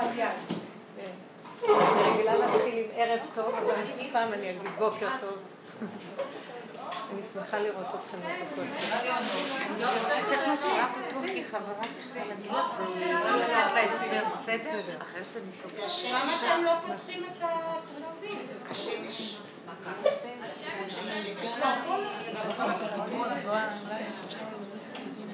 אני רגילה להתחיל עם ערב טוב, אבל הפעם אני אגיד בוקר טוב. אני שמחה לראות אתכם כי אחרת אני לא את התריסים? השמש.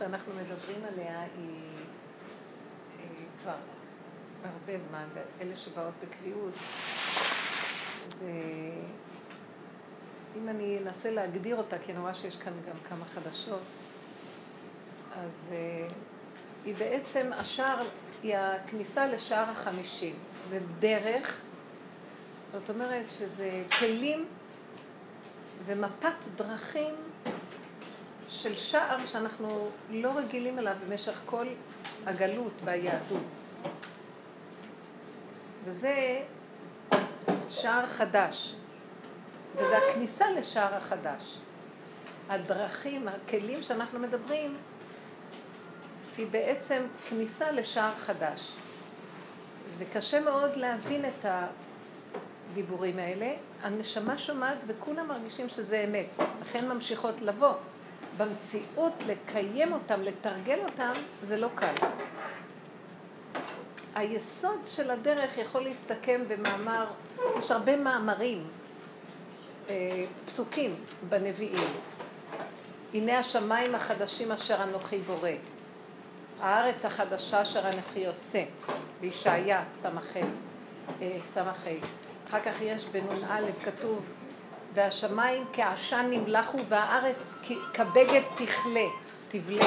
שאנחנו מדברים עליה היא אה, כבר הרבה זמן, ואלה שבאות בקביעות, זה... אם אני אנסה להגדיר אותה, כי אני רואה שיש כאן גם כמה חדשות, אז uh, היא בעצם, השער, היא הכניסה לשער החמישים. זה דרך, זאת אומרת שזה כלים ומפת דרכים של שער שאנחנו לא רגילים אליו במשך כל הגלות ביהדות. וזה שער חדש, וזה הכניסה לשער החדש. הדרכים, הכלים שאנחנו מדברים, היא בעצם כניסה לשער חדש. וקשה מאוד להבין את הדיבורים האלה. הנשמה שומעת וכולם מרגישים שזה אמת, לכן ממשיכות לבוא. במציאות לקיים אותם, לתרגל אותם, זה לא קל. היסוד של הדרך יכול להסתכם במאמר, יש הרבה מאמרים, אה, פסוקים בנביאים. הנה השמיים החדשים אשר אנוכי בורא, הארץ החדשה אשר אנוכי עושה, בישעיה ס"ח, אחר כך יש בנ"א כתוב והשמיים כעשן נמלחו והארץ כבגד תכלה, תבלה.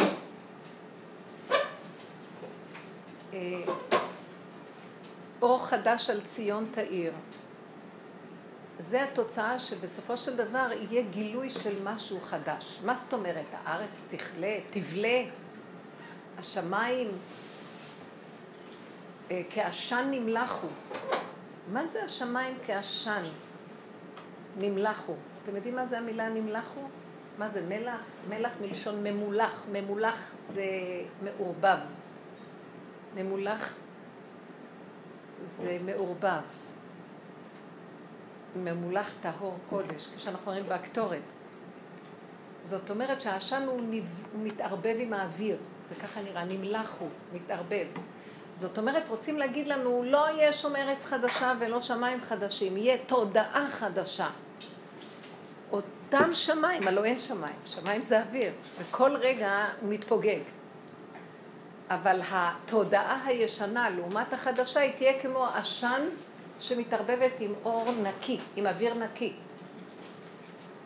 אה, אור חדש על ציון תאיר. זה התוצאה שבסופו של דבר יהיה גילוי של משהו חדש. מה זאת אומרת? הארץ תכלה, תבלה, השמיים אה, כעשן נמלחו. מה זה השמיים כעשן? נמלחו. אתם יודעים מה זה המילה נמלחו? מה זה מלח? מלח מלשון ממולח. ממולח זה מעורבב. ממולח זה מעורבב. ממולח טהור קודש, כשאנחנו רואים באקטורת. זאת אומרת שהעשן. הוא מתערבב עם האוויר, זה ככה נראה, נמלח הוא, מתערבב. זאת אומרת, רוצים להגיד לנו, לא יהיה שום ארץ חדשה ולא שמיים חדשים, יהיה תודעה חדשה. אותם שמיים, הלוא אין שמיים, שמיים זה אוויר, וכל רגע הוא מתפוגג. אבל התודעה הישנה לעומת החדשה היא תהיה כמו עשן שמתערבבת עם אור נקי, עם אוויר נקי.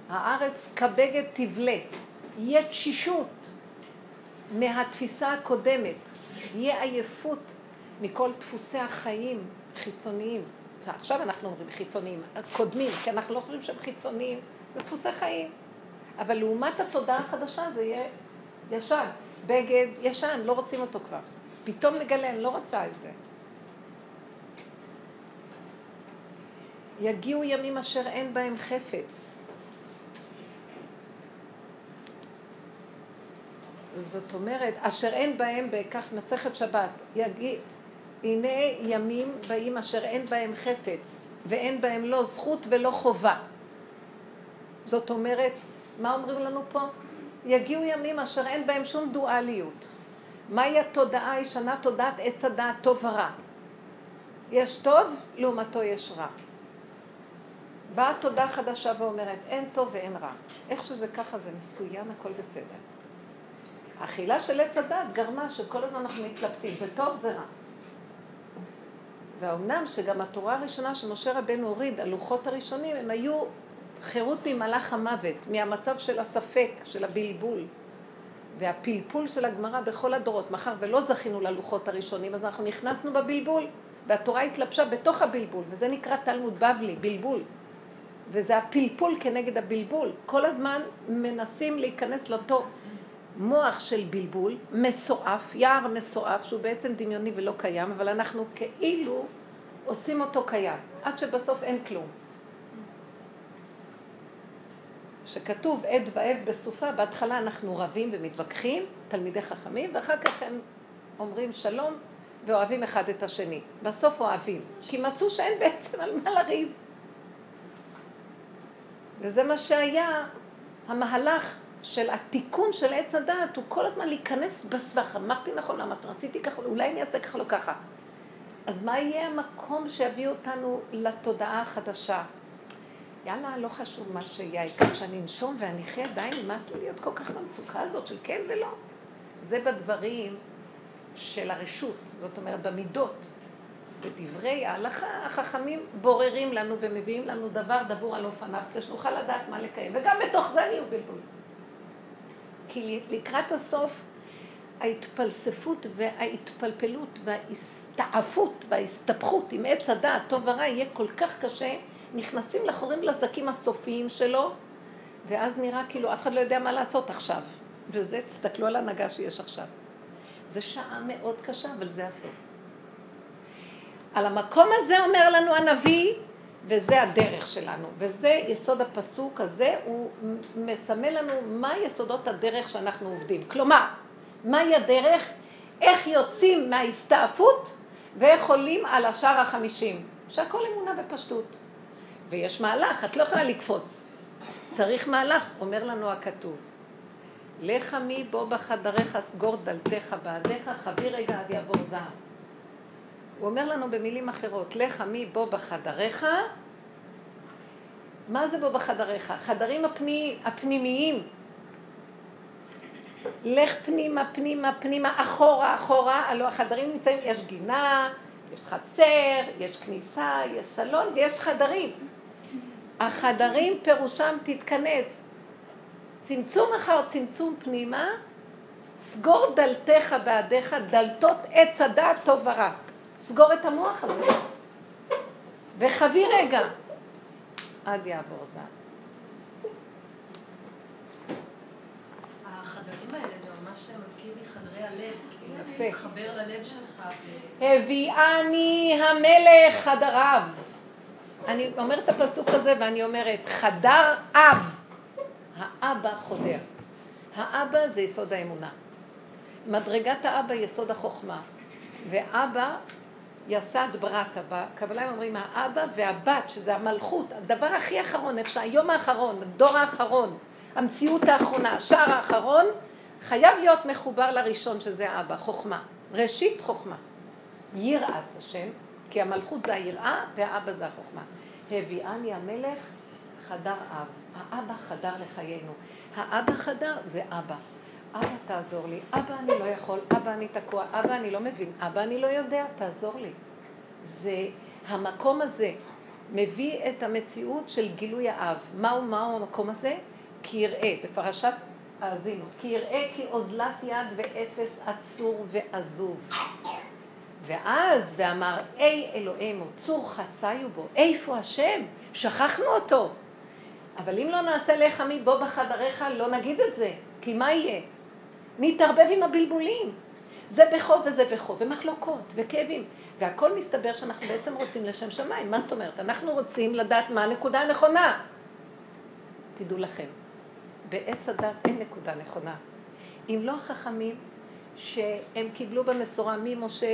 הארץ כבגד תבלה, יהיה תשישות מהתפיסה הקודמת, יהיה עייפות מכל דפוסי החיים חיצוניים. עכשיו אנחנו אומרים חיצוניים, קודמים, כי אנחנו לא חושבים שהם חיצוניים, זה דפוסי חיים. אבל לעומת התודעה החדשה זה יהיה ישן, בגד ישן, לא רוצים אותו כבר. פתאום נגלה, אני לא רוצה את זה. יגיעו ימים אשר אין בהם חפץ. זאת אומרת, אשר אין בהם, בכך מסכת שבת, יגיע, הנה ימים באים אשר אין בהם חפץ, ואין בהם לא זכות ולא חובה. זאת אומרת, מה אומרים לנו פה? יגיעו ימים אשר אין בהם שום דואליות. מהי התודעה הישנה? תודעת עץ הדעת טוב ורע. יש טוב, לעומתו יש רע. באה תודה חדשה ואומרת, אין טוב ואין רע. איך שזה ככה זה מסוים, הכל בסדר. האכילה של עץ הדת גרמה שכל הזמן אנחנו מתלבטים, זה טוב, זה רע. והאומנם שגם התורה הראשונה שמשה רבנו הוריד, הלוחות הראשונים, הם היו חירות ממלאך המוות, מהמצב של הספק, של הבלבול. והפלפול של הגמרא בכל הדורות, מאחר ולא זכינו ללוחות הראשונים, אז אנחנו נכנסנו בבלבול, והתורה התלבשה בתוך הבלבול, וזה נקרא תלמוד בבלי, בלבול. וזה הפלפול כנגד הבלבול. כל הזמן מנסים להיכנס לאותו מוח של בלבול, מסועף, יער מסועף, שהוא בעצם דמיוני ולא קיים, אבל אנחנו כאילו עושים אותו קיים, עד שבסוף אין כלום. שכתוב עד ועב בסופה, בהתחלה אנחנו רבים ומתווכחים, תלמידי חכמים, ואחר כך הם אומרים שלום ואוהבים אחד את השני. בסוף אוהבים, כי מצאו שאין בעצם על מה לריב. וזה מה שהיה המהלך של התיקון של עץ הדעת, הוא כל הזמן להיכנס בסבך. אמרתי נכון, אמרתי, רציתי ככה, אולי אני אעשה ככה, לא ככה. אז מה יהיה המקום שיביא אותנו לתודעה החדשה? יאללה, לא חשוב מה שיהיה, העיקר שאני אנשום ואני אחיה, די, נמאס לי להיות כל כך במצוקה הזאת של כן ולא. זה בדברים של הרשות, זאת אומרת במידות. בדברי ההלכה החכמים בוררים לנו ומביאים לנו דבר דבור על אופניו, כדי שנוכל לדעת מה לקיים, וגם בתוך זה נהיו בלבול. כי לקראת הסוף ההתפלספות וההתפלפלות וההסתעפות וההסתבכות עם עץ הדעת, טוב ורע, יהיה כל כך קשה, נכנסים לחורים לזקים הסופיים שלו, ואז נראה כאילו אף אחד לא יודע מה לעשות עכשיו. וזה, תסתכלו על ההנהגה שיש עכשיו. זה שעה מאוד קשה, אבל זה הסוף. על המקום הזה אומר לנו הנביא, וזה הדרך שלנו. וזה יסוד הפסוק הזה, הוא מסמל לנו מה יסודות הדרך שאנחנו עובדים. כלומר, מהי הדרך? איך יוצאים מההסתעפות ואיך עולים על השאר החמישים. שהכל אמונה בפשטות. ויש מהלך, את לא יכולה לקפוץ. צריך מהלך, אומר לנו הכתוב. לך מי בוא בחדריך, סגור דלתיך בעדיך, חבי רגע עד יעבור זעם. הוא אומר לנו במילים אחרות, לך מי בוא בחדריך, מה זה בוא בחדריך? חדרים הפני, הפנימיים. לך פנימה, פנימה, פנימה, אחורה, אחורה, הלוא החדרים נמצאים, יש גינה, יש חצר, יש כניסה, יש סלון ויש חדרים. החדרים פירושם תתכנס. צמצום אחר צמצום פנימה, סגור דלתיך בעדיך, דלתות עץ הדעת טוב ורע. סגור את המוח הזה. וחבי רגע, עד יעבור זעם. החדרים האלה זה ממש מזכיר לי חדרי הלב, כאילו, ללב שלך. הביאני המלך חדריו. אני אומרת את הפסוק הזה ואני אומרת, חדר אב, האבא חודר. האבא זה יסוד האמונה. מדרגת האבא יסוד החוכמה. ואבא יסד ברטה. בקבלה הם אומרים האבא והבת, שזה המלכות, הדבר הכי אחרון, אפשר, היום האחרון, הדור האחרון, המציאות האחרונה, השער האחרון, חייב להיות מחובר לראשון שזה האבא, חוכמה. ראשית חוכמה. יראת השם, כי המלכות זה היראה והאבא זה החוכמה. הביאני המלך חדר אב. האבא חדר לחיינו. האבא חדר זה אבא. אבא תעזור לי, אבא אני לא יכול, אבא אני תקוע, אבא אני לא מבין, אבא אני לא יודע, תעזור לי. זה, המקום הזה מביא את המציאות של גילוי האב. מהו, מהו המקום הזה? כי יראה, בפרשת האזינו, כי יראה כי אוזלת יד ואפס עצור ועזוב. ואז, ואמר, אי אלוהינו, צור חסיו בו, איפה השם? שכחנו אותו. אבל אם לא נעשה לך מבוא בחדריך, לא נגיד את זה, כי מה יהיה? נתערבב עם הבלבולים. זה בחוב וזה בחוב, ומחלוקות, וכאבים. והכל מסתבר שאנחנו בעצם רוצים לשם שמיים. מה זאת אומרת? אנחנו רוצים לדעת מה הנקודה הנכונה. תדעו לכם, בעץ הדת אין נקודה נכונה. אם לא החכמים שהם קיבלו במסורה ממשה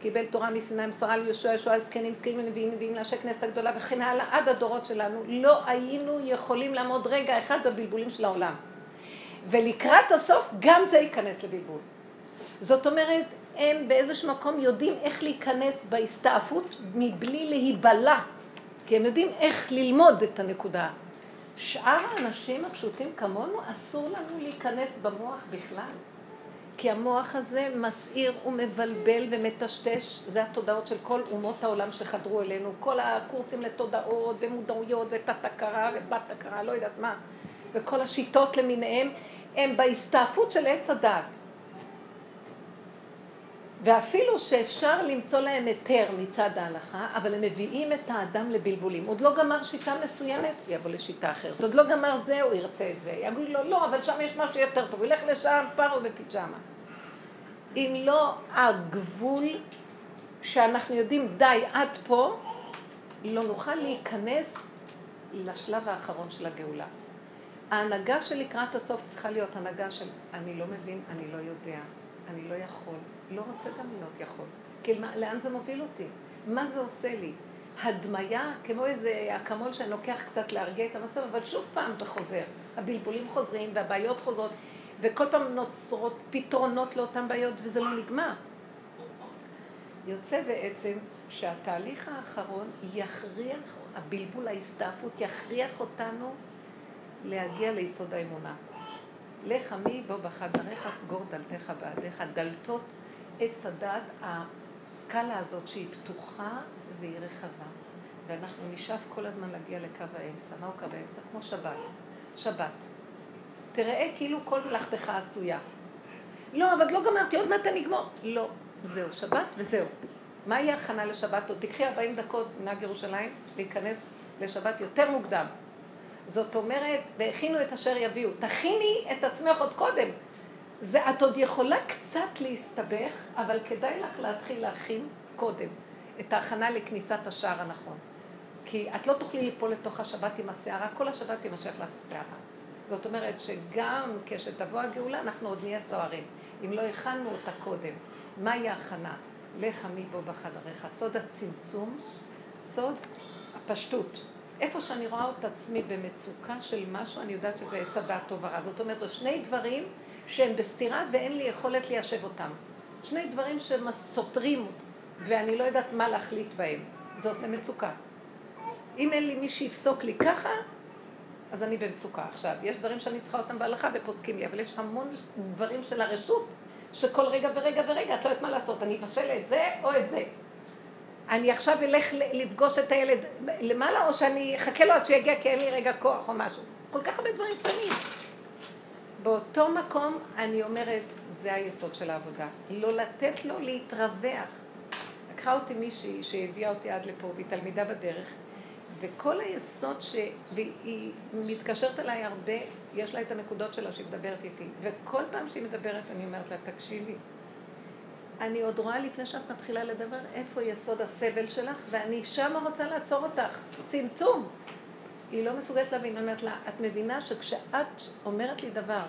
קיבל תורה מסיני, מסרה ליהושע, יהושע זקנים, זקנים ונביאים, נביאים לאנשי כנסת הגדולה וכן הלאה, עד הדורות שלנו, לא היינו יכולים לעמוד רגע אחד בבלבולים של העולם. ולקראת הסוף גם זה ייכנס לבלבול. זאת אומרת, הם באיזשהו מקום יודעים איך להיכנס בהסתעפות מבלי להיבלע, כי הם יודעים איך ללמוד את הנקודה. שאר האנשים הפשוטים כמונו, אסור לנו להיכנס במוח בכלל. כי המוח הזה מסעיר ומבלבל ומטשטש, זה התודעות של כל אומות העולם שחדרו אלינו, כל הקורסים לתודעות ומודעויות ותת-הכרה ובת-הכרה, לא יודעת מה, וכל השיטות למיניהם, הם בהסתעפות של עץ הדת. ואפילו שאפשר למצוא להם היתר מצד ההלכה, אבל הם מביאים את האדם לבלבולים. עוד לא גמר שיטה מסוימת, יבוא לשיטה אחרת. עוד לא גמר זה, הוא ירצה את זה. יגיד לו, לא, אבל שם יש משהו יותר טוב. ילך לשם, פרו בפיג'מה. אם לא הגבול שאנחנו יודעים, די, עד פה, לא נוכל להיכנס לשלב האחרון של הגאולה. ההנהגה שלקראת הסוף צריכה להיות הנהגה של אני לא מבין, אני לא יודע, אני לא יכול, לא רוצה גם להיות יכול. כי לאן זה מוביל אותי? מה זה עושה לי? הדמיה, כמו איזה אקמול שאני לוקח קצת להרגיע את המצב, אבל שוב פעם זה חוזר. הבלבולים חוזרים והבעיות חוזרות, וכל פעם נוצרות פתרונות לאותן בעיות וזה לא נגמר. יוצא בעצם שהתהליך האחרון יכריח, הבלבול, ההסתעפות, יכריח אותנו להגיע ליסוד האמונה. לך עמי בוא בחדריך סגור דלתך בעדיך, דלתות עץ הדעת, הסקאלה הזאת שהיא פתוחה והיא רחבה. ואנחנו נשאף כל הזמן להגיע לקו האמצע. מהו קו האמצע? כמו שבת. שבת. תראה כאילו כל מלאכתך עשויה. לא, אבל לא גמרתי, עוד מעט אני אגמור. לא, זהו, שבת וזהו. מה יהיה הכנה לשבת? עוד תקחי 40 דקות מנהג ירושלים להיכנס לשבת יותר מוקדם. זאת אומרת, והכינו את אשר יביאו. תכיני את עצמך עוד קודם. זה, את עוד יכולה קצת להסתבך, אבל כדאי לך להתחיל להכין קודם את ההכנה לכניסת השער הנכון. כי את לא תוכלי ליפול לתוך השבת עם הסערה, כל השבת תימשך לך הסערה. זאת אומרת שגם כשתבוא הגאולה אנחנו עוד נהיה סוערים. אם לא הכנו אותה קודם, מהי ההכנה? לך עמי בו בחדריך. סוד הצמצום, סוד הפשטות. איפה שאני רואה את עצמי במצוקה של משהו, אני יודעת שזה עץ הדעת טוב ורע. זאת אומרת, שני דברים שהם בסתירה ואין לי יכולת ליישב אותם. שני דברים שסותרים ואני לא יודעת מה להחליט בהם. זה עושה מצוקה. אם אין לי מי שיפסוק לי ככה, אז אני במצוקה. עכשיו, יש דברים שאני צריכה אותם בהלכה ופוסקים לי, אבל יש המון דברים של הרשות, שכל רגע ורגע ורגע את לא יודעת מה לעשות, אני אבשל את זה או את זה. אני עכשיו אלך לפגוש את הילד למעלה, או שאני אחכה לו עד שיגיע כי אין לי רגע כוח או משהו. כל כך הרבה דברים קטנים. באותו מקום אני אומרת, זה היסוד של העבודה. לא לתת לו להתרווח. לקחה אותי מישהי שהביאה אותי עד לפה, והיא תלמידה בדרך, וכל היסוד שהיא מתקשרת אליי הרבה, יש לה את הנקודות שלה שהיא מדברת איתי. וכל פעם שהיא מדברת אני אומרת לה, תקשיבי, אני עוד רואה לפני שאת מתחילה לדבר איפה יסוד הסבל שלך, ואני שמה רוצה לעצור אותך. צמצום. היא לא מסוגלת להבין, אומרת לה, את מבינה שכשאת אומרת לי דבר,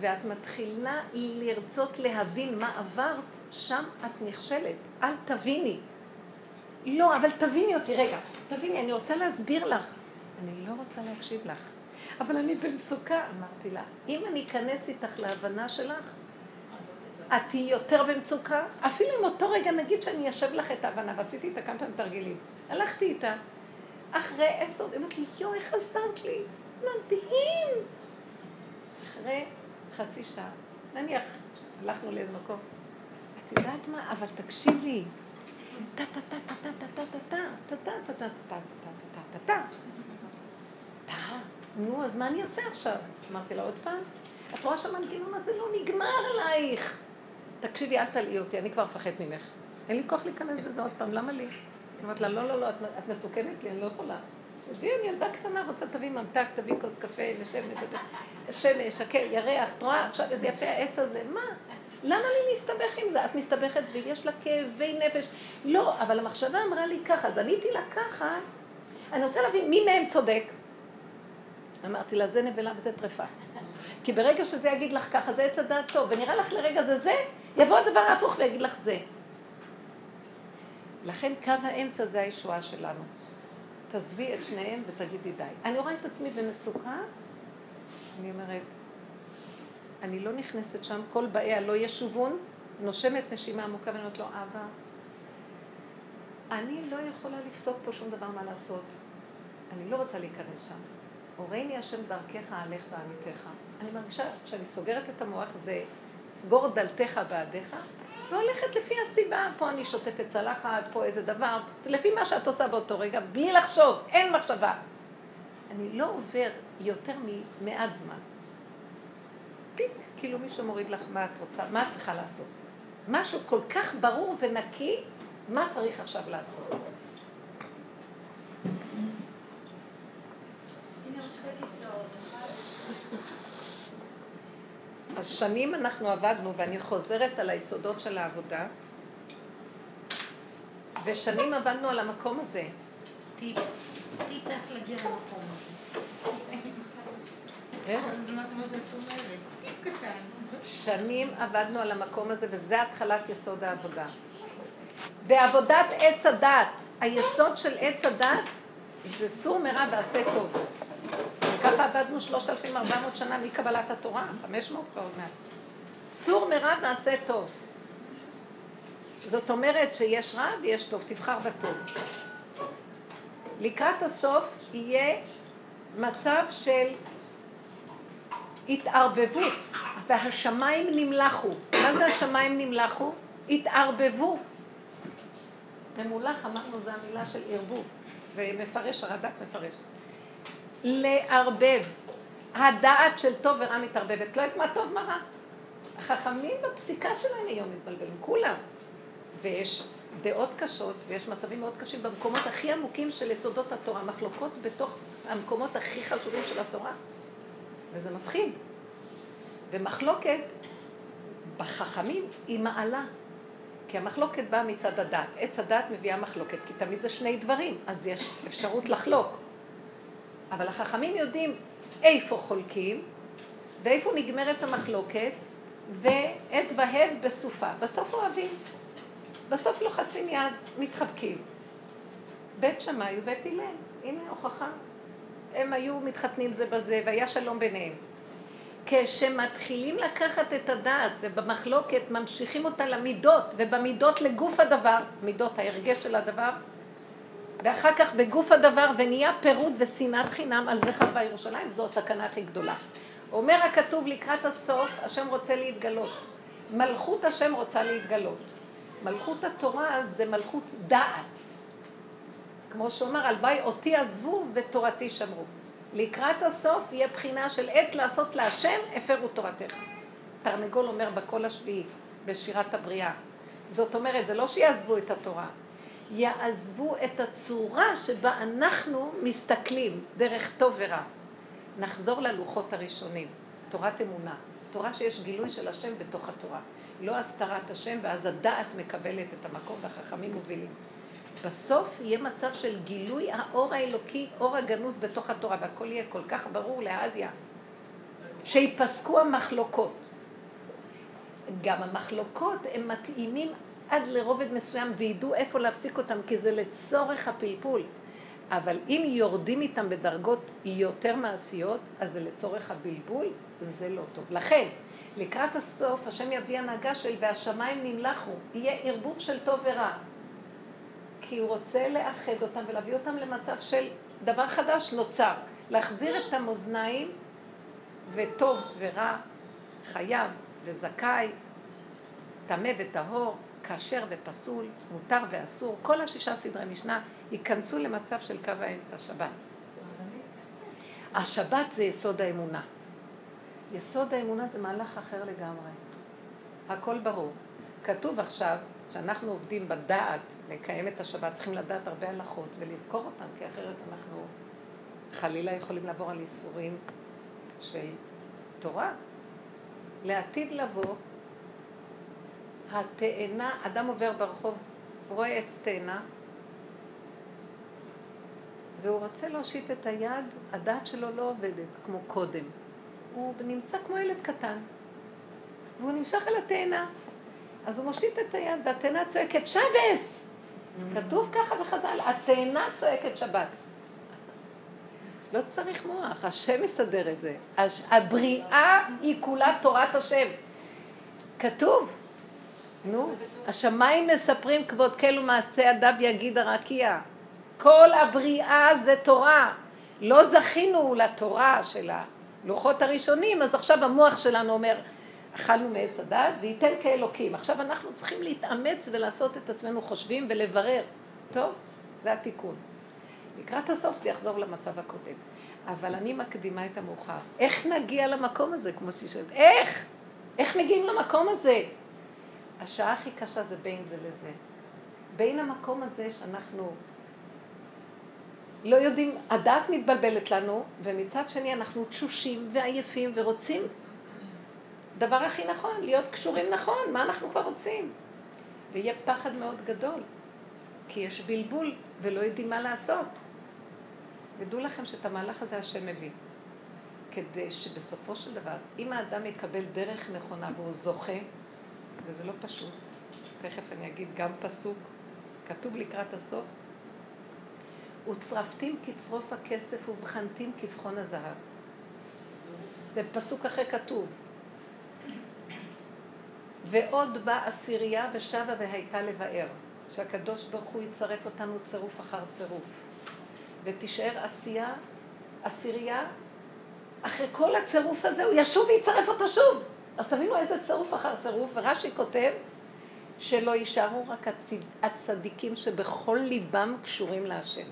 ואת מתחילה לרצות להבין מה עברת, שם את נכשלת. אל תביני. לא, אבל תביני אותי, רגע, תביני, אני רוצה להסביר לך. אני לא רוצה להקשיב לך. אבל אני במצוקה, אמרתי לה. אם אני אכנס איתך להבנה שלך, את תהיי יותר במצוקה, אפילו אם אותו רגע נגיד שאני אשב לך את ההבנה, ועשיתי איתה כמה פעמים תרגילים. הלכתי איתה, אחרי עשר, היא אמרת לי, יואו, איך עזרת לי? מדהים! אחרי חצי שעה, נניח, הלכנו לאיזה מקום. את יודעת מה? אבל תקשיבי. טה טה טה טה טה טה טה טה טה טה טה טה טה טה טה טה טה נו, אז מה אני אעשה עכשיו? אמרתי לה עוד פעם, את רואה שהמנגנון הזה לא נגמר עלייך. תקשיבי, אל תלאי אותי, אני כבר מפחד ממך. אין לי כוח להיכנס בזה עוד פעם, למה לי? אמרת לה, לא, לא, לא, את מסוכנת לי, אני לא יכולה. תשבי, אני ילדה קטנה, רוצה תביא ממתק, תביא כוס קפה, נשב. שמש, שקל, ירח, את רואה עכשיו איזה יפה העץ הזה, מה? למה לי להסתבך עם זה? את מסתבכת ויש לה כאבי נפש. לא, אבל המחשבה אמרה לי ככה, אז עניתי לה ככה, אני רוצה להבין מי מהם צודק. אמרתי לה, זה נבלה וזה טרפה. כי ברגע שזה יגיד לך ככה, זה עץ הדעת טוב, ונראה לך לרגע זה זה, יבוא הדבר ההפוך ויגיד לך זה. לכן קו האמצע זה הישועה שלנו. תעזבי את שניהם ותגידי די. אני רואה את עצמי במצוקה, אני אומרת, אני לא נכנסת שם, כל באיה לא ישובון, נושמת נשימה עמוקה ואני אומרת לו, אבא, אני לא יכולה לפסוק פה שום דבר מה לעשות. אני לא רוצה להיכנס שם. הורני השם דרכך, אהלך ועמיתך. אני מרגישה שאני סוגרת את המוח, זה סגור דלתך בעדיך, והולכת לפי הסיבה. פה אני שוטפת צלחת, פה איזה דבר, לפי מה שאת עושה באותו רגע, בלי לחשוב, אין מחשבה. אני לא עובר יותר ממעט זמן. טיק, כאילו מישהו מוריד לך מה את רוצה, מה את צריכה לעשות. משהו כל כך ברור ונקי, מה צריך עכשיו לעשות. אז שנים אנחנו עבדנו, ואני חוזרת על היסודות של העבודה, ושנים עבדנו על המקום הזה. טיפ, טיפ איך להגיע למקום הזה. איך? טיפ קטן. שנים עבדנו על המקום הזה, וזה התחלת יסוד העבודה. בעבודת עץ הדת, היסוד של עץ הדת זה סור מרע ועשה טוב. וככה עבדנו 3,400 שנה מקבלת התורה, 500 כבר עוד מעט. סור מרע ועשה טוב. זאת אומרת שיש רע ויש טוב, תבחר בטוב. לקראת הסוף יהיה מצב של התערבבות, והשמיים נמלחו. מה זה השמיים נמלחו? התערבבו. ממולח אמרנו זה המילה של ערבוב. זה מפרש, הרד"ק מפרש. לערבב. הדעת של טוב ורע מתערבבת. לא את מה טוב מה רע. החכמים בפסיקה שלהם היום מתבלבלים, כולם. ויש דעות קשות ויש מצבים מאוד קשים במקומות הכי עמוקים של יסודות התורה, מחלוקות בתוך המקומות הכי חשובים של התורה. וזה מפחיד. ומחלוקת בחכמים היא מעלה. כי המחלוקת באה מצד הדת. עץ הדת מביאה מחלוקת, כי תמיד זה שני דברים, אז יש אפשרות לחלוק. אבל החכמים יודעים איפה חולקים, ואיפה נגמרת המחלוקת, ועת והב בסופה. בסוף אוהבים. בסוף לוחצים יד, מתחבקים. בית שמאי ובית הלל, הנה הוכחה. הם היו מתחתנים זה בזה, והיה שלום ביניהם. כשמתחילים לקחת את הדעת ובמחלוקת ממשיכים אותה למידות ובמידות לגוף הדבר, מידות ההרגש של הדבר ואחר כך בגוף הדבר ונהיה פירוד ושנאת חינם על זכר בירושלים, זו הסכנה הכי גדולה. אומר הכתוב לקראת הסוף, השם רוצה להתגלות. מלכות השם רוצה להתגלות. מלכות התורה זה מלכות דעת. כמו שאומר, הלוואי אותי עזבו ותורתי שמרו. לקראת הסוף יהיה בחינה של עת לעשות להשם, הפרו תורתך. תרנגול אומר בקול השביעי, בשירת הבריאה. זאת אומרת, זה לא שיעזבו את התורה, יעזבו את הצורה שבה אנחנו מסתכלים, דרך טוב ורע. נחזור ללוחות הראשונים, תורת אמונה, תורה שיש גילוי של השם בתוך התורה. לא הסתרת השם, ואז הדעת מקבלת את המקום והחכמים מובילים. בסוף יהיה מצב של גילוי האור האלוקי, אור הגנוז בתוך התורה, והכל יהיה כל כך ברור לעדיה. שיפסקו המחלוקות. גם המחלוקות הם מתאימים עד לרובד מסוים וידעו איפה להפסיק אותם, כי זה לצורך הפלפול. אבל אם יורדים איתם בדרגות יותר מעשיות, אז זה לצורך הבלבול, זה לא טוב. לכן, לקראת הסוף, השם יביא הנהגה של והשמיים נמלחו, יהיה ערבוב של טוב ורע. כי הוא רוצה לאחד אותם ולהביא אותם למצב של דבר חדש נוצר. להחזיר את המאזניים וטוב ורע, חייב וזכאי, טמא וטהור, כשר ופסול, מותר ואסור, כל השישה סדרי משנה ייכנסו למצב של קו האמצע, שבת. השבת זה יסוד האמונה. יסוד האמונה זה מהלך אחר לגמרי. הכל ברור. כתוב עכשיו שאנחנו עובדים בדעת לקיים את השבת, צריכים לדעת הרבה הלכות ולזכור אותן, כי אחרת אנחנו חלילה יכולים לעבור על איסורים של תורה. לעתיד לבוא, התאנה, אדם עובר ברחוב, רואה עץ תאנה, והוא רוצה להושיט את היד, הדעת שלו לא עובדת כמו קודם. הוא נמצא כמו ילד קטן, והוא נמשך אל התאנה. אז הוא מושיט את היד, והתאנה צועקת שבס! כתוב ככה בחז"ל, התאנה צועקת שבת. לא צריך מוח, השם יסדר את זה. הבריאה היא כולה תורת השם. כתוב, נו, השמיים מספרים כבוד כל ומעשה אדם יגיד הרקיע. כל הבריאה זה תורה. לא זכינו לתורה של הלוחות הראשונים, אז עכשיו המוח שלנו אומר, אכלנו מעץ הדעת, וייתן כאלוקים. עכשיו אנחנו צריכים להתאמץ ולעשות את עצמנו חושבים ולברר. טוב, זה התיקון. לקראת הסוף זה יחזור למצב הקודם. אבל אני מקדימה את המאוחר. איך נגיע למקום הזה, כמו שהיא שואלת? איך? איך מגיעים למקום הזה? השעה הכי קשה זה בין זה לזה. בין המקום הזה שאנחנו לא יודעים, הדעת מתבלבלת לנו, ומצד שני אנחנו תשושים ועייפים ורוצים דבר הכי נכון, להיות קשורים נכון, מה אנחנו כבר רוצים? ויהיה פחד מאוד גדול, כי יש בלבול ולא יודעים מה לעשות. ודעו לכם שאת המהלך הזה השם מביא. כדי שבסופו של דבר, אם האדם יקבל דרך נכונה והוא זוכה, וזה לא פשוט, תכף אני אגיד גם פסוק, כתוב לקראת הסוף, וצרפתים כצרוף הכסף ובחנתים כבחון הזהב. בפסוק אחר כתוב, ועוד באה עשירייה ושבה והייתה לבאר, שהקדוש ברוך הוא יצרף אותנו צירוף אחר צירוף. ותישאר עשייה, עשירייה, אחרי כל הצירוף הזה הוא ישוב ויצרף אותה שוב. אז תבינו איזה צירוף אחר צירוף, ורש"י כותב שלא יישארו רק הצד... הצדיקים שבכל ליבם קשורים להשם.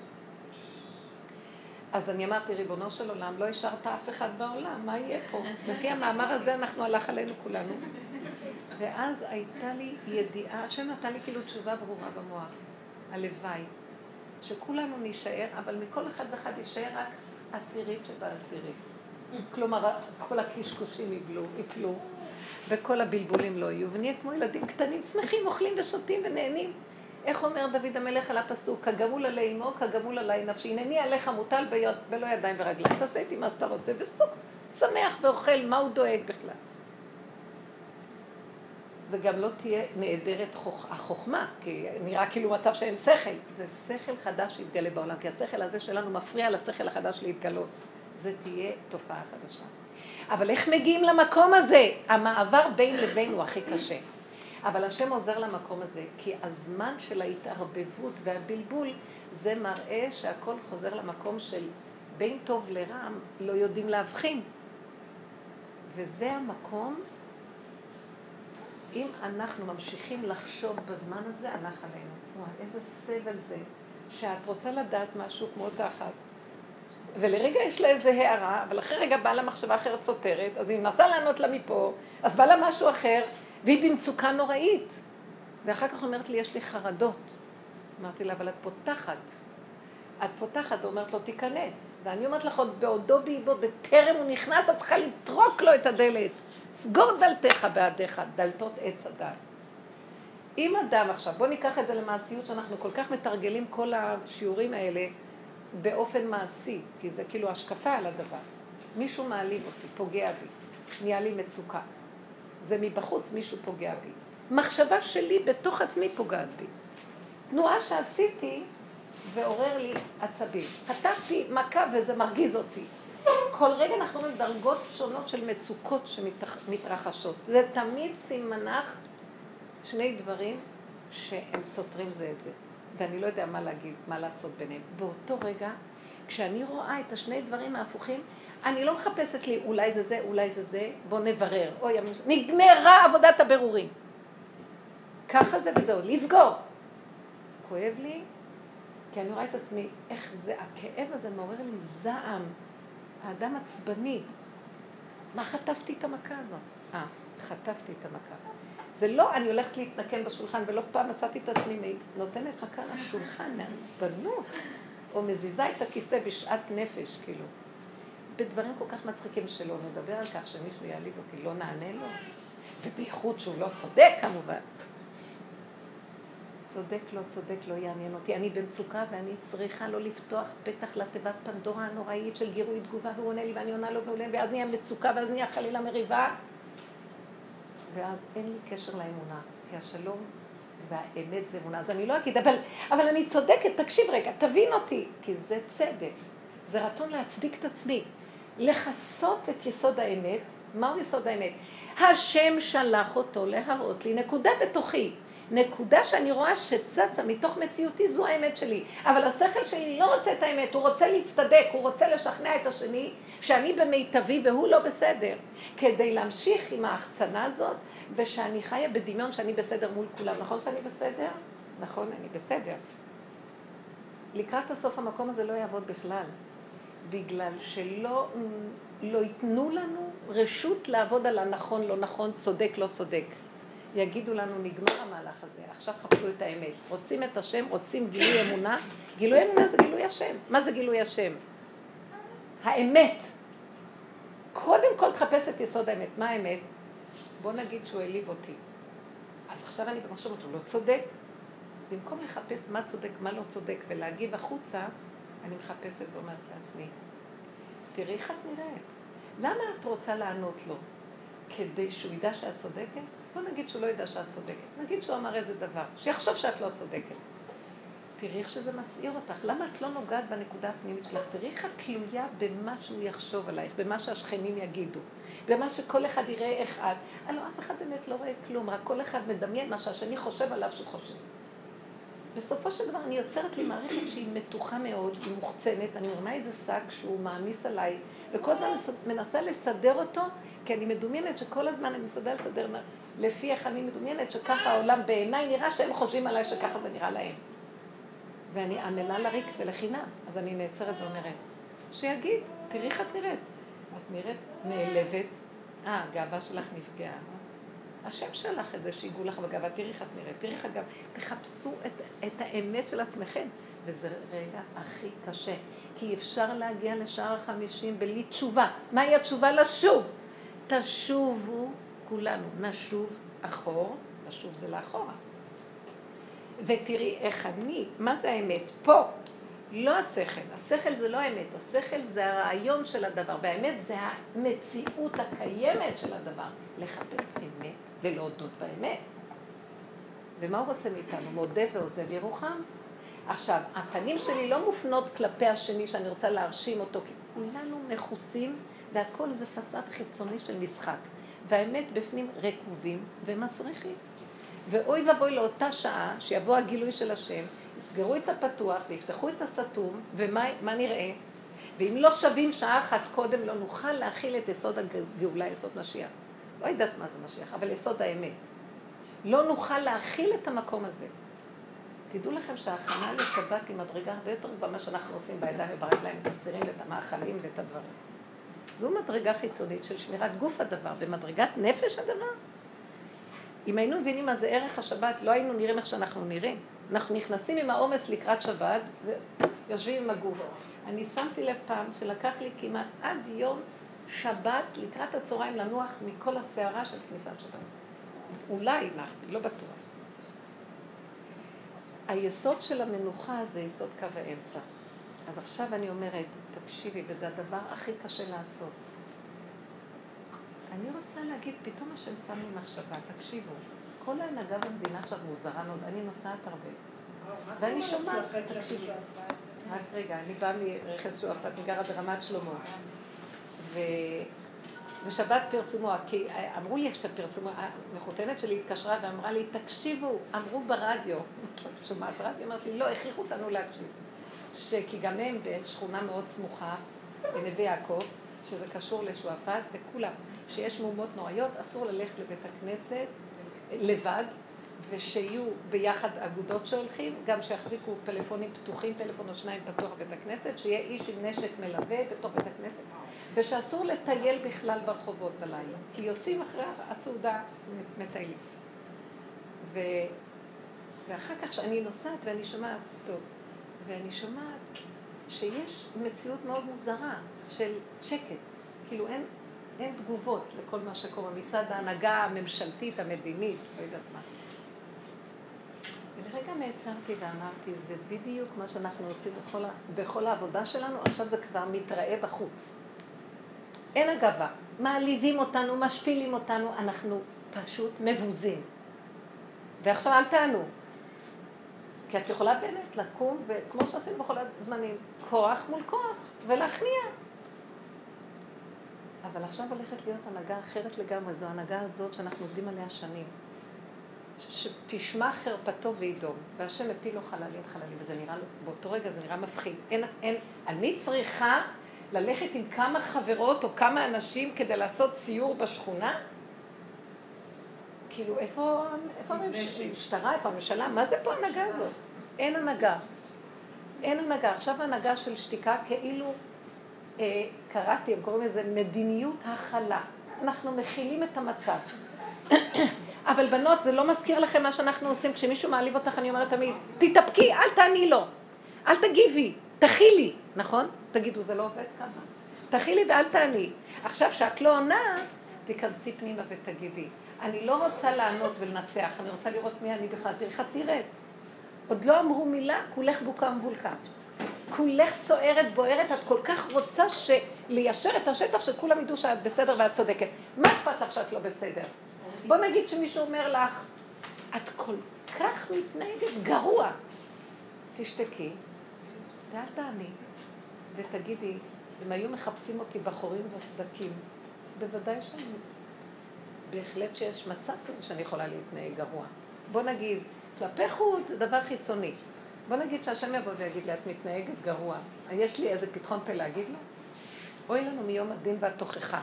אז אני אמרתי, ריבונו של עולם, לא השארת אף אחד בעולם, מה יהיה פה? לפי המאמר הזה אנחנו הלך עלינו כולנו. ואז הייתה לי ידיעה, השם נתן לי כאילו תשובה ברורה במוח, הלוואי, שכולנו נישאר, אבל מכל אחד ואחד יישאר רק עשירית שבעשירית. כלומר, כל הקשקושים יבלו, יפלו, וכל הבלבולים לא יהיו, ונהיה כמו ילדים קטנים, שמחים, אוכלים ושותים ונהנים. איך אומר דוד המלך על הפסוק, כגמול עלי אמו, כגמול עלי נפשי, הנני עליך מוטל בלא ידיים ורגליים, תעשה איתי מה שאתה רוצה, וסוף, שמח ואוכל, מה הוא דואג בכלל? וגם לא תהיה נעדרת חוכ... החוכמה, כי נראה כאילו מצב שאין שכל. זה שכל חדש שיתגלה בעולם, כי השכל הזה שלנו מפריע לשכל החדש להתגלות. זה תהיה תופעה חדשה. אבל איך מגיעים למקום הזה? המעבר בין לבין הוא הכי קשה. אבל השם עוזר למקום הזה, כי הזמן של ההתערבבות והבלבול, זה מראה שהכל חוזר למקום של בין טוב לרע, לא יודעים להבחין. וזה המקום אם אנחנו ממשיכים לחשוב בזמן הזה, הלך עלינו. וואי, איזה סבל זה, שאת רוצה לדעת משהו כמו תחת, ולרגע יש לה איזה הערה, אבל אחרי רגע באה לה מחשבה אחרת סותרת, אז היא מנסה לענות לה מפה, אז בא לה משהו אחר, והיא במצוקה נוראית. ואחר כך אומרת לי, יש לי חרדות. אמרתי לה, אבל את פותחת. את פותחת, אומרת לו, תיכנס. ואני אומרת לך, עוד בעודו באיבו, בטרם הוא נכנס, את צריכה לטרוק לו את הדלת. סגור דלתך בעדיך, דלתות עץ הדת. אם אדם עכשיו, בואו ניקח את זה למעשיות שאנחנו כל כך מתרגלים כל השיעורים האלה באופן מעשי, כי זה כאילו השקפה על הדבר. מישהו מעליב אותי, פוגע בי, נהיה לי מצוקה. זה מבחוץ מישהו פוגע בי. מחשבה שלי בתוך עצמי פוגעת בי. תנועה שעשיתי ועורר לי עצבים. חטפתי מכה וזה מרגיז אותי. כל רגע אנחנו רואים דרגות שונות של מצוקות שמתרחשות. זה תמיד סימנך שני דברים שהם סותרים זה את זה. ואני לא יודע מה להגיד, מה לעשות ביניהם. באותו רגע, כשאני רואה את השני דברים ההפוכים, אני לא מחפשת לי אולי זה זה, אולי זה זה, בוא נברר. אוי, נגמרה עבודת הבירורים. ככה זה וזהו, לסגור. כואב לי, כי אני רואה את עצמי, איך זה, הכאב הזה מעורר לי זעם. האדם עצבני. מה חטפתי את המכה הזאת? אה, חטפתי את המכה. זה לא, אני הולכת להתנקן בשולחן, ולא פעם מצאתי את עצמי נותנת מכה לשולחן מעצבנות, או מזיזה את הכיסא בשאט נפש, כאילו. בדברים כל כך מצחיקים שלא נדבר על כך שמישהו יעליב אותי, לא נענה לו, ובייחוד שהוא לא צודק כמובן. צודק, לא צודק, לא יעניין אותי. אני במצוקה ואני צריכה לא לפתוח פתח לתיבת פנדורה הנוראית של גירוי תגובה, והוא עונה לי ואני עונה לו ועולה, ואז נהיה מצוקה ואז נהיה חלילה מריבה. ואז אין לי קשר לאמונה, כי השלום והאמת זה אמונה. אז אני לא אגיד, אבל, אבל אני צודקת, תקשיב רגע, תבין אותי, כי זה צדק. זה רצון להצדיק את עצמי. לכסות את יסוד האמת. מהו יסוד האמת? השם שלח אותו להראות לי נקודה בתוכי. נקודה שאני רואה שצצה מתוך מציאותי, זו האמת שלי. אבל השכל שלי לא רוצה את האמת, הוא רוצה להצטדק, הוא רוצה לשכנע את השני שאני במיטבי והוא לא בסדר. כדי להמשיך עם ההחצנה הזאת, ושאני חיה בדמיון שאני בסדר מול כולם. נכון שאני בסדר? נכון, אני בסדר. לקראת הסוף המקום הזה לא יעבוד בכלל. בגלל שלא לא ייתנו לנו רשות לעבוד על הנכון, לא נכון, צודק, לא צודק. יגידו לנו, נגמר המהלך הזה, עכשיו חפשו את האמת. רוצים את השם, רוצים גילוי אמונה. גילוי אמונה זה גילוי השם. מה זה גילוי השם? האמת. קודם כל תחפש את יסוד האמת. מה האמת? בוא נגיד שהוא העליב אותי. אז עכשיו אני במחשבות, הוא לא צודק. במקום לחפש מה צודק, מה לא צודק, ולהגיב החוצה, אני מחפשת ואומרת לעצמי, תראי איך את נראית. למה את רוצה לענות לו? כדי שהוא ידע שאת צודקת? בוא נגיד שהוא לא ידע שאת צודקת. נגיד שהוא אמר איזה דבר, שיחשוב שאת לא צודקת. תראי איך שזה מסעיר אותך. למה את לא נוגעת בנקודה הפנימית שלך? תראי איך את תלויה במה שהוא יחשוב עלייך, במה שהשכנים יגידו, במה שכל אחד יראה איך את. הלוא אף אחד באמת לא רואה כלום, רק כל אחד מדמיין מה שהשני חושב עליו שהוא חושב. בסופו של דבר אני יוצרת לי מערכת שהיא מתוחה מאוד, היא מוחצנת, אני מרמה איזה שק שהוא מעמיס עליי, וכל הזמן מנסה לסדר אותו, כי אני מדומיינת שכל הזמן אני מסתדר לסדר לפי איך אני מדומיינת שככה העולם בעיניי נראה שהם חושבים עליי שככה זה נראה להם. ואני עמלה לריק ולחינם, אז אני נעצרת ואומרת, שיגיד, תראי איך את נראית. את נראית נעלבת, אה, הגאווה שלך נפגעה. השם שלח את זה שיגעו לך בגאווה, תראי איך את נראית, תראי איך הגאווה, תחפשו את, את האמת של עצמכם. וזה רגע הכי קשה, כי אפשר להגיע לשער החמישים בלי תשובה. מהי התשובה? לשוב. תשובו כולנו, נשוב אחור, נשוב זה לאחורה. ותראי איך אני, מה זה האמת? פה, לא השכל, השכל זה לא האמת, השכל זה הרעיון של הדבר, והאמת זה המציאות הקיימת של הדבר. לחפש אמת ולהודות באמת. ומה הוא רוצה מאיתנו? מודה ועוזב ירוחם. עכשיו, הפנים שלי לא מופנות כלפי השני שאני רוצה להרשים אותו, כי כולנו מכוסים והכל זה פסאד חיצוני של משחק. והאמת בפנים רקובים ומסריחים. ואוי ואבוי לאותה שעה שיבוא הגילוי של השם, יסגרו את הפתוח ויפתחו את הסתום, ומה נראה? ואם לא שווים שעה אחת קודם, לא נוכל להכיל את יסוד הגאולה, יסוד משיח. לא יודעת מה זה משיח, אבל יסוד האמת. לא נוכל להכיל את המקום הזה. תדעו לכם שההכנה לשבת היא מדרגה הרבה יותר גבוהה שאנחנו עושים בידיים וברגליים, את הסירים ואת המאכלים ואת הדברים. זו מדרגה חיצונית של שמירת גוף הדבר, במדרגת נפש הדבר. אם היינו מבינים מה זה ערך השבת, לא היינו נראים איך שאנחנו נראים. אנחנו נכנסים עם העומס לקראת שבת ויושבים עם הגוף. אני שמתי לב פעם שלקח לי כמעט עד יום שבת לקראת הצהריים לנוח מכל הסערה של כניסת שבת. אולי נחתי, לא בטוח. היסוד של המנוחה זה יסוד קו האמצע. אז עכשיו אני אומרת, תקשיבי, וזה הדבר הכי קשה לעשות. אני רוצה להגיד, פתאום השם שם לי מחשבה, תקשיבו, כל ההנהגה במדינה עכשיו מוזרה מאוד, אני נוסעת הרבה. ואני שומעת, תקשיבי, רק רגע, אני באה מרכז שועפאט, אני גרה ברמת שלמה. ו... ושבת פרסמו, כי אמרו לי שפרסמו, המחותנת שלי התקשרה ואמרה לי, תקשיבו, אמרו ברדיו, שומעת רדיו, אמרתי לא, הכריחו אותנו להקשיב. שכי גם הם בשכונה מאוד סמוכה, בנווה יעקב, שזה קשור לשועפאט, וכולם, שיש מהומות נוראיות, אסור ללכת לבית הכנסת לבד, ושיהיו ביחד אגודות שהולכים, גם שיחזיקו פלאפונים פתוחים, טלפון או שניים פתוח בבית הכנסת, שיהיה איש עם נשק מלווה בתוך בית הכנסת, ושאסור לטייל בכלל ברחובות הלילה, כי יוצאים אחרי הסעודה מטיילים. ו... ואחר כך כשאני נוסעת ואני שומעת, ואני שומעת שיש מציאות מאוד מוזרה של שקט, כאילו אין, אין תגובות לכל מה שקורה מצד ההנהגה הממשלתית, המדינית, לא יודעת מה. ולרגע נעצרתי ואמרתי, זה בדיוק מה שאנחנו עושים בכל, בכל העבודה שלנו, עכשיו זה כבר מתראה בחוץ. אין אגבה, מעליבים אותנו, משפילים אותנו, אנחנו פשוט מבוזים. ועכשיו אל תענו, כי את יכולה באמת לקום, וכמו שעשינו בכל הזמנים, כוח מול כוח, ולהכניע. אבל עכשיו הולכת להיות הנהגה אחרת לגמרי, זו ההנהגה הזאת שאנחנו עובדים עליה שנים. שתשמע חרפתו וידום, והשם הפיל לו חללים חללים, וזה נראה, באותו רגע זה נראה מפחיד. אין, אין, אני צריכה ללכת עם כמה חברות או כמה אנשים כדי לעשות ציור בשכונה? כאילו, איפה, איפה המשטרה, איפה הממשלה? מה זה פה ההנהגה הזאת? אין הנהגה. אין הנהגה. עכשיו הנהגה של שתיקה כאילו, אה, קראתי, הם קוראים לזה מדיניות הכלה. אנחנו מכילים את המצב. אבל בנות, זה לא מזכיר לכם מה שאנחנו עושים. כשמישהו מעליב אותך, אני אומרת תמיד, תתאפקי, אל תעני לו. אל תגיבי, תכילי, נכון? תגידו, זה לא עובד ככה? תכילי ואל תעני. עכשיו, כשאת לא עונה, תיכנסי פנימה ותגידי, אני לא רוצה לענות ולנצח, אני רוצה לראות מי אני בכלל. תראי איך את נראית. עוד לא אמרו מילה, כולך בוקה מבולקה. כולך סוערת, בוערת, את כל כך רוצה ליישר את השטח שכולם ידעו שאת בסדר ואת צודקת. מה אכפת לך שאת לא בסדר? בוא נגיד שמישהו אומר לך, את כל כך מתנהגת גרוע. תשתקי, ואל תעני, ותגידי, אם היו מחפשים אותי בחורים וסדקים, בוודאי שאני... בהחלט שיש מצב כזה שאני יכולה להתנהג גרוע. בוא נגיד, כלפי חוץ זה דבר חיצוני. בוא נגיד שהשם יבוא ויגיד לי, את מתנהגת גרוע. יש לי איזה פתחון פה להגיד לו? אוי לנו מיום הדין והתוכחה.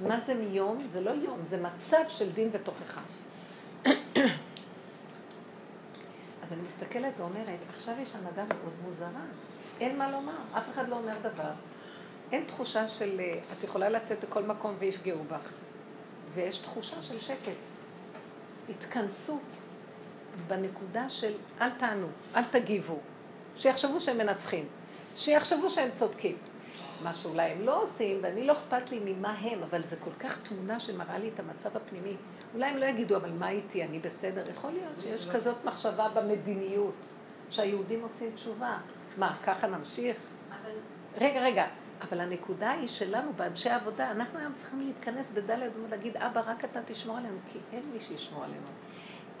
מה זה מיום? זה לא יום, זה מצב של דין ותוכחה. אז אני מסתכלת ואומרת, עכשיו יש הנהגה מאוד מוזרה. אין מה לומר, אף אחד לא אומר דבר. אין תחושה של, אה, את יכולה לצאת לכל מקום ויפגעו בך. ויש תחושה של שקט. התכנסות בנקודה של אל תענו, אל תגיבו. שיחשבו שהם מנצחים. שיחשבו שהם צודקים. מה שאולי הם לא עושים, ואני לא אכפת לי ממה הם, אבל זה כל כך תמונה שמראה לי את המצב הפנימי. אולי הם לא יגידו, אבל מה איתי, אני בסדר? יכול להיות שיש כזאת מחשבה במדיניות, שהיהודים עושים תשובה. מה, ככה נמשיך? רגע, רגע, אבל הנקודה היא שלנו, באנשי העבודה, אנחנו היום צריכים להתכנס בדלת ולהגיד, אבא, רק אתה תשמור עלינו, כי אין מי שישמור עלינו.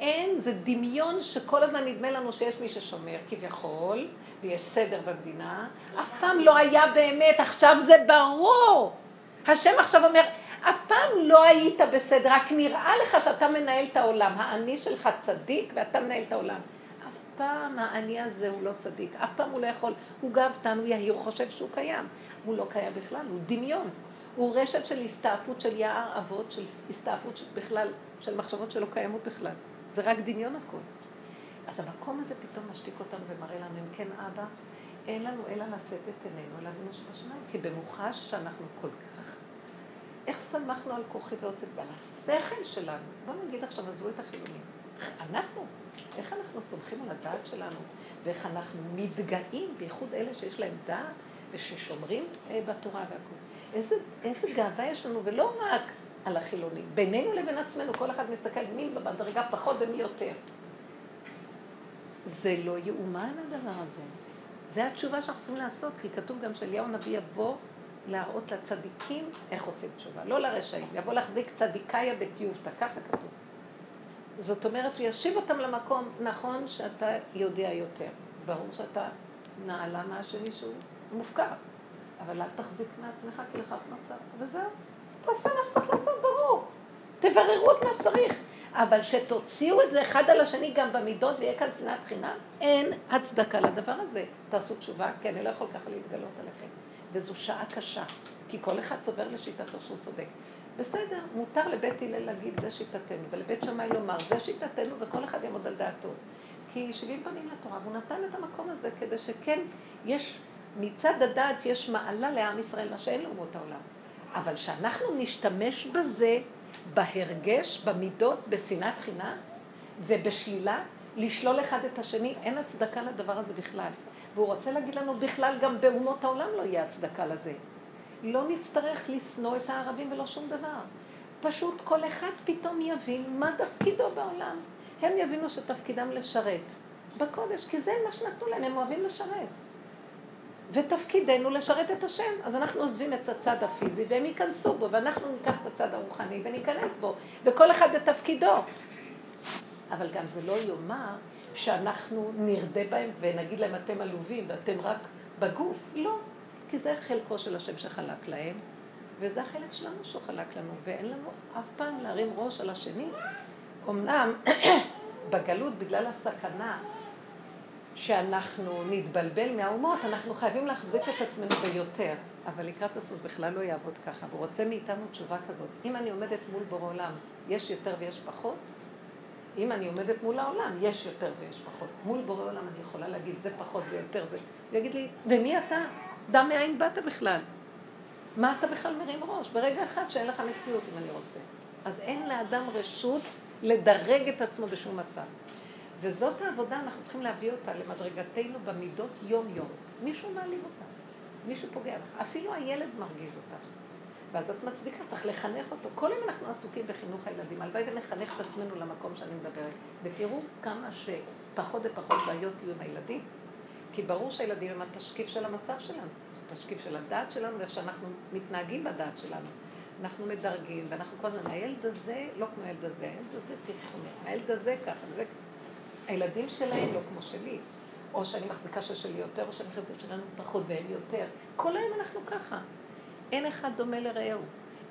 אין, זה דמיון שכל הזמן נדמה לנו שיש מי ששומר כביכול, ויש סדר במדינה, אף פעם לא היה באמת, עכשיו זה ברור. השם עכשיו אומר, אף פעם לא היית בסדר, רק נראה לך שאתה מנהל את העולם. האני שלך צדיק ואתה מנהל את העולם. אף פעם האני הזה הוא לא צדיק, אף פעם הוא לא יכול, הוא גאוותן, הוא יהיר, הוא חושב שהוא קיים. הוא לא קיים בכלל, הוא דמיון. הוא רשת של הסתעפות של יער אבות, של הסתעפות בכלל, של מחשבות שלא קיימות בכלל. זה רק דמיון הכל. אז המקום הזה פתאום משתיק אותנו ומראה לנו, אם כן אבא, אין לנו אלא לשאת את עינינו אל אבינו שבשמיים, כי במוחש שאנחנו כל כך, איך שמחנו על כוחי ועוצב ועל השכל שלנו. בואו נגיד עכשיו, עזבו את החילונים. אנחנו, איך אנחנו סומכים על הדעת שלנו, ואיך אנחנו מתגאים, בייחוד אלה שיש להם דעת וששומרים אה, בתורה והכול. איזה, איזה גאווה יש לנו, ולא רק על החילונים, בינינו לבין עצמנו, כל אחד מסתכל מי במדרגה פחות ומי יותר. זה לא יאומן הדבר הזה. זה התשובה שאנחנו צריכים לעשות, כי כתוב גם שאליהו הנביא יבוא להראות לצדיקים איך עושים תשובה, לא לרשעים, יבוא להחזיק צדיקאיה בטיובתא, ככה כתוב. זאת אומרת, הוא ישיב אותם למקום, נכון שאתה יודע יותר, ברור שאתה נעלה מהשני שהוא מופקר, אבל אל תחזיק מעצמך כי לכך נוצרת, וזהו. תעשה מה שצריך לעשות, ברור. תבררו את מה שצריך. אבל שתוציאו את זה אחד על השני גם במידות ויהיה כאן שנאת חינם, אין הצדקה לדבר הזה. תעשו תשובה, כי אני לא יכול ככה להתגלות עליכם. וזו שעה קשה, כי כל אחד צובר לשיטתו שהוא צודק. בסדר, מותר לבית הלל להגיד זה שיטתנו, ולבית שמאי לומר זה שיטתנו, וכל אחד יעמוד על דעתו. כי שבעים פנים לתורה, והוא נתן את המקום הזה כדי שכן, יש, מצד הדעת יש מעלה לעם ישראל, מה שאין לאומות העולם. אבל שאנחנו נשתמש בזה בהרגש, במידות, בשנאת חינם ובשלילה, לשלול אחד את השני, אין הצדקה לדבר הזה בכלל. והוא רוצה להגיד לנו בכלל, גם באומות העולם לא יהיה הצדקה לזה. לא נצטרך לשנוא את הערבים ולא שום דבר. פשוט כל אחד פתאום יבין מה תפקידו בעולם. הם יבינו שתפקידם לשרת בקודש, כי זה מה שנתנו להם, הם אוהבים לשרת. ותפקידנו לשרת את השם. אז אנחנו עוזבים את הצד הפיזי והם ייכנסו בו, ואנחנו ניקח את הצד הרוחני וניכנס בו, וכל אחד בתפקידו. אבל גם זה לא יאמר שאנחנו נרדה בהם ונגיד להם אתם עלובים ואתם רק בגוף. לא, כי זה חלקו של השם שחלק להם, וזה החלק שלנו שהוא חלק לנו, ואין לנו אף פעם להרים ראש על השני. אמנם בגלות, בגלל הסכנה שאנחנו נתבלבל מהאומות, אנחנו חייבים להחזיק את עצמנו ביותר. אבל לקראת הסוס בכלל לא יעבוד ככה, והוא רוצה מאיתנו תשובה כזאת. אם אני עומדת מול בורא עולם, יש יותר ויש פחות? אם אני עומדת מול העולם, יש יותר ויש פחות. מול בורא עולם אני יכולה להגיד, זה פחות, זה יותר, זה... הוא יגיד לי, ומי אתה? דע מאין באת בכלל. מה אתה בכלל מרים ראש? ברגע אחד שאין לך מציאות, אם אני רוצה. אז אין לאדם רשות לדרג את עצמו בשום מצב. וזאת העבודה, אנחנו צריכים להביא אותה למדרגתנו במידות יום-יום. מישהו מעליב אותך, מישהו פוגע בך, אפילו הילד מרגיז אותך. ואז את מצדיקה, צריך לחנך אותו. כל יום אנחנו עסוקים בחינוך הילדים. הלוואי ונחנך את עצמנו למקום שאני מדברת. ותראו כמה שפחות ופחות בעיות יהיו עם הילדים. כי ברור שהילדים הם התשקיף של המצב שלנו. התשקיף של הדעת שלנו ואיך שאנחנו מתנהגים בדעת שלנו. אנחנו מדרגים, ואנחנו כל הזמן, הילד הזה לא כמו הילד הזה, הילד הזה חומר, הילד הזה ככה, זה... הילדים שלהם לא כמו שלי. או שאני מחזיקה ששלי יותר, או שאני מחזיקה שלנו פחות והם יותר. כל היום אנחנו ככה. אין אחד דומה לרעהו.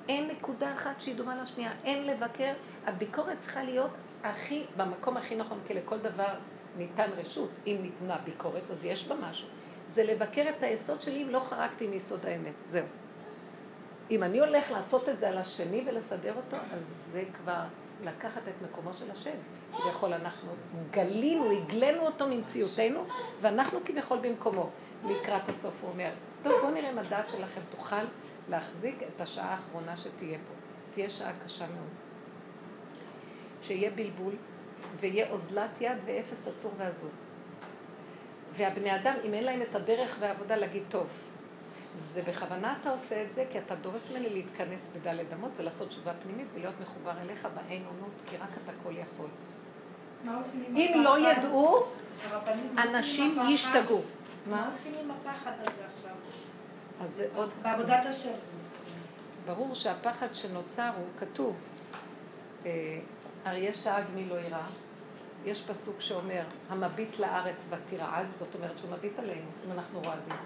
אין נקודה אחת שהיא דומה לשנייה. אין לבקר. הביקורת צריכה להיות הכי, במקום הכי נכון, כי לכל דבר ניתן רשות. אם ניתנה ביקורת, אז יש בה משהו. זה לבקר את היסוד שלי אם לא חרגתי מיסוד האמת. זהו. אם אני הולך לעשות את זה על השני ולסדר אותו, אז זה כבר לקחת את מקומו של השם. כביכול אנחנו גלינו, הגלינו אותו ממציאותנו, ואנחנו כביכול במקומו. לקראת הסוף הוא אומר, טוב, בואו נראה אם הדעת שלכם תוכל להחזיק את השעה האחרונה שתהיה פה. תהיה שעה קשה מאוד. שיהיה בלבול, ויהיה אוזלת יד ואפס עצור ועזור. והבני אדם, אם אין להם את הדרך והעבודה להגיד, טוב, זה בכוונה אתה עושה את זה, כי אתה דורש ממני להתכנס בדלת אמות ולעשות תשובה פנימית ולהיות מחובר אליך באין עונות, כי רק אתה כל יכול. אם לא ידעו, אנשים ישתגעו. מה עושים עם הפחד הזה עכשיו? אז זה עוד... בעבודת השם. ברור שהפחד שנוצר הוא כתוב. אה, אריה שאג מי לא ירא. יש פסוק שאומר, המביט לארץ ותרעד, זאת אומרת שהוא מביט עלינו, אם אנחנו רועדים.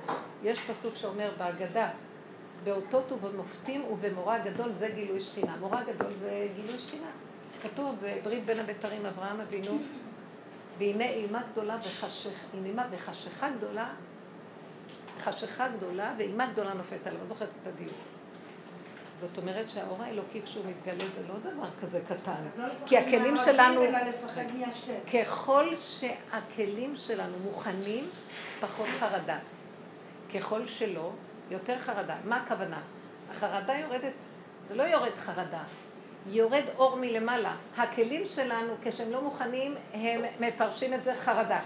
יש פסוק שאומר בהגדה, באותות ובמופתים ובמורא גדול זה גילוי שכינה. מורא גדול זה גילוי שכינה. כתוב בברית בין הבתרים אברהם אבינו, והנה אימה גדולה וחשך, אימה וחשיכה גדולה, חשיכה גדולה ואימה גדולה נופלת עליו, לא זוכרת את הדיוק. זאת אומרת שהאור האלוקי כשהוא מתגלה זה לא דבר כזה קטן. לא כי הכלים שלנו, אלא לפחד מהשם. ככל שהכלים שלנו מוכנים, פחות חרדה. ככל שלא, יותר חרדה. מה הכוונה? החרדה יורדת, זה לא יורד חרדה, יורד אור מלמעלה. הכלים שלנו, כשהם לא מוכנים, הם מפרשים את זה חרדה.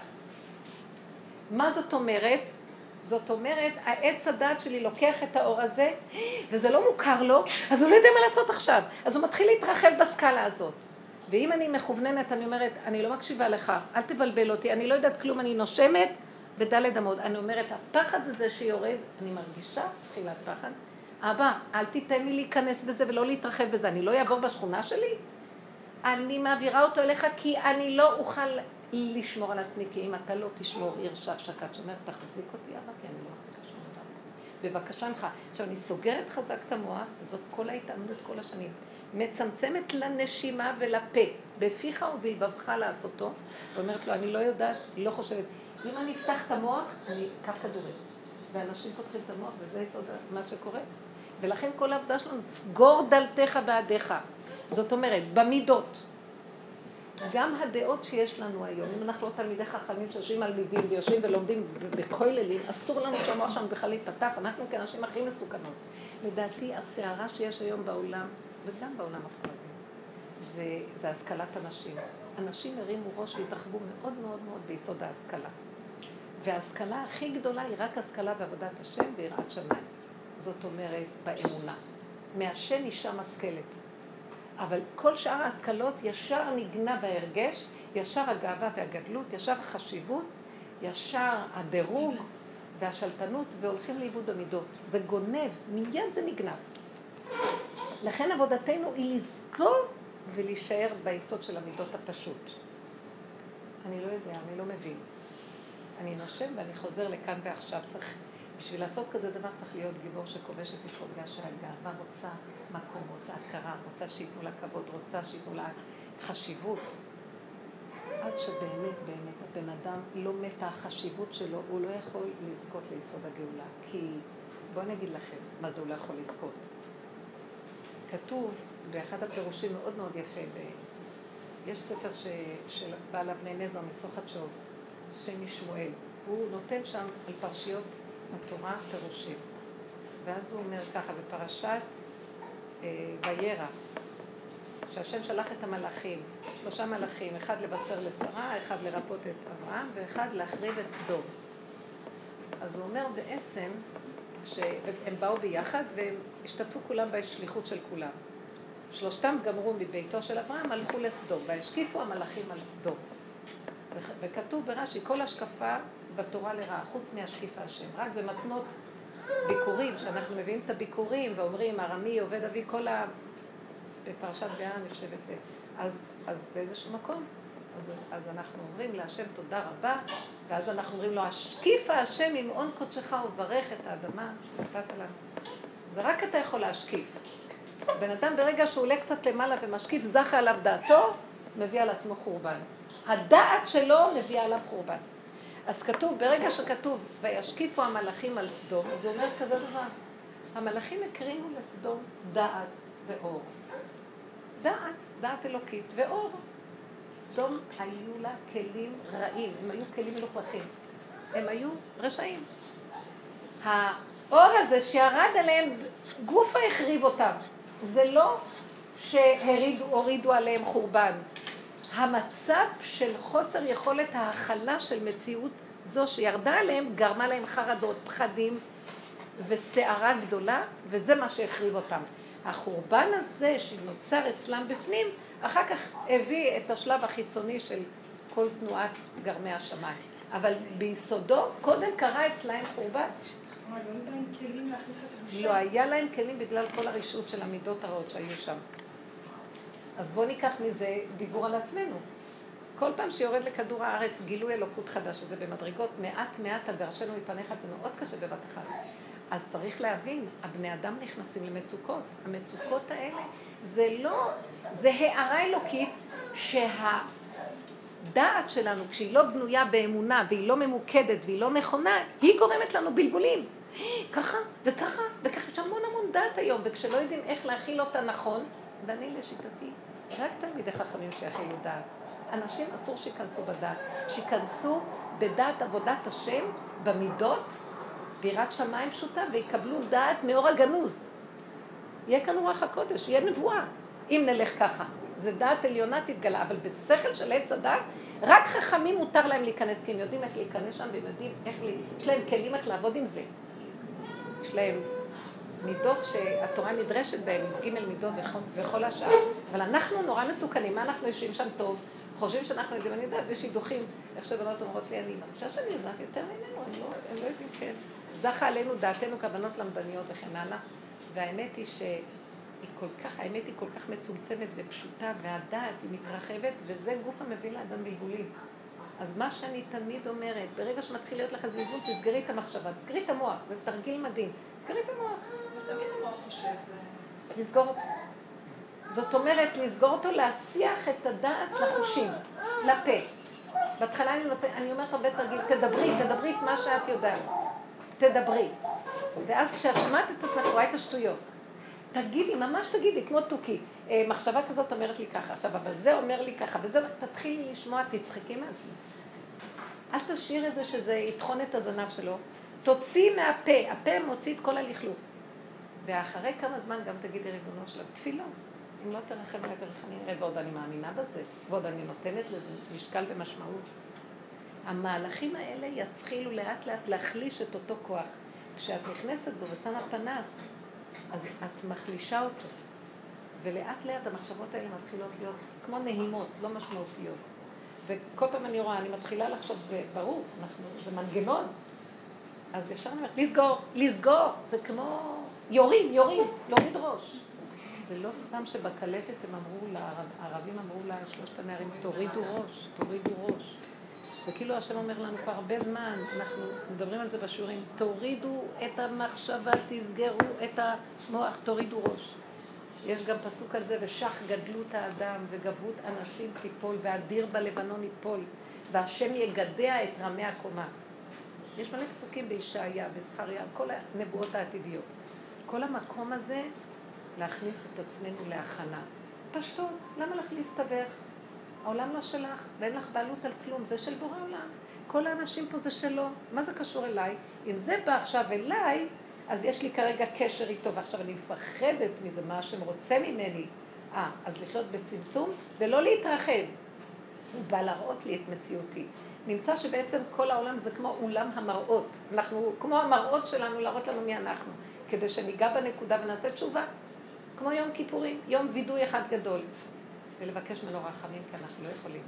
מה זאת אומרת? זאת אומרת, העץ הדת שלי לוקח את האור הזה, וזה לא מוכר לו, אז הוא לא יודע מה לעשות עכשיו. אז הוא מתחיל להתרחב בסקאלה הזאת. ואם אני מכווננת, אני אומרת, אני לא מקשיבה לך, אל תבלבל אותי, אני לא יודעת כלום, אני נושמת בדלת אמות. אני אומרת, הפחד הזה שיורד, אני מרגישה תחילת פחד. אבא, אל תיתן לי להיכנס בזה ולא להתרחב בזה, אני לא אעבור בשכונה שלי? אני מעבירה אותו אליך כי אני לא אוכל לשמור על עצמי, כי אם אתה לא תשמור עיר שף שקד שומר, תחזיק אותי אבא, כי אני לא מחזיקה שום דבר. בבקשה ממך. עכשיו, אני סוגרת חזק את המוח, וזאת כל ההתאמנות כל השנים. מצמצמת לנשימה ולפה, בפיך ובלבבך לעשותו, ואומרת לו, אני לא יודעת, לא חושבת. אם אני אפתח את המוח, אני אקח כדורים. ואנשים פותחים את המוח, וזה יסוד מה שקורה. ולכן כל העבודה שלנו, סגור דלתך בעדיך. זאת אומרת, במידות. גם הדעות שיש לנו היום, אם אנחנו לא תלמידי חכמים שיושבים על מידים ויושבים ולומדים בכוללים, אסור לנו שהמוח שלנו בכלל להיפתח, אנחנו כאנשים הכי מסוכנות. לדעתי, הסערה שיש היום בעולם, וגם בעולם החרדי, זה, זה השכלת הנשים. אנשים הרימו ראש והתרחבו מאוד מאוד מאוד ביסוד ההשכלה. וההשכלה הכי גדולה היא רק השכלה בעבודת השם ויראת שמיים. זאת אומרת, באמונה. מהשם אישה משכלת. אבל כל שאר ההשכלות ישר נגנה בהרגש, ישר הגאווה והגדלות, ישר החשיבות, ישר הדירוג והשלטנות, והולכים לאיבוד במידות. זה גונב, מיד זה נגנב. לכן עבודתנו היא לזכור ולהישאר ביסוד של המידות הפשוט. אני לא יודע, אני לא מבין. אני נושם ואני חוזר לכאן ועכשיו. צריך בשביל לעשות כזה דבר צריך להיות גיבור שכובש את יפו, בגלל שהגאווה רוצה מקום, רוצה הכרה, רוצה שייתנו לה כבוד, רוצה שייתנו לה חשיבות. עד שבאמת, באמת, הבן אדם לא מת החשיבות שלו, הוא לא יכול לזכות ליסוד הגאולה. כי, בואו אני אגיד לכם, מה זה הוא לא יכול לזכות. כתוב באחד הפירושים מאוד מאוד יפה, ב... יש ספר ש... של בעל אבני נזר מסוחת שוב, שם משמואל. הוא נותן שם על פרשיות התורה פירושים. ואז הוא אומר ככה, בפרשת אה, וירא, שהשם שלח את המלאכים, שלושה מלאכים, אחד לבשר לשרה, אחד לרפות את אברהם, ואחד להחריב את סדום. אז הוא אומר בעצם שהם באו ביחד והם השתתפו כולם בשליחות של כולם. שלושתם גמרו מביתו של אברהם, הלכו לסדום, והשקיפו המלאכים על סדום. וכתוב ברש"י, כל השקפה בתורה לרעה, חוץ מהשקיפה השם. רק במתנות ביקורים, שאנחנו מביאים את הביקורים ואומרים, ארמי, עובד אבי, כל ה... בפרשת ביאה אני חושבת זה. אז, אז באיזשהו מקום, אז, אז אנחנו אומרים להשם תודה רבה, ואז אנחנו אומרים לו, השקיפה השם עם הון קודשך וברך את האדמה שנתת לנו. זה רק אתה יכול להשקיף. בן אדם ברגע שהוא עולה קצת למעלה ומשקיף, זכה עליו דעתו, מביא על עצמו חורבן. הדעת שלו מביאה עליו חורבן. אז כתוב, ברגע שכתוב, וישקיפו המלאכים על סדום, זה אומר כזה דבר. המלאכים הקרינו לסדום דעת ואור. דעת, דעת אלוקית, ואור. סדום היו לה כלים רעים, הם היו כלים מלוכלכים. הם היו רשעים. האור הזה שירד עליהם, גופה החריב אותם. זה לא שהורידו עליהם חורבן. המצב של חוסר יכולת ההכלה של מציאות זו שירדה עליהם, גרמה להם חרדות, פחדים וסערה גדולה, וזה מה שהחריב אותם. החורבן הזה שנוצר אצלם בפנים, אחר כך הביא את השלב החיצוני של כל תנועת גרמי השמיים. אבל ביסודו, קודם קרה אצלהם חורבן. לא היה להם כלים בגלל כל הרשעות של המידות הרעות שהיו שם. אז בואו ניקח מזה דיבור על עצמנו. כל פעם שיורד לכדור הארץ גילוי אלוקות חדש, שזה במדרגות מעט מעט הגרשנו מפניך, זה מאוד קשה בבת אחת. אז צריך להבין, הבני אדם נכנסים למצוקות. המצוקות האלה זה לא, זה הערה אלוקית שהדעת שלנו, כשהיא לא בנויה באמונה והיא לא ממוקדת והיא לא נכונה, היא גורמת לנו בלבולים. ככה וככה וככה, יש המון המון דעת היום, וכשלא יודעים איך להכיל אותה נכון, ואני לשיטתי, רק תלמידי חכמים שיכילו דעת. אנשים אסור שייכנסו בדעת, שייכנסו בדעת עבודת השם, במידות, ביראת שמיים פשוטה, ויקבלו דעת מאור הגנוז. יהיה כאן רוח הקודש, יהיה נבואה, אם נלך ככה. זה דעת עליונה תתגלה, אבל בשכל של עץ הדת, רק חכמים מותר להם להיכנס, כי הם יודעים איך להיכנס שם, והם יודעים איך, יש להם כלים איך לעבוד עם זה. יש להם מידות שהתורה נדרשת בהן, ג' מידות וכל השאר. אבל אנחנו נורא מסוכנים, מה אנחנו יושבים שם טוב? חושבים שאנחנו יודעים, אני יודעת, יש שידוכים, איך שבנות אומרות לי, אני מרגישה שאני יודעת יותר ממנו, הם לא, הם לא יודעים, כן. זכה עלינו דעתנו כבנות למדניות וכן הלאה, והאמת היא שהיא כל כך, האמת היא כל כך מצומצמת ופשוטה, והדעת היא מתרחבת, וזה גוף המביא לאדם בלבולים. אז מה שאני תמיד אומרת, ברגע שמתחיל להיות לך בלבול, תסגרי את המחשבה, תסגרי את המוח, זה תרגיל מדהים. תסגרי את המוח. תמיד המוח חושב, זה... לסגור אותו. זאת אומרת, לסגור אותו, להסיח את הדעת לחושים, לפה. בהתחלה אני, נות... אני אומרת הרבה תרגיל, תדברי, תדברי את מה שאת יודעת. תדברי. ואז כשאת שומעת את עצמך, רואה את השטויות. תגידי, ממש תגידי, כמו תוכי. אה, מחשבה כזאת אומרת לי ככה, עכשיו, אבל זה אומר לי ככה, וזה, תתחילי לשמוע, תצחקי מעצמך. אל תשאיר את זה שזה יטחון את הזנב שלו. תוציא מהפה, הפה מוציא את כל הלכלוך. ואחרי כמה זמן גם תגידי ריבונו שלו, תפילה. אם לא תרחם עליי תרחם עליי, ועוד אני מאמינה בזה, ועוד אני נותנת לזה משקל ומשמעות. המהלכים האלה יתחילו לאט לאט להחליש את אותו כוח. כשאת נכנסת בו ושמה פנס, אז את מחלישה אותו. ולאט לאט המחשבות האלה מתחילות להיות כמו נהימות, לא משמעותיות. וכל פעם אני רואה, אני מתחילה לחשוב, זה ברור, אנחנו, זה מנגנון. אז ישר אני אומרת, לסגור, לסגור, זה כמו יורים, יורים, להוריד ראש. זה לא סתם שבקלטת הם אמרו, הערבים אמרו לשלושת הנערים, תורידו ראש, תורידו ראש. זה כאילו השם אומר לנו כבר הרבה זמן, אנחנו מדברים על זה בשיעורים, תורידו את המחשבה, תסגרו את המוח, תורידו ראש. יש גם פסוק על זה, ושח גדלות האדם וגבות אנשים תיפול, ואדיר בלבנון ייפול, והשם יגדע את רמי הקומה. יש מלא פסוקים בישעיה, בזכריה, כל הנבואות העתידיות. כל המקום הזה, להכניס את עצמנו להכנה. פשטות, למה לך להסתבך? העולם לא שלך, ואין לך בעלות על כלום, זה של בורא עולם. כל האנשים פה זה שלו, מה זה קשור אליי? אם זה בא עכשיו אליי, אז יש לי כרגע קשר איתו, ועכשיו אני מפחדת מזה, מה השם רוצה ממני. אה, אז לחיות בצמצום ולא להתרחב. הוא בא להראות לי את מציאותי. נמצא שבעצם כל העולם זה כמו אולם המראות. אנחנו, כמו המראות שלנו, להראות לנו מי אנחנו. כדי שניגע בנקודה ונעשה תשובה. כמו יום כיפורים, יום וידוי אחד גדול. ולבקש ממנו רחמים, כי אנחנו לא יכולים.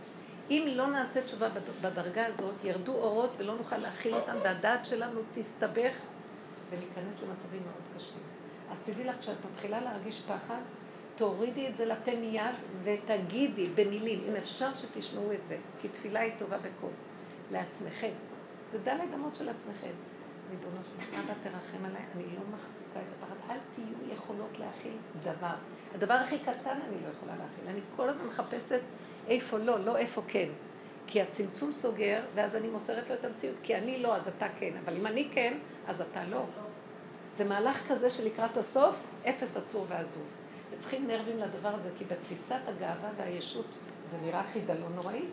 אם לא נעשה תשובה בדרגה הזאת, ירדו אורות ולא נוכל להכיל אותם, והדעת שלנו תסתבך וניכנס למצבים מאוד קשים. אז תדעי לך, כשאת מתחילה להרגיש פחד, תורידי את זה לפה מיד ותגידי במילים, אם אפשר שתשמעו את זה, כי תפילה היא טובה בקול, לעצמכם. זה דלת אמות של עצמכם. ריבונו של אבא תרחם עליי, אני לא מחזיקה את הפחד, אל תהיו יכולות להכיל דבר. הדבר הכי קטן אני לא יכולה להכיל. אני כל הזמן מחפשת איפה לא, לא איפה כן. כי הצמצום סוגר, ואז אני מוסרת לו את המציאות. כי אני לא, אז אתה כן. אבל אם אני כן, אז אתה לא. זה מהלך כזה שלקראת הסוף, אפס עצור ועזוב. וצריכים נרבים לדבר הזה, כי בתפיסת הגאווה והישות זה נראה חידלון נוראי,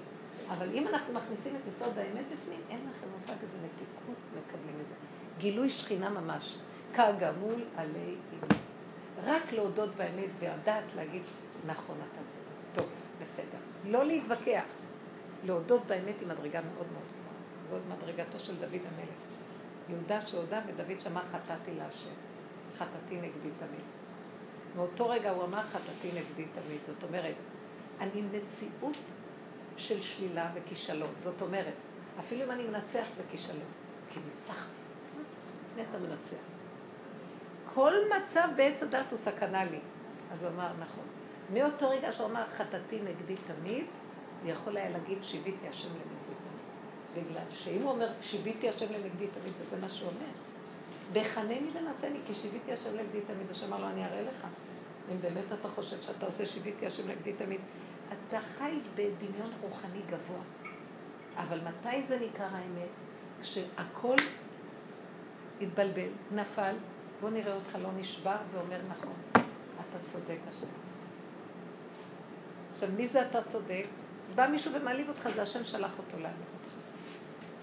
אבל אם אנחנו מכניסים את יסוד האמת בפנים, אין לכם מושג איזה מתיקות מקבלים מזה. גילוי שכינה ממש. כגמול עלי אימי. רק להודות באמת והדעת להגיד, נכון, אתה צודק. טוב, בסדר. לא להתווכח. להודות באמת היא מדרגה מאוד מאוד גבוהה. זאת מדרגתו של דוד המלך. יהודה שהודה ודוד שמע חטאתי להשם. חטאתי נגדי תמיד. מאותו רגע הוא אמר חטאתי נגדי תמיד. זאת אומרת, אני מציאות של שלילה וכישלון. זאת אומרת, אפילו אם אני מנצח זה כישלון. כי ניצחתי. אתה מנצח? כל מצב בעץ הדת הוא סכנה לי. אז הוא אמר, נכון. מאותו רגע שהוא אמר חטאתי נגדי תמיד, הוא יכול היה להגיד שיביתי השם לנגדי תמיד. בגלל שאם הוא אומר שיביתי השם לנגדי תמיד, וזה מה שהוא אומר. בחנני ונעשני, כי שיביתי השם לנגדי תמיד, השם אמר לו, אני אראה לך. אם באמת אתה חושב שאתה עושה שיביתי השם לנגדי תמיד, אתה חי בדמיון רוחני גבוה. אבל מתי זה ניכר האמת? כשהכל התבלבל, נפל, בוא נראה אותך לא נשבר ואומר נכון, אתה צודק השם. עכשיו, מי זה אתה צודק? בא מישהו ומעליב אותך, זה השם שלח אותו להעליב אותך.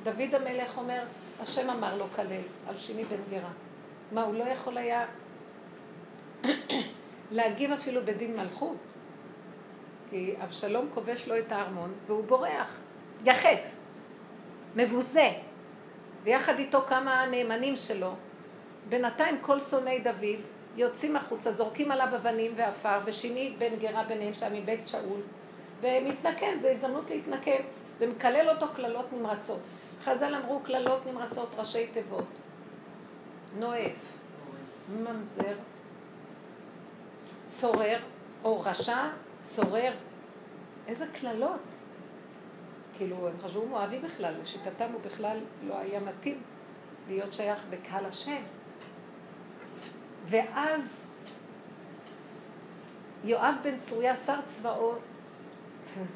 דוד המלך אומר, השם אמר לו כלל על שימי בן גרה. מה, הוא לא יכול היה להגיב אפילו בדין מלכות? כי אבשלום כובש לו את הארמון והוא בורח, יחף, מבוזה, ויחד איתו כמה נאמנים שלו. בינתיים כל שונאי דוד יוצאים החוצה, זורקים עליו אבנים ועפר, ושימי בן גרה ביניהם שם מבית שאול, ומתנקם, זו הזדמנות להתנקם, ומקלל אותו קללות נמרצות. חז"ל אמרו קללות נמרצות, ראשי תיבות. נואף, ממזר, צורר, או רשע, צורר. איזה קללות. כאילו, הם חשבו מואבי בכלל, לשיטתם הוא בכלל לא היה מתאים להיות שייך בקהל השם. ואז יואב בן צרויה, שר צבאות,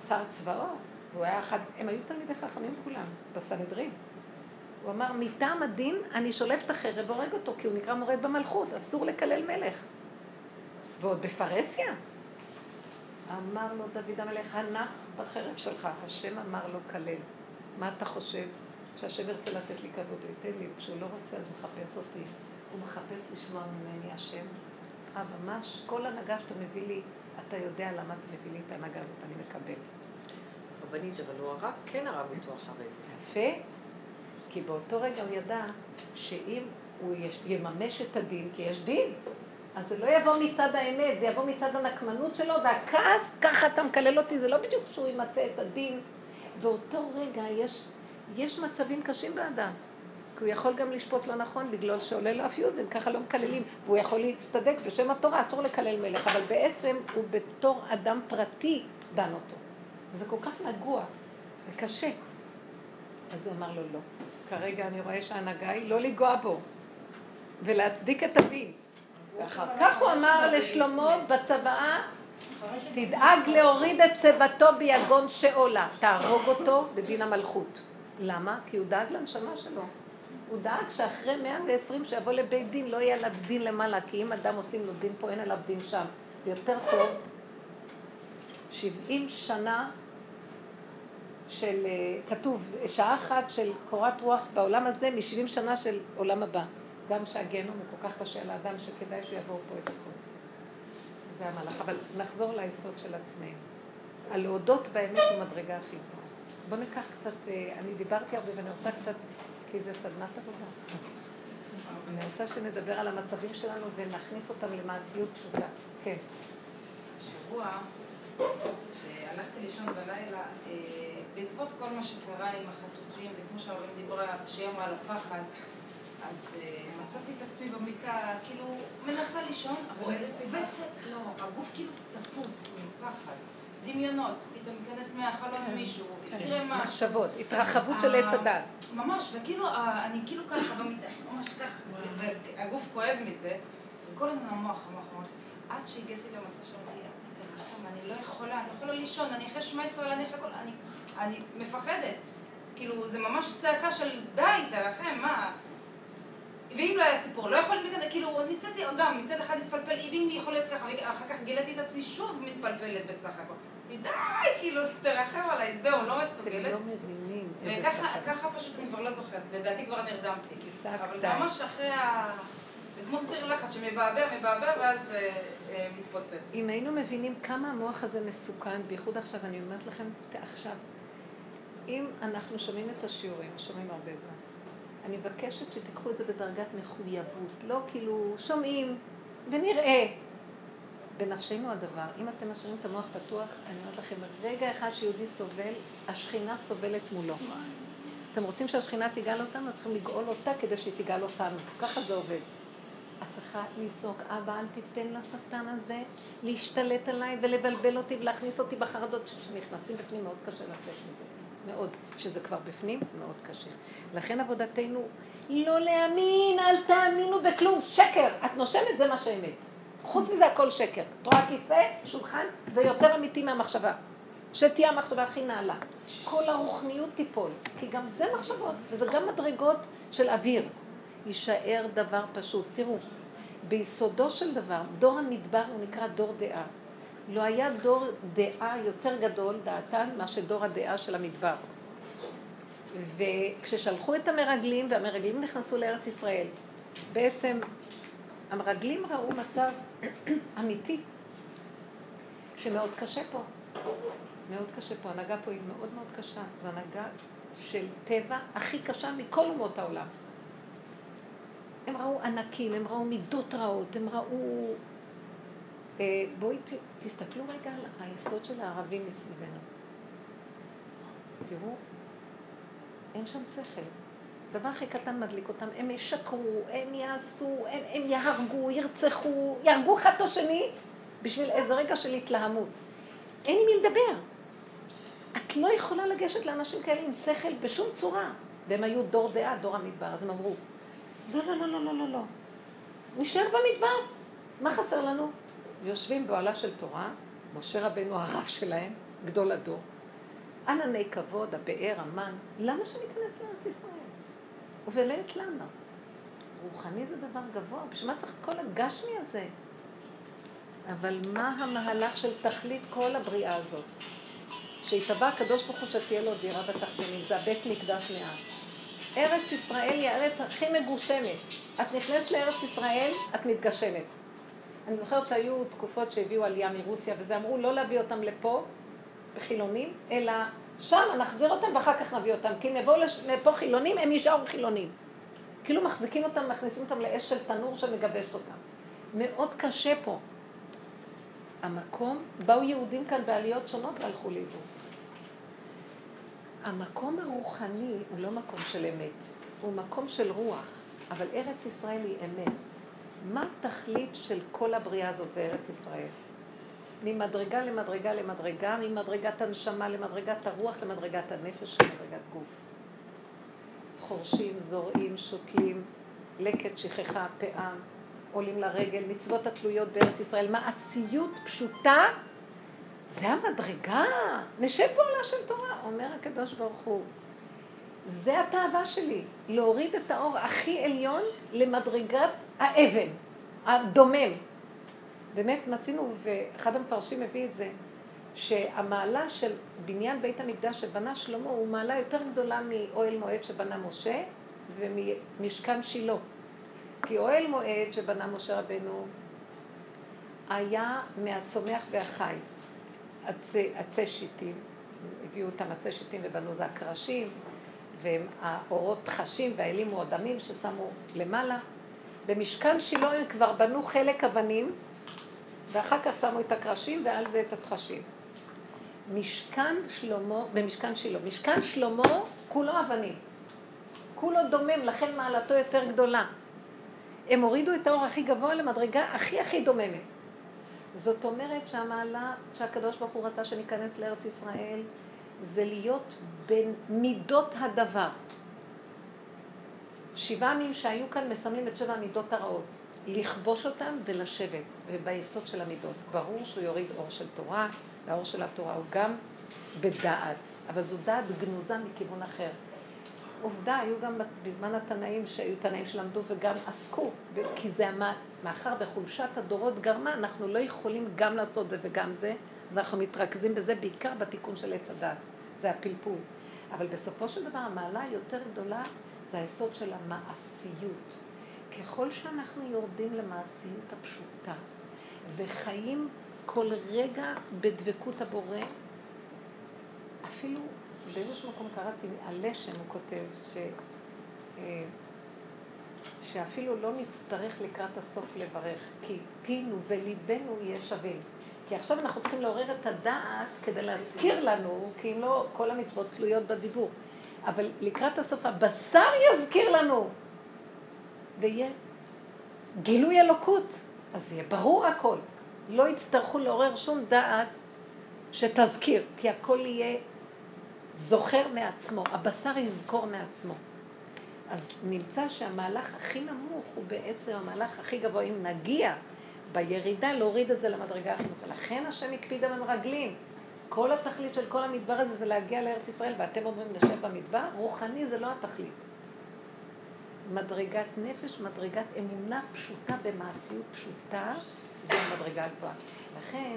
שר צבאות, הוא היה אחד, הם היו תלמידי חכמים כולם, בסנהדרין. הוא אמר, מטעם הדין אני שולף את החרב והורג אותו, כי הוא נקרא מורד במלכות, אסור לקלל מלך. ועוד בפרהסיה. אמר לו דוד המלך, הנח בחרב שלך, השם אמר לו כלל. מה אתה חושב? שהשם ירצה לתת לי כבוד, הוא ייתן לי, כשהוא לא רוצה אז הוא מחפש אותי. הוא מחפש לשמוע ממני השם. אה, ממש, כל הנהגה שאתה מביא לי, אתה יודע למה אתה מביא לי את ההנהגה הזאת, אני מקבל. רבנית, אבל הוא הרב, כן הרב איתו אחרי זה. יפה, כי באותו רגע הוא ידע שאם הוא יממש את הדין, כי יש דין, אז זה לא יבוא מצד האמת, זה יבוא מצד הנקמנות שלו, והכעס, ככה אתה מקלל אותי, זה לא בדיוק שהוא ימצא את הדין. באותו רגע יש, יש מצבים קשים באדם. כי הוא יכול גם לשפוט לא נכון בגלל שעולה לו הפיוזים, ככה לא מקללים, והוא יכול להצטדק בשם התורה, אסור לקלל מלך, אבל בעצם הוא בתור אדם פרטי דן אותו. זה כל כך נגוע וקשה. אז הוא אמר לו לא. כרגע אני רואה שההנהגה היא לא לנגוע בו ולהצדיק את הדין. ואחר כך הוא אמר לשלמה בצוואה, תדאג להוריד את שיבתו ביגון שאולה, תהרוג אותו בדין המלכות. למה? כי הוא דאג לנשמה שלו. הוא דאג שאחרי 120 שיבוא לבית דין לא יהיה עליו דין למעלה, כי אם אדם עושים לו דין פה אין עליו דין שם. יותר טוב, 70 שנה של, אה, כתוב, שעה אחת של קורת רוח בעולם הזה מ-70 שנה של עולם הבא. גם שהגיהנום הוא כל כך קשה לאדם שכדאי שיבואו פה את הכול. זה המהלך. אבל נחזור ליסוד של עצמנו. הלהודות באמת הוא מדרגה הכי גבוהה. בואו ניקח קצת, אה, אני דיברתי הרבה ואני רוצה קצת, כי זה סדנת עבודה. אני רוצה שנדבר על המצבים שלנו ונכניס אותם למעשיות פשוטה. כן. השבוע, כשהלכתי לישון בלילה, אה, בעקבות כל מה שקרה עם החטופים, וכמו שההורים דיברה שהיום על הפחד, אז אה, מצאתי את עצמי במיטה, כאילו, מנסה לישון, אבל קובצת, לא, הגוף כאילו תפוס מפחד. דמיונות, פתאום ייכנס מהחלון מישהו, יקרה משהו. מחשבות, התרחבות של עץ הדת. ממש, וכאילו, אה, אני כאילו ככה במיטה, ממש ככה, והגוף כואב מזה, וכל הזמן המוח, המוח, המוח, עד שהגעתי למצב שאמרתי, "יאללה, תרחם, אני לא יכולה, אני לא יכולה לישון, אני אחרי שמע ישראל, אני אחרי כל, אני, אני מפחדת. כאילו, זה ממש צעקה של די, תרחם, מה? ואם לא היה סיפור, לא יכולתי להיכנס, כאילו, ניסיתי גם, מצד אחד להתפלפל, אם יכול להיות ככה, ואחר כך גיליתי את עצמי שוב מתפלפלת בסך הכל. די, כאילו, תרחם עליי, זהו, לא מסוגלת. לא מבינים וככה פשוט אני כבר לא זוכרת, לדעתי כבר נרדמתי. צעק, אבל זה. ממש אחרי ה... זה כמו סיר לחץ שמבעבע, מבעבע, ואז אה, אה, מתפוצץ. אם היינו מבינים כמה המוח הזה מסוכן, בייחוד עכשיו, אני אומרת לכם, עכשיו, אם אנחנו שומעים את השיעורים, שומעים הרבה זמן, אני מבקשת שתיקחו את זה בדרגת מחויבות, לא כאילו שומעים ונראה. בנפשנו הדבר, אם אתם משאירים את המוח פתוח, אני אומרת לכם, רגע אחד שיהודי סובל, השכינה סובלת מולו. אתם רוצים שהשכינה תגאל אותנו, אתם צריכים לגאול אותה כדי שהיא תגאל אותנו. ככה זה עובד. את צריכה לצעוק, אבא, אל תיתן לשטן הזה להשתלט עליי ולבלבל אותי ולהכניס אותי בחרדות שנכנסים בפנים, מאוד קשה לצאת מזה. מאוד. כשזה כבר בפנים, מאוד קשה. לכן עבודתנו, לא להאמין, אל תאמינו בכלום, שקר. את נושמת, זה מה שאמת. חוץ מזה הכל שקר. את רואה כיסא, שולחן, זה יותר אמיתי מהמחשבה. שתהיה המחשבה הכי נעלה. כל הרוחניות תיפול, כי גם זה מחשבות, וזה גם מדרגות של אוויר. יישאר דבר פשוט. תראו, ביסודו של דבר, דור המדבר הוא נקרא דור דעה. לא היה דור דעה יותר גדול, דעתן, מאשר דור הדעה של המדבר. וכששלחו את המרגלים, והמרגלים נכנסו לארץ ישראל, בעצם המרגלים ראו מצב אמיתי, שמאוד קשה פה. מאוד קשה פה, ההנהגה פה היא מאוד מאוד קשה. זו הנהגה של טבע הכי קשה מכל אומות העולם. הם ראו ענקים, הם ראו מידות רעות, הם ראו... אה, בואי תסתכלו רגע על היסוד של הערבים מסביבנו. תראו, אין שם שכל. דבר הכי קטן מדליק אותם, הם ישקרו, הם יעשו, הם, הם יהרגו, ירצחו, יהרגו אחד את השני בשביל איזה רגע של התלהמות. אין עם מי לדבר. את לא יכולה לגשת לאנשים כאלה עם שכל בשום צורה. והם היו דור דעה, דור המדבר, אז הם אמרו, לא, לא, לא, לא, לא, לא, לא. נשאר במדבר. מה חסר לנו? יושבים באוהלה של תורה, משה רבנו הרב שלהם, גדול הדור. ענני כבוד, הבאר, המן, למה שניכנס לארץ ישראל? ובאמת למה? רוחני זה דבר גבוה, בשביל מה צריך כל הגשמי הזה? אבל מה המהלך של תכלית כל הבריאה הזאת? שיתבע הקדוש ברוך הוא שתהיה לו דירה בתחתונים, זה הבית מקדש מעט. ארץ ישראל היא הארץ הכי מגושמת. את נכנסת לארץ ישראל, את מתגשמת. אני זוכרת שהיו תקופות שהביאו עלייה מרוסיה, וזה אמרו לא להביא אותם לפה, בחילונים, אלא שם נחזיר אותם ואחר כך נביא אותם. כי אם יבואו לפה חילונים, הם יישארו חילונים. כאילו מחזיקים אותם, מכניסים אותם לאש של תנור שמגבשת אותם. מאוד קשה פה. המקום, באו יהודים כאן בעליות שונות והלכו לאיבוד. המקום הרוחני הוא לא מקום של אמת, הוא מקום של רוח, אבל ארץ ישראל היא אמת. מה התכלית של כל הבריאה הזאת? זה ארץ ישראל. ממדרגה למדרגה למדרגה, ממדרגת הנשמה למדרגת הרוח למדרגת הנפש למדרגת גוף. חורשים, זורעים, שותלים, לקט, שכחה, פאה, עולים לרגל, מצוות התלויות בארץ ישראל, מעשיות פשוטה, זה המדרגה. נשב בעולה של תורה, אומר הקדוש ברוך הוא. זה התאווה שלי, להוריד את האור הכי עליון למדרגת האבן, הדומם. באמת מצינו, ואחד המפרשים מביא את זה, שהמעלה של בניין בית המקדש שבנה שלמה הוא מעלה יותר גדולה מאוהל מועד שבנה משה ומשכן שילה. כי אוהל מועד שבנה משה רבנו היה מהצומח והחי. עצי, עצי שיטים, הביאו אותם עצי שיטים ובנו זה הקרשים, והאורות חשים והאלים מועדמים ששמו למעלה. במשכן שילה הם כבר בנו חלק אבנים, ואחר כך שמו את הקרשים ועל זה את התחשים. משכן שלמה, במשכן שילה, משכן שלמה כולו אבנים. כולו דומם, לכן מעלתו יותר גדולה. הם הורידו את האור הכי גבוה למדרגה הכי הכי דוממת. זאת אומרת שהמעלה שהקדוש ברוך הוא רצה שניכנס לארץ ישראל זה להיות בין מידות הדבר. שבעה עמים שהיו כאן מסמלים את שבע המידות הרעות. לכבוש אותם ולשבת, וביסוד של המידות. ברור שהוא יוריד אור של תורה, והאור של התורה הוא גם בדעת, אבל זו דעת גנוזה מכיוון אחר. עובדה, היו גם בזמן התנאים, שהיו תנאים שלמדו וגם עסקו, כי זה מאחר וחולשת הדורות גרמה, אנחנו לא יכולים גם לעשות זה וגם זה, אז אנחנו מתרכזים בזה בעיקר בתיקון של עץ הדת, זה הפלפול. אבל בסופו של דבר המעלה היותר גדולה זה היסוד של המעשיות. ככל שאנחנו יורדים למעשיות הפשוטה וחיים כל רגע בדבקות הבורא, אפילו באיזשהו מקום קראתי על לשם, הוא כותב, ש, אה, שאפילו לא נצטרך לקראת הסוף לברך, כי פינו וליבנו יהיה שווים. כי עכשיו אנחנו צריכים לעורר את הדעת כדי להזכיר לנו, כי אם לא, כל המצוות תלויות בדיבור. אבל לקראת הסוף הבשר יזכיר לנו, ויהיה גילוי אלוקות, אז יהיה ברור הכל. לא יצטרכו לעורר שום דעת שתזכיר, כי הכל יהיה זוכר מעצמו, הבשר יזכור מעצמו. אז נמצא שהמהלך הכי נמוך הוא בעצם המהלך הכי גבוה, אם נגיע בירידה להוריד את זה למדרגה הכי נמוכה. לכן השם הקפיד על המרגלים. כל התכלית של כל המדבר הזה זה להגיע לארץ ישראל, ואתם אומרים לשב במדבר, רוחני זה לא התכלית. מדרגת נפש, מדרגת אמונה פשוטה במעשיות פשוטה, זו המדרגה הגבוהה. לכן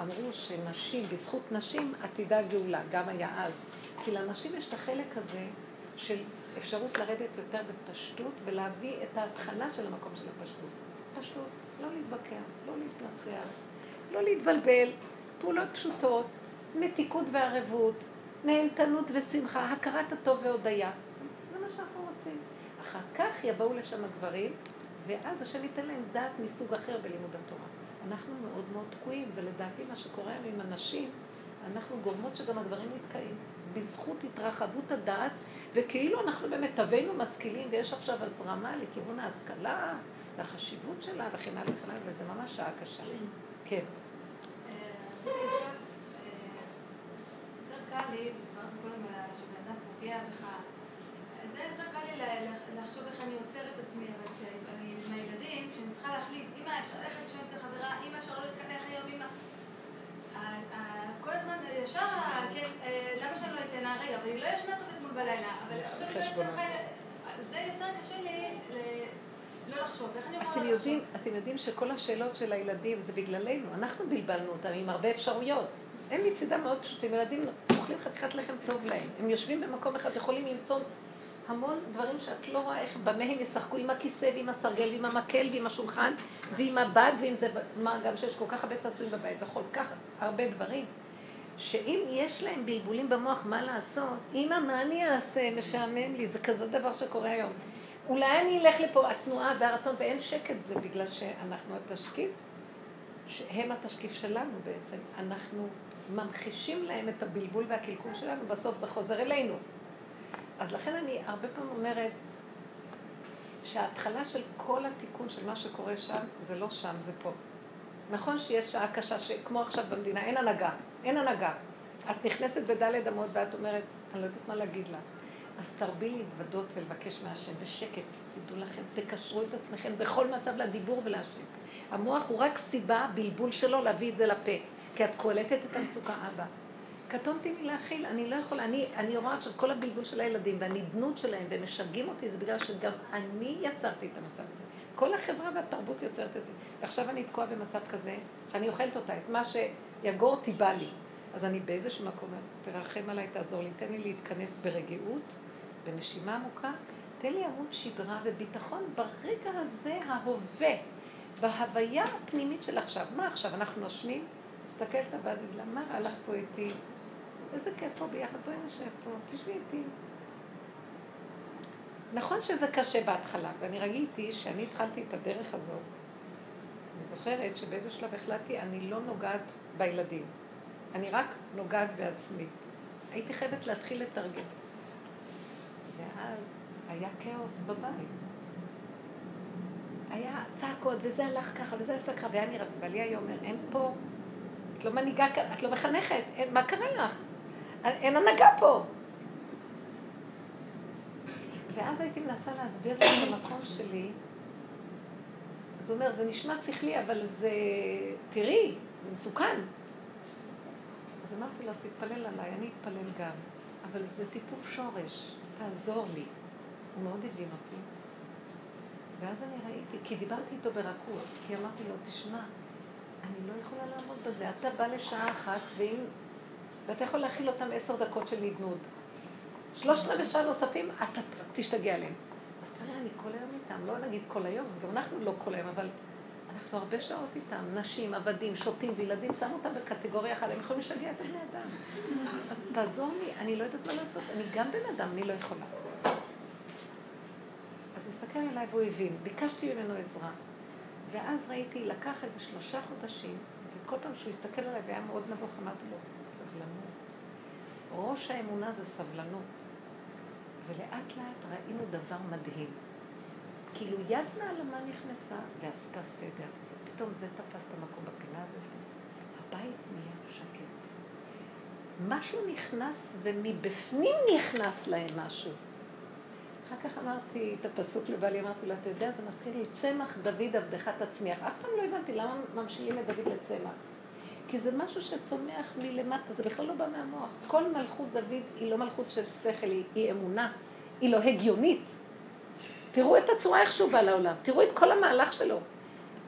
אמרו שנשים, בזכות נשים עתידה גאולה, גם היה אז. כי לנשים יש את החלק הזה של אפשרות לרדת יותר בפשטות ולהביא את ההתחלה של המקום של הפשטות. פשטות, לא להתווכח, לא להתנצח, לא להתבלבל, פעולות פשוטות, מתיקות וערבות, נהנתנות ושמחה, הכרת הטוב והודיה. זה מה שאנחנו רוצים. אחר כך יבואו לשם הגברים, ואז השם ייתן להם דעת מסוג אחר בלימוד התורה. אנחנו מאוד מאוד תקועים, ולדעתי מה שקורה היום עם הנשים, אנחנו גורמות שגם הגברים נתקעים. בזכות התרחבות הדעת, וכאילו אנחנו במיטבנו משכילים, ויש עכשיו הזרמה לכיוון ההשכלה, והחשיבות שלה, וכן הלאה וכן הלאה, וזה ממש שעה קשה. כן. אה, לשאול, אה, יותר קל לי, דיברנו קודם על שבן אדם פוגע בך, זה יותר קל לי לחשוב איך אני עוצר את עצמי, אבל כשאני עם הילדים, כשאני צריכה להחליט, אמא, אפשר ללכת לישון אצל חברה, אמא, אפשר לא להתקלח היום, אמא. כל הזמן ישר, כן, אה, למה שאני לא אתן לה? רגע, אבל היא לא ישנה טוב אתמול בלילה, אבל עכשיו זה יותר קשה לי אתם יודעים, אתם יודעים שכל השאלות של הילדים זה בגללנו, אנחנו בלבלנו אותם עם הרבה אפשרויות. הם מצידם מאוד פשוטים, ילדים אוכלים חתיכת לחם טוב להם, הם יושבים במקום אחד, יכולים למצוא המון דברים שאת לא רואה איך, במה הם ישחקו עם הכיסא ועם הסרגל ועם המקל ועם השולחן ועם הבד ועם זה, מה גם שיש כל כך הרבה צעצועים בבית וכל כך הרבה דברים. שאם יש להם בלבולים במוח מה לעשות, אמא, מה אני אעשה? משעמם לי, זה כזה דבר שקורה היום. אולי אני אלך לפה, התנועה והרצון, ואין שקט, זה בגלל שאנחנו התשקיף, שהם התשקיף שלנו בעצם. אנחנו ממחישים להם את הבלבול והקלקול שלנו, בסוף זה חוזר אלינו. אז לכן אני הרבה פעמים אומרת שההתחלה של כל התיקון של מה שקורה שם, זה לא שם, זה פה. נכון שיש שעה קשה, שכמו עכשיו במדינה, אין הנהגה, אין הנהגה. את נכנסת בדלת אמות ואת אומרת, אני לא יודעת מה להגיד לה. אז תרבי להתוודות ולבקש מהשם בשקט. תדעו לכם, תקשרו את עצמכם בכל מצב לדיבור ולהשם. המוח הוא רק סיבה, בלבול שלו, להביא את זה לפה. כי את קולטת את המצוקה, אבא. קטונתי מלהכיל, אני לא יכולה, אני, אני רואה עכשיו כל הבלבול של הילדים והנדנות שלהם, והם משגעים אותי, זה בגלל שגם אני יצרתי את המצב הזה. כל החברה והתרבות יוצרת את זה. ועכשיו אני תקועה במצב כזה, שאני אוכלת אותה, את מה שיגור אותי בא לי. אז אני באיזשהו מקום, תרחם עליי, תעזור לי, תן לי להתכנס ברגיעות, בנשימה עמוקה, תן לי עמוד שדרה וביטחון ברגע הזה ההווה, בהוויה הפנימית של עכשיו. מה עכשיו, אנחנו נושמים? מסתכלת עבד, מה רע לך פה איתי? איזה כיף פה ביחד, בואי נשב פה, תשבי איתי. נכון שזה קשה בהתחלה, ואני ראיתי שאני התחלתי את הדרך הזאת. אני זוכרת שבאיזה שלב החלטתי, אני לא נוגעת בילדים. אני רק נוגעת בעצמי. הייתי חייבת להתחיל לתרגם. ואז היה כאוס בבית. היה צעקות, וזה הלך ככה, וזה עשה ככה, והיה נראה, ובעלי היה אומר, אין פה, את לא מנהיגה, את לא מחנכת, אין, מה קרה לך? אין הנהגה פה. ואז הייתי מנסה להסביר לו את המקום שלי. אז הוא אומר, זה נשמע שכלי, אבל זה, תראי, זה מסוכן. אז אמרתי לו, אז תתפלל עליי, אני אתפלל גם. אבל זה טיפול שורש, תעזור לי. הוא מאוד הבין אותי. ואז אני ראיתי, כי דיברתי איתו ברכות, כי אמרתי לו, תשמע, אני לא יכולה לעמוד בזה. אתה בא לשעה אחת, ואם... ואתה יכול להכיל אותם עשר דקות של נדנוד. שלושת רבעי שעה נוספים, אתה תשתגע עליהם. אז תראה, אני כל היום איתם, לא נגיד כל היום, גם אנחנו לא כל היום, אבל אנחנו הרבה שעות איתם, נשים, עבדים, שוטים וילדים, שמו אותם בקטגוריה אחת, הם יכולים לשגע את בני אדם. אז תעזור לי, אני לא יודעת מה לעשות, אני גם בן אדם, אני לא יכולה. אז הוא הסתכל עליי והוא הבין, ביקשתי ממנו עזרה. ואז ראיתי, לקח איזה שלושה חודשים, וכל פעם שהוא הסתכל עליי והיה מאוד נבוך, אמרתי לו, סבלנות. ראש האמונה זה סבלנות. ולאט לאט ראינו דבר מדהים. כאילו יד נעלמה נכנסה ועשתה סדר. פתאום זה תפס את המקום בפינה הזאת. הבית נהיה שקט. משהו נכנס ומבפנים נכנס להם משהו. אחר כך אמרתי את הפסוק לבעלי, אמרתי לו, אתה יודע, זה מזכיר לי, צמח דוד עבדך תצמיח. אף פעם לא הבנתי למה ממשילים את דוד לצמח. כי זה משהו שצומח מלמטה, זה בכלל לא בא מהמוח. כל מלכות דוד היא לא מלכות של שכל, היא, היא אמונה, היא לא הגיונית. תראו את הצורה איך שהוא בא לעולם, תראו את כל המהלך שלו.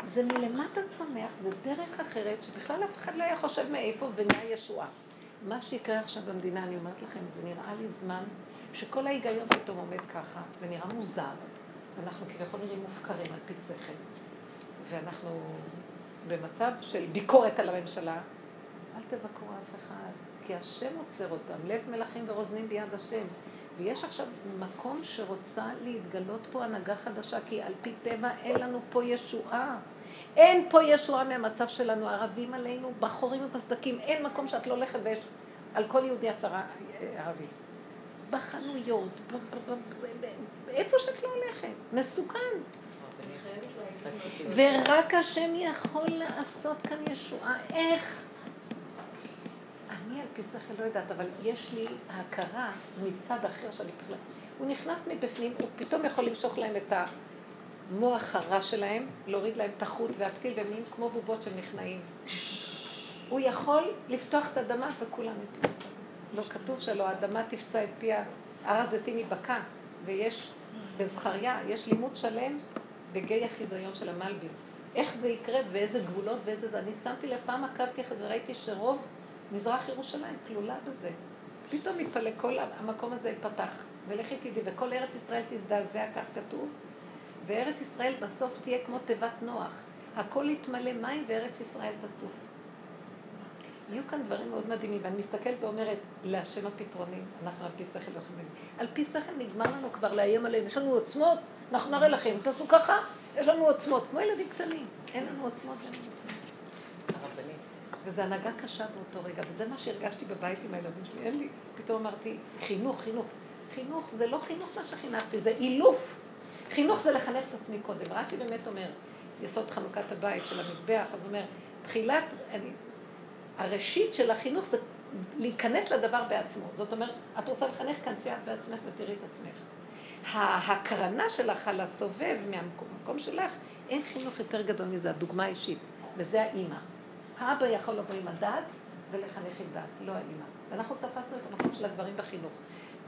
זה מלמטה צומח, זה דרך אחרת, שבכלל אף אחד לא היה חושב מאיפה ונהיה ישועה. מה שיקרה עכשיו במדינה, אני אומרת לכם, זה נראה לי זמן שכל ההיגיון פתאום עומד ככה, ונראה מוזר, ואנחנו כביכול נראים מופקרים על פי שכל, ואנחנו במצב של ביקורת על הממשלה, אל תבקרו אף אחד, כי השם עוצר אותם, לב מלכים ורוזנים ביד השם. ויש עכשיו מקום שרוצה להתגלות פה הנהגה חדשה, כי על פי טבע אין לנו פה ישועה. אין פה ישועה מהמצב שלנו, ערבים עלינו, בחורים ובסדקים, אין מקום שאת לא הולכת ויש על כל יהודי עשרה ערבים. בחנויות, איפה שאת לא הולכת, מסוכן. ורק השם יכול לעשות כאן ישועה. איך? אני על פי שכל לא יודעת, אבל יש לי הכרה מצד אחר שאני בכלל... הוא נכנס מבפנים, הוא פתאום יכול למשוך להם את המוח הרע שלהם, להוריד להם את החוט והפתיל, והם נהיים כמו בובות של נכנעים. הוא יכול לפתוח את האדמה וכולם יפלו. לא כתוב שלא, האדמה תפצע את פיה, הר הזיתים ייבקע, ויש בזכריה, יש לימוד שלם בגיא החיזיון של המלבים. איך זה יקרה ואיזה גבולות ואיזה זה. אני שמתי לפעם עקבתי אחרי זה וראיתי שרוב מזרח ירושלים כלולה בזה. פתאום יתפלא כל המקום הזה ייפתח. ולכי תדעי, וכל ארץ ישראל תזדעזע, כך כתוב. וארץ ישראל בסוף תהיה כמו תיבת נוח. הכל יתמלא מים וארץ ישראל תצוף. יהיו כאן דברים מאוד מדהימים, ואני מסתכלת ואומרת, להשם הפתרונים, אנחנו על פי שכל יכולים. על פי שכל נגמר לנו כבר לאיים עליהם, יש לנו עוצמות, אנחנו נראה לכם, תעשו ככה, יש לנו עוצמות, כמו ילדים קטנים, אין לנו עוצמות, אין לנו עוצמות. וזו הנהגה קשה באותו רגע, וזה מה שהרגשתי בבית עם הילדים שלי, אין לי, פתאום אמרתי, חינוך, חינוך. חינוך זה לא חינוך מה שחינכתי, זה אילוף. חינוך זה לחנך את עצמי קודם. רש"י באמת אומר, יסוד חנוכת הבית של המזבח, אז הוא אומר, תחילת, אני, הראשית של החינוך זה להיכנס לדבר בעצמו. זאת אומרת, את רוצה לחנך, כנסי את בעצמך ותראי את עצמך. ההקרנה שלך על הסובב מהמקום שלך, אין חינוך יותר גדול מזה, הדוגמה האישית, וזה האימא. האבא יכול לבוא עם הדת ולחנך עם דת, לא האימא. ואנחנו תפסנו את המקום של הגברים בחינוך.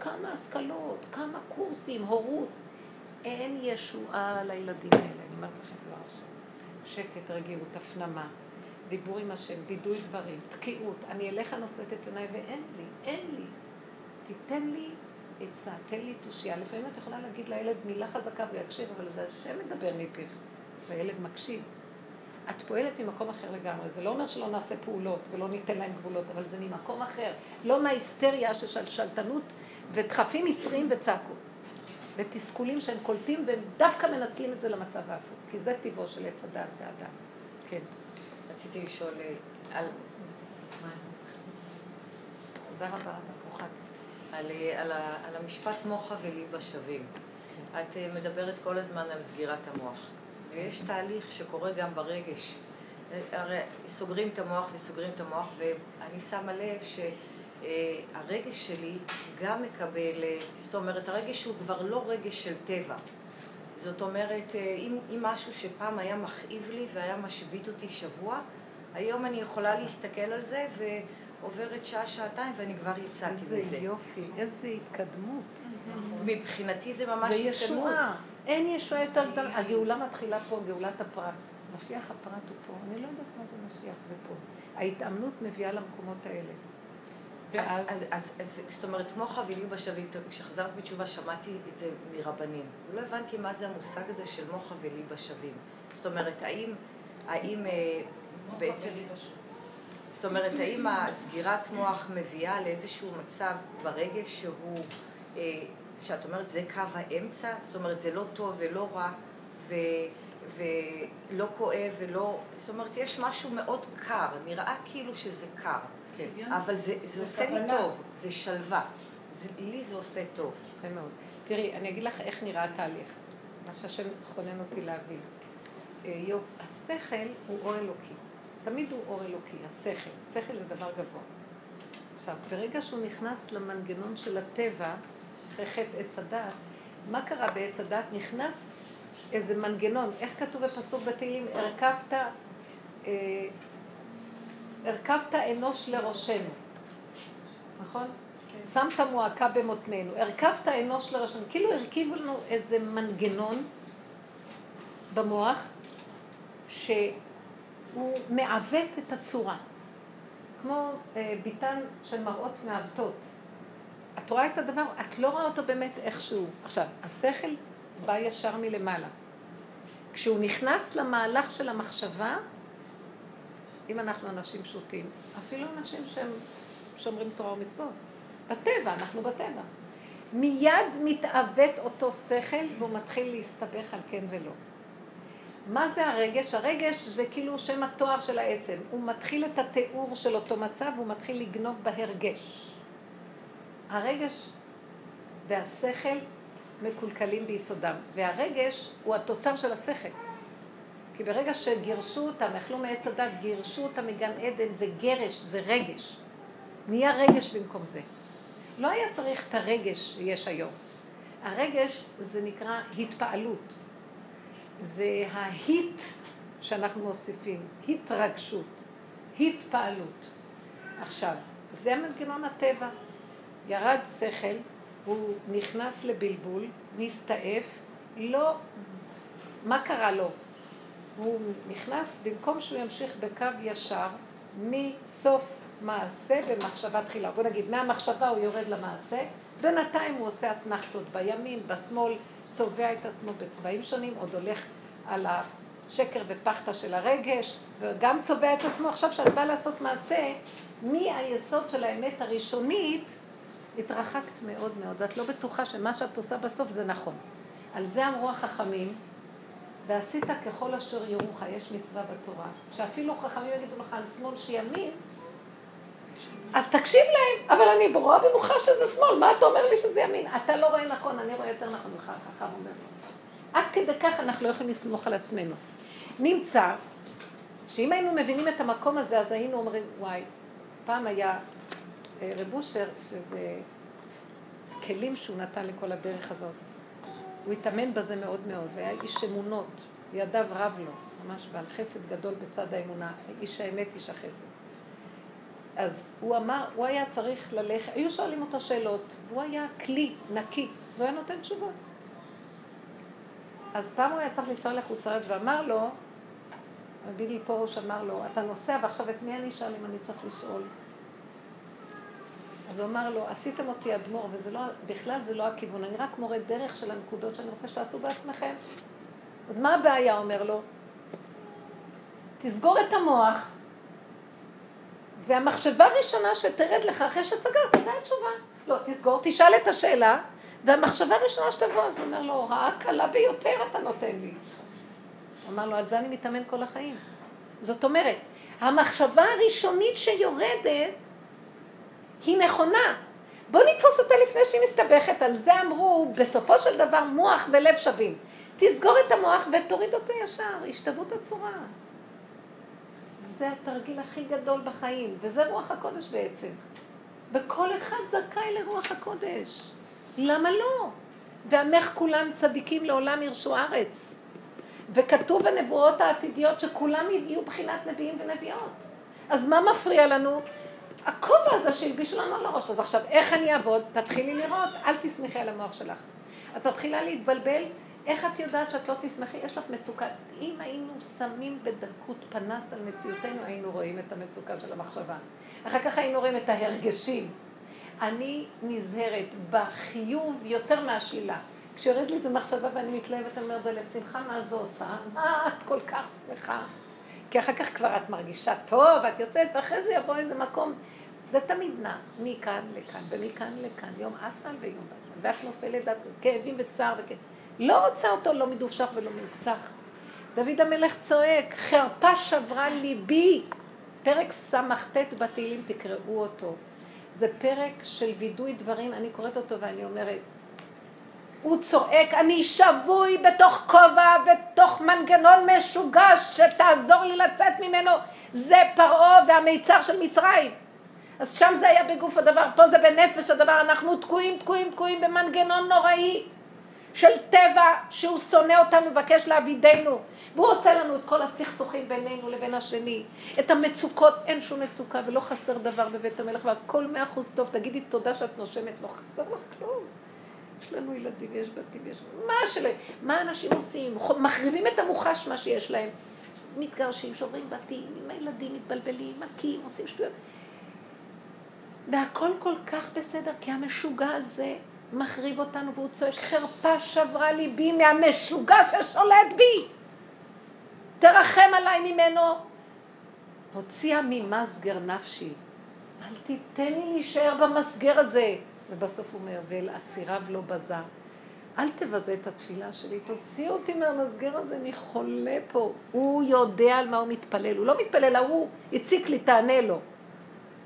כמה השכלות, כמה קורסים, הורות. אין ישועה לילדים האלה, אני אומרת לכם דבר השם. שקט, רגיעות, הפנמה, דיבור עם השם, וידוי דברים, תקיעות. אני אליך נושאת את עיניי ואין לי, אין לי. תיתן לי עצה, תן לי תושייה. לפעמים את יכולה להגיד לילד מילה חזקה ויקשיב, אבל זה השם מדבר מפיך, והילד מקשיב. את פועלת ממקום אחר לגמרי. זה לא אומר שלא נעשה פעולות ולא ניתן להם גבולות, אבל זה ממקום אחר. לא מההיסטריה של שלטנות ודחפים מצריים וצעקות. ותסכולים שהם קולטים והם דווקא מנצלים את זה למצב ההפוך. כי זה טבעו של עץ הדת והאדם. כן. רציתי לשאול אה, על... תודה רבה, ברוכת. על, אה, על, על המשפט מוחה וליבה שווים. את אה, מדברת כל הזמן על סגירת המוח. ויש תהליך שקורה גם ברגש. אה, הרי סוגרים את המוח וסוגרים את המוח, ואני שמה לב שהרגש שלי גם מקבל, אה, זאת אומרת, הרגש הוא כבר לא רגש של טבע. זאת אומרת, אה, אם, אם משהו שפעם היה מכאיב לי והיה משבית אותי שבוע, היום אני יכולה להסתכל על זה ועוברת שעה, שעתיים ואני כבר יצאתי איזה מזה. יופי, איזה התקדמות. מבחינתי זה ממש זה התקדמות. ישועה. אין ישועה יותר גדולה. הגאולה מתחילה פה, גאולת הפרט. משיח הפרט הוא פה. אני לא יודעת מה זה משיח, זה פה. ההתאמנות מביאה למקומות האלה. ואז... אז, אז, אז זאת אומרת, מוחה וליבה שווים, כשחזרת בתשובה שמעתי את זה מרבנים. ולא הבנתי מה זה המושג הזה של מוחה וליבה שווים. זאת אומרת, האם, האם אה, בעצם... זאת אומרת, האם הסגירת מוח מביאה לאיזשהו מצב ברגש שהוא, אה, שאת אומרת, זה קו האמצע? זאת אומרת, זה לא טוב ולא רע, ו, ולא כואב ולא... זאת אומרת, יש משהו מאוד קר, נראה כאילו שזה קר. כן. אבל זה, זה עושה לי. טוב, זה שלווה. זה, לי זה עושה טוב. יפה מאוד. תראי, אני אגיד לך איך נראה התהליך, מה שהשם חונן אותי להבין. אה, יופ, השכל הוא אור אלוקי. תמיד הוא אור אלוקי, השכל. שכל זה דבר גבוה. עכשיו, ברגע שהוא נכנס למנגנון של הטבע, אחרי חטא עץ הדת, מה קרה בעץ הדת? נכנס איזה מנגנון, איך כתוב בפסוק בתהילים? הרכבת, אה, הרכבת אנוש לראשנו. נכון? שמת מועקה במותנינו, הרכבת אנוש לראשון, כאילו הרכיבו לנו איזה מנגנון במוח שהוא מעוות את הצורה, כמו אה, ביטן של מראות מעוותות. את רואה את הדבר, את לא רואה אותו באמת איכשהו. עכשיו, השכל בא ישר מלמעלה. כשהוא נכנס למהלך של המחשבה, אם אנחנו אנשים פשוטים, אפילו אנשים שהם שומרים תורה ומצוות, בטבע, אנחנו בטבע. מיד מתעוות אותו שכל והוא מתחיל להסתבך על כן ולא. מה זה הרגש? הרגש זה כאילו שם התואר של העצם. הוא מתחיל את התיאור של אותו מצב, הוא מתחיל לגנוב בהרגש. הרגש והשכל מקולקלים ביסודם, והרגש הוא התוצר של השכל. כי ברגע שגירשו אותם, אכלו מעץ הדת, גירשו אותם מגן עדן, וגרש זה רגש. נהיה רגש במקום זה. לא היה צריך את הרגש שיש היום. הרגש זה נקרא התפעלות. זה ההיט שאנחנו מוסיפים, התרגשות, התפעלות. עכשיו, זה מנגנון הטבע. ירד שכל, הוא נכנס לבלבול, מסתעף, לא... מה קרה לו? הוא נכנס, במקום שהוא ימשיך בקו ישר, מסוף מעשה במחשבה תחילה. בוא נגיד, מהמחשבה הוא יורד למעשה, בינתיים הוא עושה אתנחתות בימין, בשמאל, צובע את עצמו בצבעים שונים, עוד הולך על השקר ופחתא של הרגש, וגם צובע את עצמו. עכשיו שאת באה לעשות מעשה, מהיסוד של האמת הראשונית, התרחקת מאוד מאוד, ואת לא בטוחה שמה שאת עושה בסוף זה נכון. על זה אמרו החכמים, ועשית ככל אשר יורוך, יש מצווה בתורה, שאפילו חכמים יגידו לך על שמאל שימין, אז תקשיב להם, אבל אני רואה במוחה שזה שמאל, מה אתה אומר לי שזה ימין? אתה לא רואה נכון, אני רואה יותר נכון ממך, החכם אומר. עד כדי כך אנחנו לא יכולים לסמוך על עצמנו. נמצא שאם היינו מבינים את המקום הזה, אז היינו אומרים, וואי, פעם היה רב אושר, שזה כלים שהוא נתן לכל הדרך הזאת. הוא התאמן בזה מאוד מאוד, והיה איש אמונות, ידיו רב לו, ממש בעל חסד גדול בצד האמונה, איש האמת, איש החסד. אז הוא אמר, הוא היה צריך ללכת, היו שואלים אותו שאלות, והוא היה כלי נקי, והוא היה נותן תשובות. אז פעם הוא היה צריך לנסוע לחוץ לארץ ואמר לו, רבי לי פרוש אמר לו, אתה נוסע ועכשיו את מי אני אשאל אם אני צריך לשאול? אז הוא אמר לו, עשיתם אותי אדמו"ר, ובכלל זה לא הכיוון, אני רק מורה דרך של הנקודות שאני רוצה שתעשו בעצמכם. אז מה הבעיה, אומר לו? תסגור את המוח, והמחשבה הראשונה שתרד לך אחרי שסגרת, זו התשובה. לא, תסגור, תשאל את השאלה, והמחשבה הראשונה שתבוא, אז הוא אומר לו, הוראה קלה ביותר אתה נותן לי. הוא אמר לו, על זה אני מתאמן כל החיים. זאת אומרת, המחשבה הראשונית שיורדת, היא נכונה. בוא נתפוס אותה לפני שהיא מסתבכת, על זה אמרו, בסופו של דבר מוח ולב שווים. תסגור את המוח ותוריד אותו ישר, השתוות הצורה. זה התרגיל הכי גדול בחיים, וזה רוח הקודש בעצם. וכל אחד זכאי לרוח הקודש. למה לא? ועמך כולם צדיקים לעולם ירשו ארץ. וכתוב בנבואות העתידיות שכולם יהיו בחינת נביאים ונביאות. אז מה מפריע לנו? הכובע הזה שהלבישו לנו על הראש. אז עכשיו, איך אני אעבוד? תתחילי לראות, אל תסמכי על המוח שלך. את מתחילה להתבלבל, איך את יודעת שאת לא תסמכי? יש לך מצוקה. אם היינו שמים בדקות פנס על מציאותנו, היינו רואים את המצוקה של המחשבה. אחר כך היינו רואים את ההרגשים. אני נזהרת בחיוב יותר מהשלילה. כשיורד לי איזה מחשבה ואני מתלהבת, אני אומרת, לשמחה מה זה עושה? מה את כל כך שמחה? כי אחר כך כבר את מרגישה טוב, את יוצאת, ואחרי זה יבוא איזה מקום. זה תמיד נע, מכאן לכאן, ומכאן לכאן, יום אסל ויום באסל, ואת נופלת, כאבים וצער וכאב. לא רוצה אותו לא מדופשך ולא מוקצח. דוד המלך צועק, חרפה שברה ליבי. פרק סט בתהילים, תקראו אותו. זה פרק של וידוי דברים, אני קוראת אותו ואני אומרת, הוא צועק, אני שבוי בתוך כובע, בתוך מנגנון משוגע שתעזור לי לצאת ממנו. זה פרעה והמיצר של מצרים. אז שם זה היה בגוף הדבר, פה זה בנפש הדבר, אנחנו תקועים, תקועים, תקועים במנגנון נוראי של טבע שהוא שונא אותנו, מבקש להבידנו. והוא עושה לנו את כל הסכסוכים בינינו לבין השני. את המצוקות, אין שום מצוקה ולא חסר דבר בבית המלך והכל מאה אחוז טוב. תגידי תודה שאת נושמת, לא חסר לך כלום. יש לנו ילדים, יש בתים, יש... מה שלא... מה אנשים עושים? מחריבים את המוחש מה שיש להם. מתגרשים, שוברים בתים, עם הילדים מתבלבלים, מכים, עושים שטויות. והכל כל כך בסדר, כי המשוגע הזה מחריב אותנו והוא צועק, חרפה שברה ליבי מהמשוגע ששולט בי. תרחם עליי ממנו. הוציאה ממסגר נפשי. אל תיתן לי להישאר במסגר הזה. ובסוף הוא אומר, ואל אסיריו לא בזה. אל תבזה את התפילה שלי, תוציא אותי מהמסגר הזה, אני חולה פה. הוא יודע על מה הוא מתפלל, הוא לא מתפלל, ההוא הציק לי, תענה לו.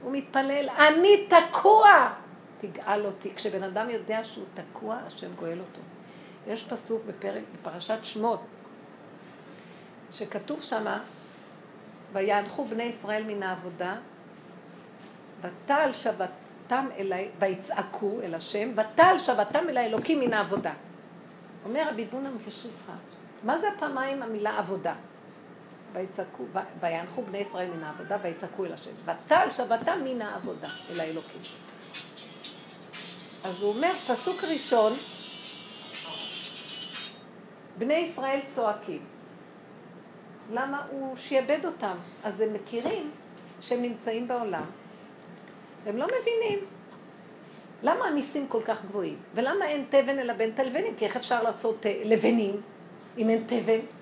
הוא מתפלל, אני תקוע! תגאל אותי. כשבן אדם יודע שהוא תקוע, השם גואל אותו. יש פסוק בפרק, בפרשת שמות, שכתוב שמה, ויענחו בני ישראל מן העבודה, ותעל שבתם אליי, ויצעקו אל השם, ותעל שבתם אל האלוקים מן העבודה. אומר רבי בונה מפשיסחה, מה זה פעמיים המילה עבודה? ויצעקו, ויענחו בני ישראל מן העבודה, ויצעקו אל השם. ותעל שבתם מן העבודה אל האלוקים. אז הוא אומר, פסוק ראשון, בני ישראל צועקים. למה הוא שיעבד אותם? אז הם מכירים שהם נמצאים בעולם. הם לא מבינים. למה המיסים כל כך גבוהים? ולמה אין תבן אלא בין תלבנים? כי איך אפשר לעשות אה, לבנים אם אין תבן?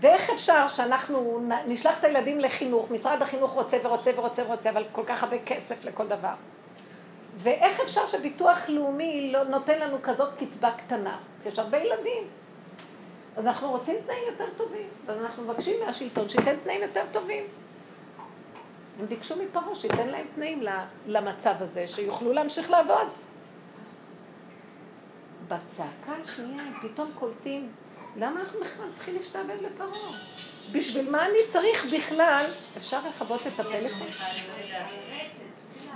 ואיך אפשר שאנחנו נשלח את הילדים לחינוך, משרד החינוך רוצה ורוצה ורוצה ורוצה, אבל כל כך הרבה כסף לכל דבר. ואיך אפשר שביטוח לאומי לא נותן לנו כזאת קצבה קטנה? יש הרבה ילדים. אז אנחנו רוצים תנאים יותר טובים, אז אנחנו מבקשים מהשלטון שייתן תנאים יותר טובים. הם ביקשו מפרעה שייתן להם תנאים למצב הזה, שיוכלו להמשיך לעבוד. בצעקה השנייה הם פתאום קולטים, למה אנחנו בכלל צריכים להשתעבד לפרעה? בשביל מה אני צריך בכלל? אפשר לכבות את הפלאפון?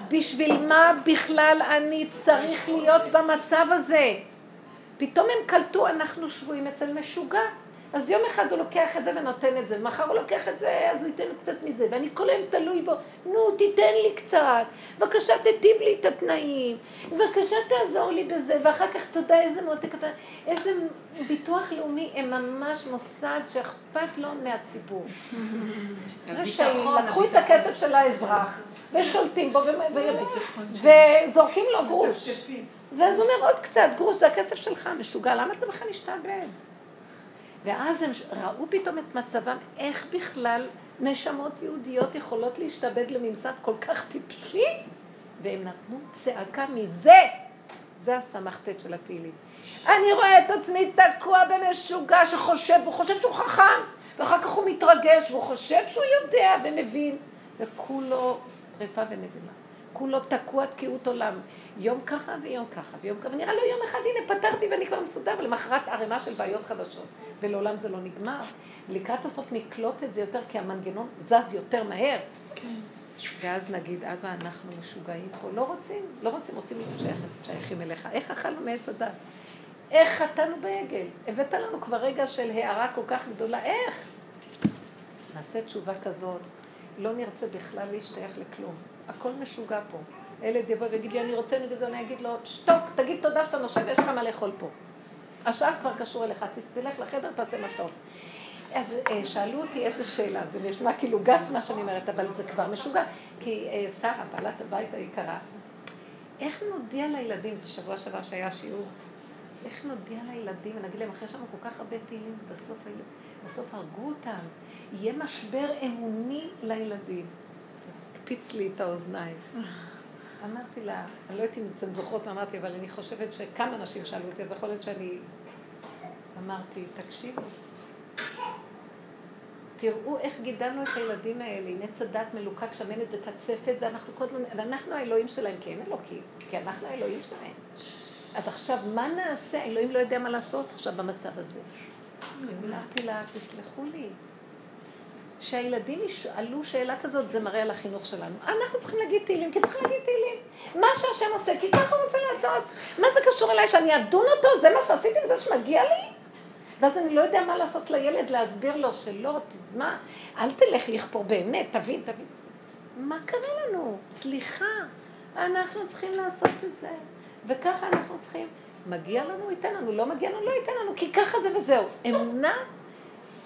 בשביל מה בכלל אני צריך להיות במצב הזה? פתאום הם קלטו, אנחנו שבויים אצל משוגע. אז יום אחד הוא לוקח את זה ונותן את זה, ומחר הוא לוקח את זה, אז הוא ייתן קצת מזה, ואני כל היום תלוי בו, נו, תיתן לי קצת, בבקשה תיטיב לי את התנאים, בבקשה תעזור לי בזה, ואחר כך תודה איזה מותק אתה, איזה ביטוח לאומי, הם ממש מוסד שאכפת לו מהציבור. רשעים, לקחו את הכסף של האזרח, ושולטים בו, וזורקים לו גרוש. ואז הוא אומר עוד קצת, גרוש, זה הכסף שלך, משוגע, למה אתה בכלל משתעבד? ואז הם ראו פתאום את מצבם, איך בכלל נשמות יהודיות יכולות להשתעבד לממסד כל כך טיפשי, והם נתנו צעקה מזה. זה הסמ"ט של התהילים. אני רואה את עצמי תקוע במשוגע שחושב, הוא חושב שהוא חכם, ואחר כך הוא מתרגש, והוא חושב שהוא יודע ומבין, וכולו טרפה ונבלה. כולו תקוע תקיעות עולם. יום ככה ויום ככה ויום ככה, ונראה לו יום אחד, הנה פתרתי ואני כבר מסודר, ולמחרת ערימה של בעיות חדשות. ולעולם זה לא נגמר. לקראת הסוף נקלוט את זה יותר, כי המנגנון זז יותר מהר. ואז נגיד, אבא, אנחנו משוגעים פה. לא רוצים, לא רוצים, רוצים להיות שייכים אליך. איך אכלנו מעץ הדת? איך חטאנו בעגל? הבאת לנו כבר רגע של הערה כל כך גדולה, איך? נעשה תשובה כזאת, לא נרצה בכלל להשתייך לכלום. הכל משוגע פה. ילד יבוא ויגיד לי, אני רוצה נגד זה, אני אגיד לו, שתוק, תגיד תודה שאתה נושב, יש לך מה לאכול פה. השאר כבר קשור אליך, תלך לחדר, תעשה מה שאתה רוצה. אז אה, שאלו אותי איזה שאלה, זה נשמע כאילו גס מה שאני אומרת, אבל זה כבר משוגע. כי אה, שרה, בעלת הבית היקרה, איך נודיע לילדים, זה שבוע שעבר שהיה שיעור, איך נודיע לילדים, ונגיד להם, אחרי שלנו כל כך הרבה תהילים, בסוף, בסוף הרגו אותם, יהיה משבר אמוני לילדים. הקפיץ לי את האוזניים. אמרתי לה, אני לא אם אתן זוכרות מה אמרתי, אבל אני חושבת שכמה אנשים שאלו אותי, אז יכול להיות שאני... אמרתי, תקשיבו, תראו איך גידלנו את הילדים האלה עם עץ מלוקק, שמנת וקצפת, ואנחנו כל הזמן, ואנחנו האלוהים שלהם, כי הם אלוקים, כי אנחנו האלוהים שלהם. אז עכשיו, מה נעשה? האלוהים לא יודע מה לעשות עכשיו במצב הזה. אמרתי לה, תסלחו לי, שהילדים ישאלו שאלה כזאת, זה מראה על החינוך שלנו. אנחנו צריכים להגיד תהילים, כי צריכים להגיד תהילים. מה שהשם עושה, כי ככה הוא רוצה לעשות. מה זה קשור אליי, שאני אדון אותו? זה מה שעשיתי, זה שמגיע לי? ואז אני לא יודע מה לעשות לילד, להסביר לו שלא, מה, אל תלך לכפור באמת, תבין, תבין. מה קרה לנו? סליחה, אנחנו צריכים לעשות את זה. וככה אנחנו צריכים. מגיע לנו, ייתן לנו, לא מגיע לנו, לא ייתן לנו, כי ככה זה וזהו. אמונה,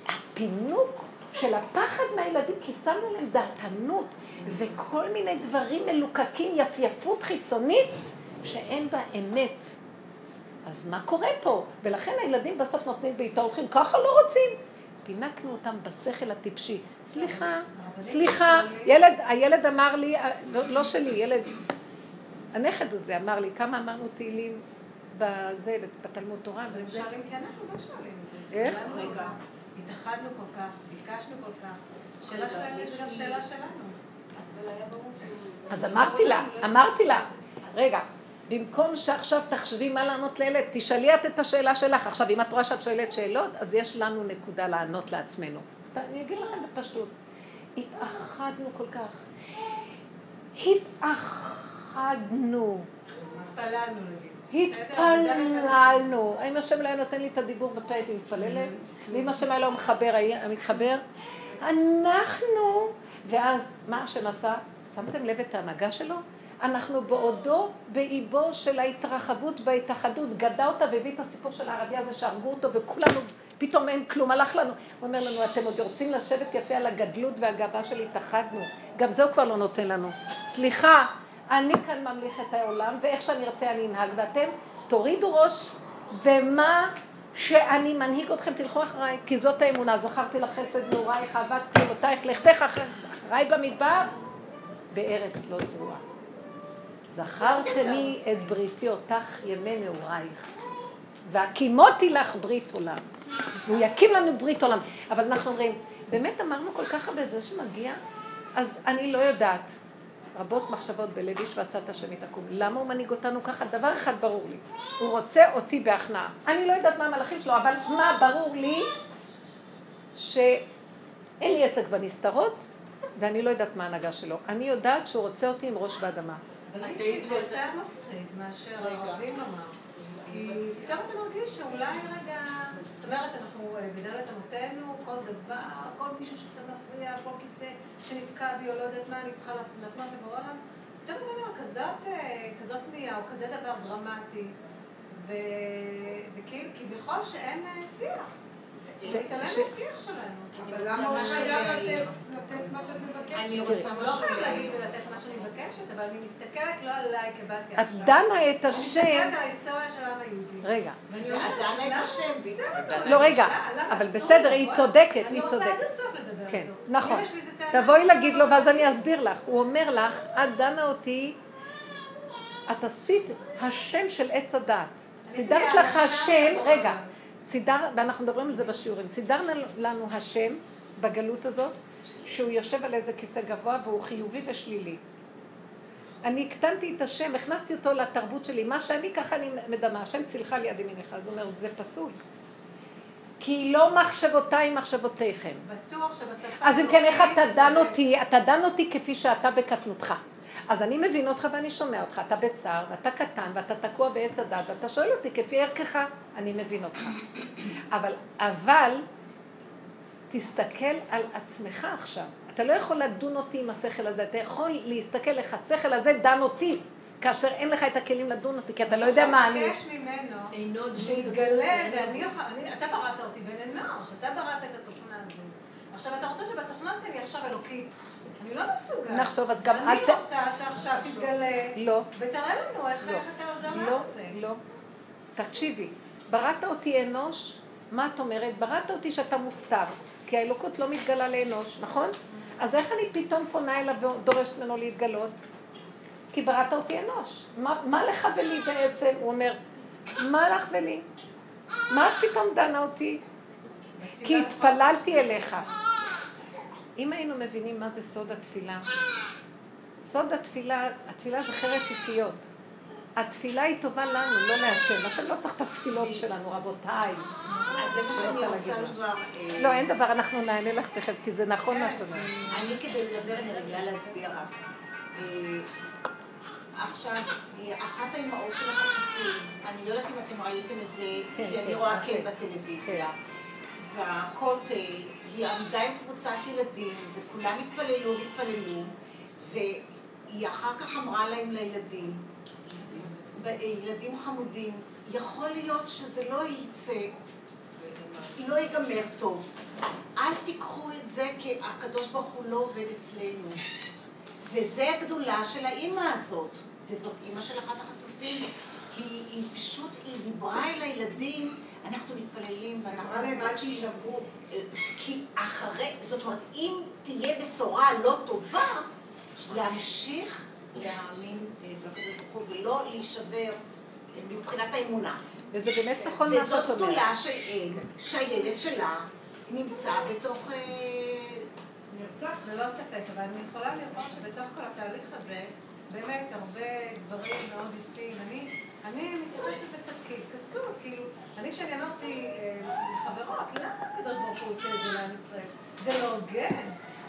הפינוק של הפחד מהילדים, כי שמנו להם דעתנות וכל מיני דברים מלוקקים, יפייפות חיצונית, שאין בה אמת. אז מה קורה פה? ולכן הילדים בסוף נותנים בעיטה, הולכים, ככה לא רוצים. פינקנו אותם בשכל הטיפשי. סליחה, סליחה, ילד, הילד אמר לי, לא, לא שלי, ילד, הנכד הזה אמר לי, כמה אמרנו תהילים בזה, בתלמוד תורה וזה. שואלים כי אנחנו לא שואלים את זה. איך? רגע. התאחדנו כל כך, ביקשנו כל כך. שאלה שלהם זה גם שאלה שלנו. אז אמרתי לה, אמרתי לה, רגע, במקום שעכשיו תחשבי מה לענות לילד, תשאלי את את השאלה שלך. עכשיו, אם את רואה שאת שואלת שאלות, אז יש לנו נקודה לענות לעצמנו. אני אגיד לכם בפשטות, התאחדנו כל כך. התאחדנו. התפללנו נגיד. התפללנו. האם השם לא היה נותן לי את הדיבור בפה, הייתי מתפללת? ואם השם היה לא מחבר, היה מתחבר? אנחנו, ואז מה השם עשה? שמתם לב את ההנהגה שלו? אנחנו בעודו באיבו של ההתרחבות בהתאחדות, גדע אותה והביא את הסיפור של הערבי הזה שהרגו אותו וכולנו, פתאום אין כלום, הלך לנו. הוא אומר לנו, אתם עוד רוצים לשבת יפה על הגדלות והגאווה של התאחדנו, גם זה הוא כבר לא נותן לנו. סליחה, אני כאן ממליך את העולם, ואיך שאני ארצה אני אנהג, ואתם תורידו ראש, ומה שאני מנהיג אתכם, תלכו אחריי, כי זאת האמונה, זכרתי לך חסד נעורייך, אהבת פעולותייך, לכתך אחריי במדבר, בארץ לא זרועה. זכרתני את בריתי אותך ימי נעורייך, והקימותי לך ברית עולם. הוא יקים לנו ברית עולם. אבל אנחנו אומרים, באמת אמרנו כל כך הרבה זה שמגיע, אז אני לא יודעת. רבות מחשבות בלב איש ועצת השם יתקום. למה הוא מנהיג אותנו ככה? דבר אחד ברור לי. הוא רוצה אותי בהכנעה. אני לא יודעת מה המלאכים שלו, אבל מה ברור לי? שאין לי עסק בנסתרות, ואני לא יודעת מה ההנהגה שלו. אני יודעת שהוא רוצה אותי עם ראש באדמה. אבל אישית זה יותר מפחיד מאשר הערבים לומר. כי פתאום אתה מרגיש שאולי רגע, אומרת, אנחנו אה, בדלת אמותינו, כל דבר, כל מישהו שקצת מפריע, כל כיסא שנתקע בי או לא יודעת מה, אני צריכה להפנות לבורא עולם. פתאום אתה אומר, כזאת, אה, כזאת פנייה או כזה דבר דרמטי, וכאילו, כביכול שאין אה, שיח. שמתעלם ש- מהשיח שלנו. אבל למה הוא חייב לתת מה שאת מבקשת? אני רוצה לא משהו... חייב להגיד ולתת מה שאני מבקשת, אבל אני מסתכלת לא עליי כבת את יעשה. דנה את אני השם, מסתכלת על ההיסטוריה של העם היהודי. רגע, ואני אומרת, דנה את השם? לא, רגע, אבל בסדר? היא צודקת, היא אני רוצה צודקת. עד הסוף לדבר כן. נכון. תבואי אני להגיד לו לא ואז אני. אסביר לך. הוא אומר לך, את דנה אותי, את עשית השם של עץ הדעת. סידרת לך השם, רגע. סידר, ואנחנו מדברים על זה בשיעורים, סידר לנו השם בגלות הזאת, שהוא יושב על איזה כיסא גבוה והוא חיובי ושלילי. אני הקטנתי את השם, הכנסתי אותו לתרבות שלי, מה שאני ככה אני מדמה, השם צילך לי יד ימיניך, אז הוא אומר, זה פסול. כי לא מחשבותיי מחשבותיכם. בטוח שבשפה... אז אם כן, איך אתה דן. אותי? אתה דן אותי כפי שאתה בקטנותך. אז אני מבין אותך ואני שומע אותך, אתה בצער, ואתה קטן, ואתה תקוע בעץ הדת, ואתה שואל אותי כפי ערכך, אני מבין אותך. אבל, אבל, תסתכל על עצמך עכשיו. אתה לא יכול לדון אותי עם השכל הזה, אתה יכול להסתכל איך השכל הזה דן אותי, כאשר אין לך את הכלים לדון אותי, כי אתה לא יודע מה אני. מבקש ממנו שיתגלה, ואני אתה בראת אותי בן אנוש, אתה בראת את התוכנה הזו. עכשיו, אתה רוצה שבתוכנה שלי עכשיו אלוקית. אני לא מסוגל. נחשוב, אז גם אל אני ת... רוצה שעכשיו תתגלה, לא. ותראה לנו איך לא. איך אתה עוזר לא, לעם הזה. לא. תקשיבי, בראת אותי אנוש, מה את אומרת? בראת אותי שאתה מוסתר, כי האלוקות לא מתגלה לאנוש, נכון? אז איך אני פתאום פונה אליו ודורשת ממנו להתגלות? כי בראת אותי אנוש. מה, מה לך ולי בעצם? הוא אומר, מה לך ולי? מה את פתאום דנה אותי? כי התפללתי אליך. אם היינו מבינים מה זה סוד התפילה, סוד התפילה, התפילה זה חרב פיפיות. התפילה היא טובה לנו, לא להשם. השם לא צריך את התפילות שלנו, רבותיי. אז זה מה שאני רוצה כבר... אה, לא, אין דבר, אנחנו נענה לך תכף, כי זה נכון מה שאת אומרת. אני כדי לדבר, אני רגילה להצביע רב. אה, עכשיו, אה, אחת האימהות של החטופים, אני לא יודעת אם אתם ראיתם את זה, כן, כי אני כן, רואה כן. כן בטלוויזיה. בכותל, היא עמדה עם קבוצת ילדים, וכולם התפללו והתפללו, והיא אחר כך אמרה להם לילדים, ילדים חמודים, יכול להיות שזה לא יצא, לא ייגמר טוב. אל תיקחו את זה כי הקדוש ברוך הוא לא עובד אצלנו. וזה הגדולה של האימא הזאת, וזאת אימא של אחת החטופים. היא, היא פשוט, היא דיברה אל הילדים, אנחנו מתפללים ואנחנו... אמרה להם, אל מבקשים." תישברו. אה, כי אחרי, זאת אומרת, אם תהיה בשורה לא טובה, להמשיך להאמין אה, בקדוש ברוך הוא ולא להישבר אה, מבחינת האמונה. וזה באמת נכון מה וזאת שאת אומרת. גדולה של אם, שהילד שלה נמצא בתוך... אה, נרצח. ללא ספק, אבל אני יכולה לראות שבתוך כל התהליך הזה, באמת הרבה דברים מאוד יפים. אני, אני מתייחסת לזה קצת כהתכסות, כאילו, אני כשאני אמרתי אה, לחברות, למה הקדוש ברוך הוא עושה את זה לעם ישראל? זה לא הוגן.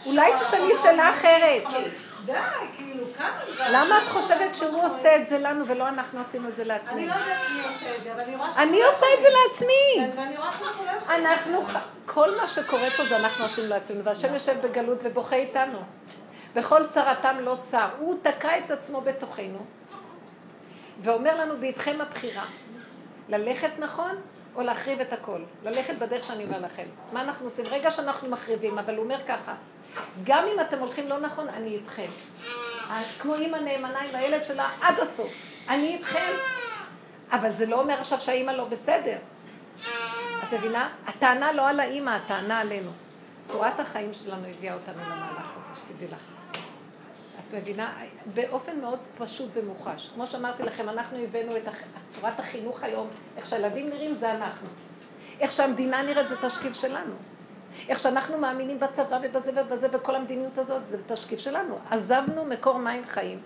אולי תשאלי שאלה אחרת. אבל די, כאילו, כמה... למה את חושבת שהוא עושה את זה לנו ולא אנחנו עשינו את זה אני לעצמנו? לא יודעת מי עושה את זה, אבל אני רואה שאנחנו אני לא עושה את זה. לעצמי. ואני רואה שאנחנו לא יכולים. אנחנו, כל מה שקורה פה זה אנחנו עשינו לעצמנו, והשם יושב בגלות ובוכה איתנו. וכל צרתם לא צר. הוא תקע את עצמו בתוכנו, ואומר לנו, בידכם הבחירה. ללכת נכון או להחריב את הכל. ללכת בדרך שאני אומר לכם. מה אנחנו עושים? רגע שאנחנו מחריבים, אבל הוא אומר ככה, גם אם אתם הולכים לא נכון, אני איתכם. כמו אימא נאמנה עם הילד שלה עד הסוף. אני איתכם. אבל זה לא אומר עכשיו שהאימא לא בסדר. את מבינה? הטענה לא על האימא, הטענה עלינו. צורת החיים שלנו הביאה אותנו למהלך הזה, שתדעי לך. את מבינה? באופן מאוד פשוט ומוחש. כמו שאמרתי לכם, אנחנו הבאנו את צורת החינוך היום, איך שהילדים נראים זה אנחנו. איך שהמדינה נראית זה תשקיף שלנו. איך שאנחנו מאמינים בצבא ובזה ובזה וכל המדיניות הזאת זה תשקיף שלנו. עזבנו מקור מים חיים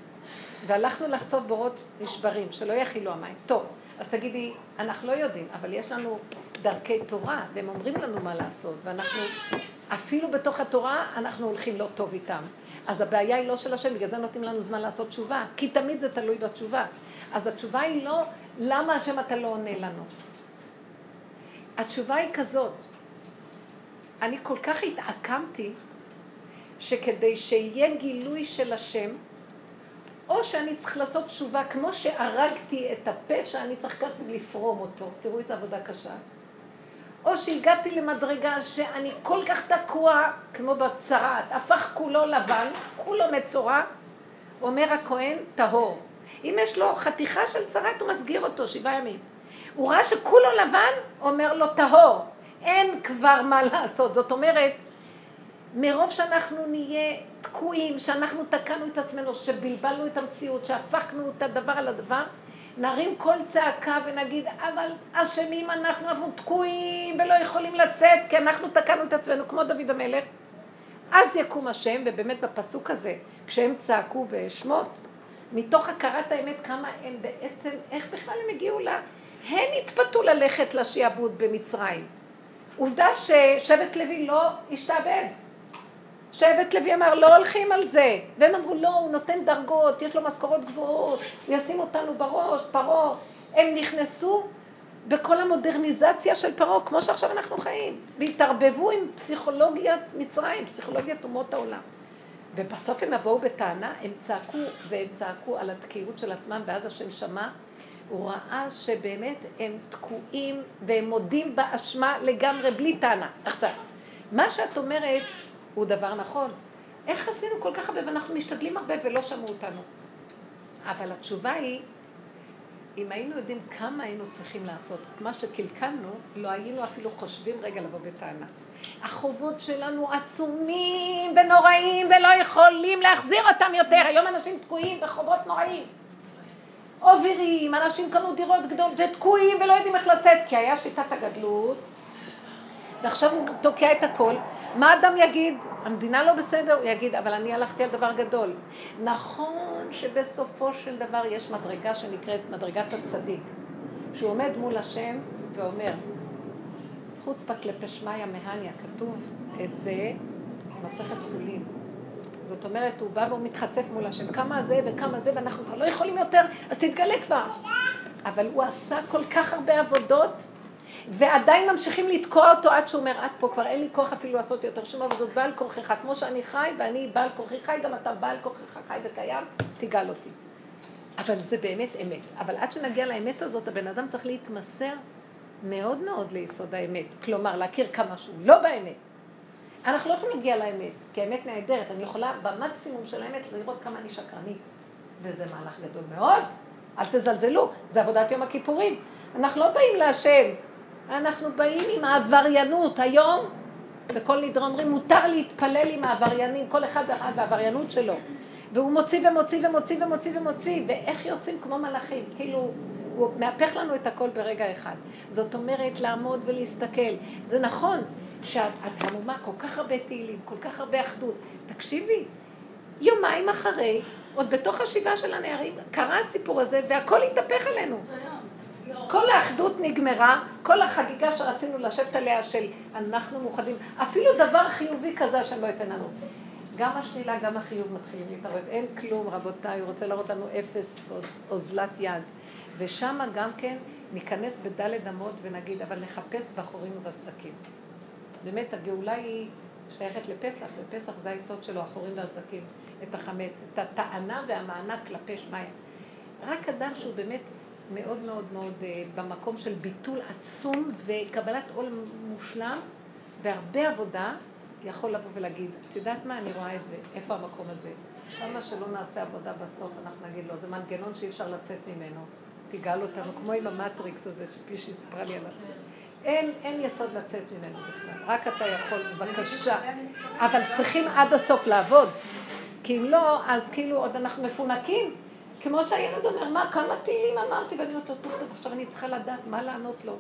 והלכנו לחצוב בורות נשברים, שלא יכילו המים. טוב, אז תגידי, אנחנו לא יודעים, אבל יש לנו דרכי תורה, והם אומרים לנו מה לעשות, ואנחנו, אפילו בתוך התורה, אנחנו הולכים לא טוב איתם. אז הבעיה היא לא של השם, בגלל זה נותנים לנו זמן לעשות תשובה, כי תמיד זה תלוי בתשובה. אז התשובה היא לא, למה השם אתה לא עונה לנו? התשובה היא כזאת, אני כל כך התעקמתי, שכדי שיהיה גילוי של השם, או שאני צריך לעשות תשובה, כמו שהרגתי את הפשע, אני צריך ככה לפרום אותו. תראו איזה עבודה קשה. או שהגעתי למדרגה שאני כל כך תקוע, כמו בצרעת, הפך כולו לבן, כולו מצורע, אומר הכהן, טהור. אם יש לו חתיכה של צרעת, הוא מסגיר אותו שבעה ימים. הוא ראה שכולו לבן, אומר לו, טהור. אין כבר מה לעשות. זאת אומרת, מרוב שאנחנו נהיה תקועים, שאנחנו תקענו את עצמנו, שבלבלנו את המציאות, שהפכנו את הדבר על הדבר, נרים כל צעקה ונגיד, אבל אשמים אנחנו, אנחנו תקועים ולא יכולים לצאת, כי אנחנו תקענו את עצמנו, כמו דוד המלך. אז יקום השם, ובאמת בפסוק הזה, כשהם צעקו בשמות, מתוך הכרת האמת כמה הם בעצם, איך בכלל הם הגיעו ל... הם התפתו ללכת לשעבוד במצרים. עובדה ששבט לוי לא השתעבד. שבט לוי אמר, לא הולכים על זה. והם אמרו, לא, הוא נותן דרגות, יש לו משכורות גבוהות, הוא ישים אותנו בראש, פרעה. הם נכנסו בכל המודרניזציה של פרעה, כמו שעכשיו אנחנו חיים, והתערבבו עם פסיכולוגיית מצרים, פסיכולוגיית אומות העולם. ובסוף הם יבואו בטענה, הם צעקו, והם צעקו על התקיעות של עצמם, ואז השם שמע, הוא ראה שבאמת הם תקועים, והם מודים באשמה לגמרי, בלי טענה. עכשיו, מה שאת אומרת, הוא דבר נכון. איך עשינו כל כך הרבה ואנחנו משתדלים הרבה ולא שמעו אותנו? אבל התשובה היא, אם היינו יודעים כמה היינו צריכים לעשות את מה שקלקלנו, לא היינו אפילו חושבים רגע לבוא בטענה. החובות שלנו עצומים ונוראים ולא יכולים להחזיר אותם יותר. היום אנשים תקועים בחובות נוראים. אובירים, אנשים קנו דירות גדולות ותקועים ולא יודעים איך לצאת, כי היה שיטת הגדלות, ועכשיו הוא תוקע את הכל. מה אדם יגיד? המדינה לא בסדר? הוא יגיד, אבל אני הלכתי על דבר גדול. נכון שבסופו של דבר יש מדרגה שנקראת מדרגת הצדיק, שהוא עומד מול השם ואומר, חוץ כלפי שמיא מהניה, כתוב את זה במסכת חולין. זאת אומרת, הוא בא והוא מתחצף מול השם, כמה זה וכמה זה, ואנחנו כבר לא יכולים יותר, אז תתגלה כבר. אבל הוא עשה כל כך הרבה עבודות, ועדיין ממשיכים לתקוע אותו עד שהוא אומר, עד פה כבר אין לי כוח אפילו לעשות יותר שום עבודות, בעל כורחך, כמו שאני חי ואני בעל כורחי חי, גם אתה בעל כורחך חי וקיים, תגאל אותי. אבל זה באמת אמת. אבל עד שנגיע לאמת הזאת, הבן אדם צריך להתמסר מאוד מאוד ליסוד האמת. כלומר, להכיר כמה שהוא לא באמת. אנחנו לא יכולים להגיע לאמת, כי האמת נהדרת. אני יכולה במקסימום של האמת לראות כמה אני שקרנית. וזה מהלך גדול מאוד. אל תזלזלו, זה עבודת יום הכיפורים. אנחנו לא באים להשם, אנחנו באים עם העבריינות. היום, בכל נדרה אומרים, מותר להתפלל עם העבריינים, כל אחד ואחד והעבריינות שלו. והוא מוציא ומוציא ומוציא ומוציא ומוציא, ואיך יוצאים כמו מלאכים, כאילו, הוא מהפך לנו את הכל ברגע אחד. זאת אומרת, לעמוד ולהסתכל. זה נכון שאת המומה כל כך הרבה תהילים, כל כך הרבה אחדות. תקשיבי, יומיים אחרי, עוד בתוך השבעה של הנערים, קרה הסיפור הזה והכל התהפך עלינו. כל האחדות נגמרה, כל החגיגה שרצינו לשבת עליה של אנחנו מאוחדים, אפילו דבר חיובי כזה השם לא ייתן לנו. גם השלילה, גם החיוב מתחילים להתערב. אין כלום, רבותיי, הוא רוצה להראות לנו אפס אוזלת יד. ושם גם כן ניכנס בדלת אמות ונגיד, אבל נחפש בחורים ובסדקים. באמת, הגאולה היא שייכת לפסח, ופסח זה היסוד שלו, החורים והסדקים, את החמץ, את הטענה והמענק כלפי שמיא. רק אדם שהוא באמת מאוד מאוד מאוד אה, במקום של ביטול עצום וקבלת עול מושלם והרבה עבודה, יכול לבוא ולהגיד, את יודעת מה, אני רואה את זה, איפה המקום הזה? כמה שלא נעשה עבודה בסוף, אנחנו נגיד לו, זה מנגנון שאי אפשר לצאת ממנו. תגאל אותנו, כמו עם המטריקס הזה שפישי סיפרה לי על זה. אין, אין יסוד לצאת ממנו בכלל, רק אתה יכול, בבקשה. אבל צריכים עד הסוף לעבוד, כי אם לא, אז כאילו עוד אנחנו מפונקים. כמו שהילד אומר, מה, כמה תהילים אמרתי? ואני אומרת לו, טוב, טוב, עכשיו אני צריכה לדעת מה לענות לו.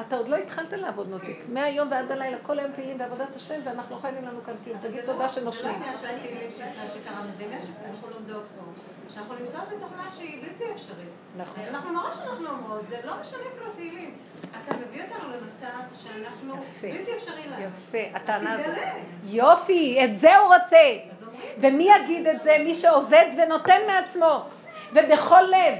אתה עוד לא התחלת לעבוד נוטיק. מהיום ועד הלילה, כל היום תהילים בעבודת השם, ואנחנו לא חייבים לנו כאן כלום. תגיד תודה שנושמים. זה לא התהילים שקרה מזה, עניין שאנחנו לומדות פה. שאנחנו נמצאות בתוכנה שהיא בלתי אפשרית. נכון. אז אנחנו מראש אנחנו אומרות, זה לא משנה אפילו התהילים. אתה מביא אותנו למצב שאנחנו. בלתי אפשרי לנו. יפה, הטענה הזאת. יופי, את זה הוא רוצה. ומי יגיד את זה? מי שעובד ונותן מעצמו, ובכל לב.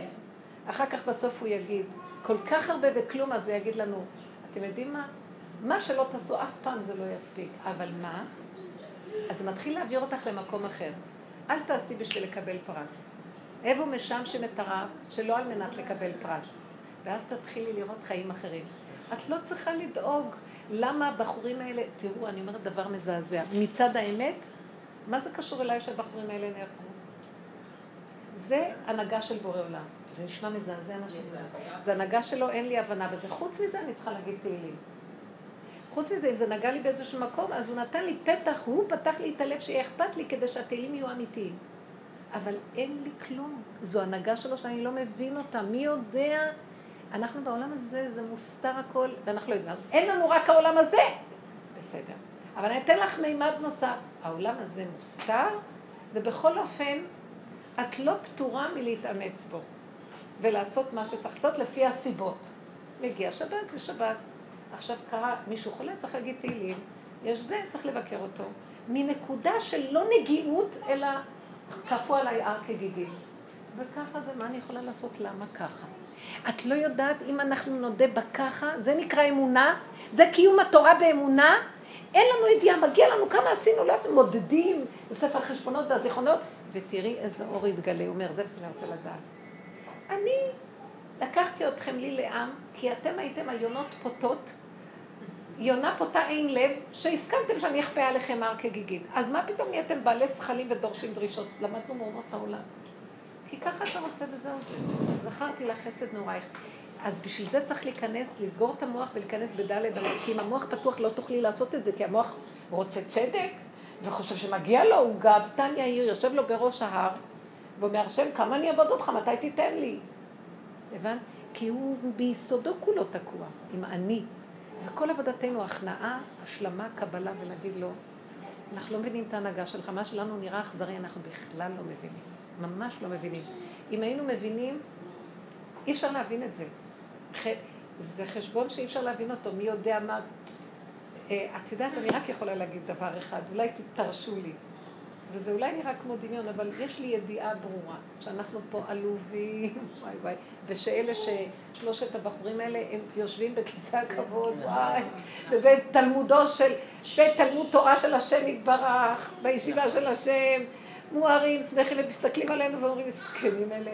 אחר כך בסוף הוא יגיד, כל כך הרבה וכלום, אז הוא יגיד לנו, אתם יודעים מה? מה שלא תעשו אף פעם זה לא יספיק, אבל מה? אז זה מתחיל להעביר אותך למקום אחר. אל תעשי בשביל לקבל פרס. הבו את הרב, שלא על מנת לקבל פרס. ואז תתחילי לראות חיים אחרים. את לא צריכה לדאוג למה הבחורים האלה, תראו, אני אומרת דבר מזעזע. מצד האמת, מה זה קשור אליי שהבחורים האלה נהרגו? זה הנהגה של בורא עולם. זה נשמע מזעזע מה שזה. זה הנהגה שלו, אין לי הבנה בזה. חוץ מזה אני צריכה להגיד תהילים. חוץ מזה, אם זה נגע לי באיזשהו מקום, אז הוא נתן לי פתח, הוא פתח לי את הלב שיהיה אכפת לי כדי שהתהילים יהיו אמיתיים. אבל אין לי כלום. זו הנהגה שלו שאני לא מבין אותה. מי יודע? אנחנו בעולם הזה, זה מוסתר הכל, ואנחנו לא יודעים. אין לנו רק העולם הזה. בסדר. אבל אני אתן לך מימד נוסף. העולם הזה מוסתר, ובכל אופן, את לא פטורה מלהתאמץ בו, ולעשות מה שצריך לעשות לפי הסיבות. מגיע שבת, זה שבת. עכשיו קרה, מישהו חולה, צריך להגיד תהילים. יש זה, צריך לבקר אותו. מנקודה של לא נגיעות, אלא כפו עליי הר כגיגית. וככה זה, מה אני יכולה לעשות? למה ככה? את לא יודעת אם אנחנו נודה בככה, זה נקרא אמונה, זה קיום התורה באמונה, אין לנו ידיעה, מגיע לנו כמה עשינו, לא עשינו, מודדים בספר החשבונות והזיכרונות, ותראי איזה אור יתגלה, הוא אומר, זה מה שאני רוצה לדעת. אני לקחתי אתכם לי לעם, כי אתם הייתם היונות פוטות, יונה פוטה אין לב, שהסכמתם שאני אכפה עליכם הר כגיגית. אז מה פתאום נהייתם בעלי שכלים ודורשים דרישות? למדנו מאומות העולם. כי ככה אתה רוצה וזהו זה. זכרתי לך חסד נעורייך. אז בשביל זה צריך להיכנס, לסגור את המוח ולהיכנס בדלת אמות. כי אם המוח פתוח לא תוכלי לעשות את זה, כי המוח רוצה צדק, וחושב שמגיע לו, הוא גאוותן יאיר, יושב לו בראש ההר, ואומר, השם, כמה אני אעבוד אותך, מתי תיתן לי? הבנת? כי הוא ביסודו כולו תקוע, עם אני. וכל עבודתנו הכנעה, השלמה, קבלה, ולהגיד לו, אנחנו לא מבינים את ההנהגה שלך, מה שלנו נראה אכזרי, אנחנו בכלל לא מבינים. ממש לא מבינים. אם היינו מבינים, אי אפשר להבין את זה. זה חשבון שאי אפשר להבין אותו, מי יודע מה... אה, את יודעת, אני רק יכולה להגיד דבר אחד, אולי תרשו לי. וזה אולי נראה כמו דמיון, אבל יש לי ידיעה ברורה, שאנחנו פה עלובים, וואי וואי, ושאלה ששלושת הבחורים האלה, הם יושבים בכיסא הכבוד, וואי, בבית תלמודו של, בית תלמוד תורה של השם יתברך, בישיבה של השם, מוארים, שמחים, ומסתכלים עלינו ואומרים, מסכנים אלה.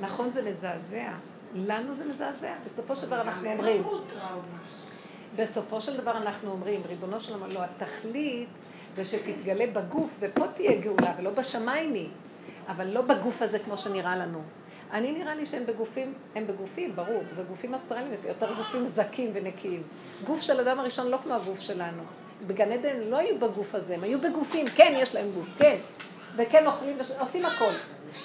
נכון, זה מזעזע. לנו זה מזעזע. בסופו של דבר אנחנו אומרים, בסופו של דבר אנחנו אומרים, ריבונו של עולם, לא, התכלית זה שתתגלה בגוף, ופה תהיה גאולה, ולא בשמיים היא, אבל לא בגוף הזה כמו שנראה לנו. אני נראה לי שהם בגופים, הם בגופים, ברור, זה גופים אסטרליים, יותר גופים זכים ונקיים. גוף של אדם הראשון לא כמו הגוף שלנו. בגן עדן לא היו בגוף הזה, הם היו בגופים, כן, יש להם גוף, כן. וכן אוכלים, עושים הכל.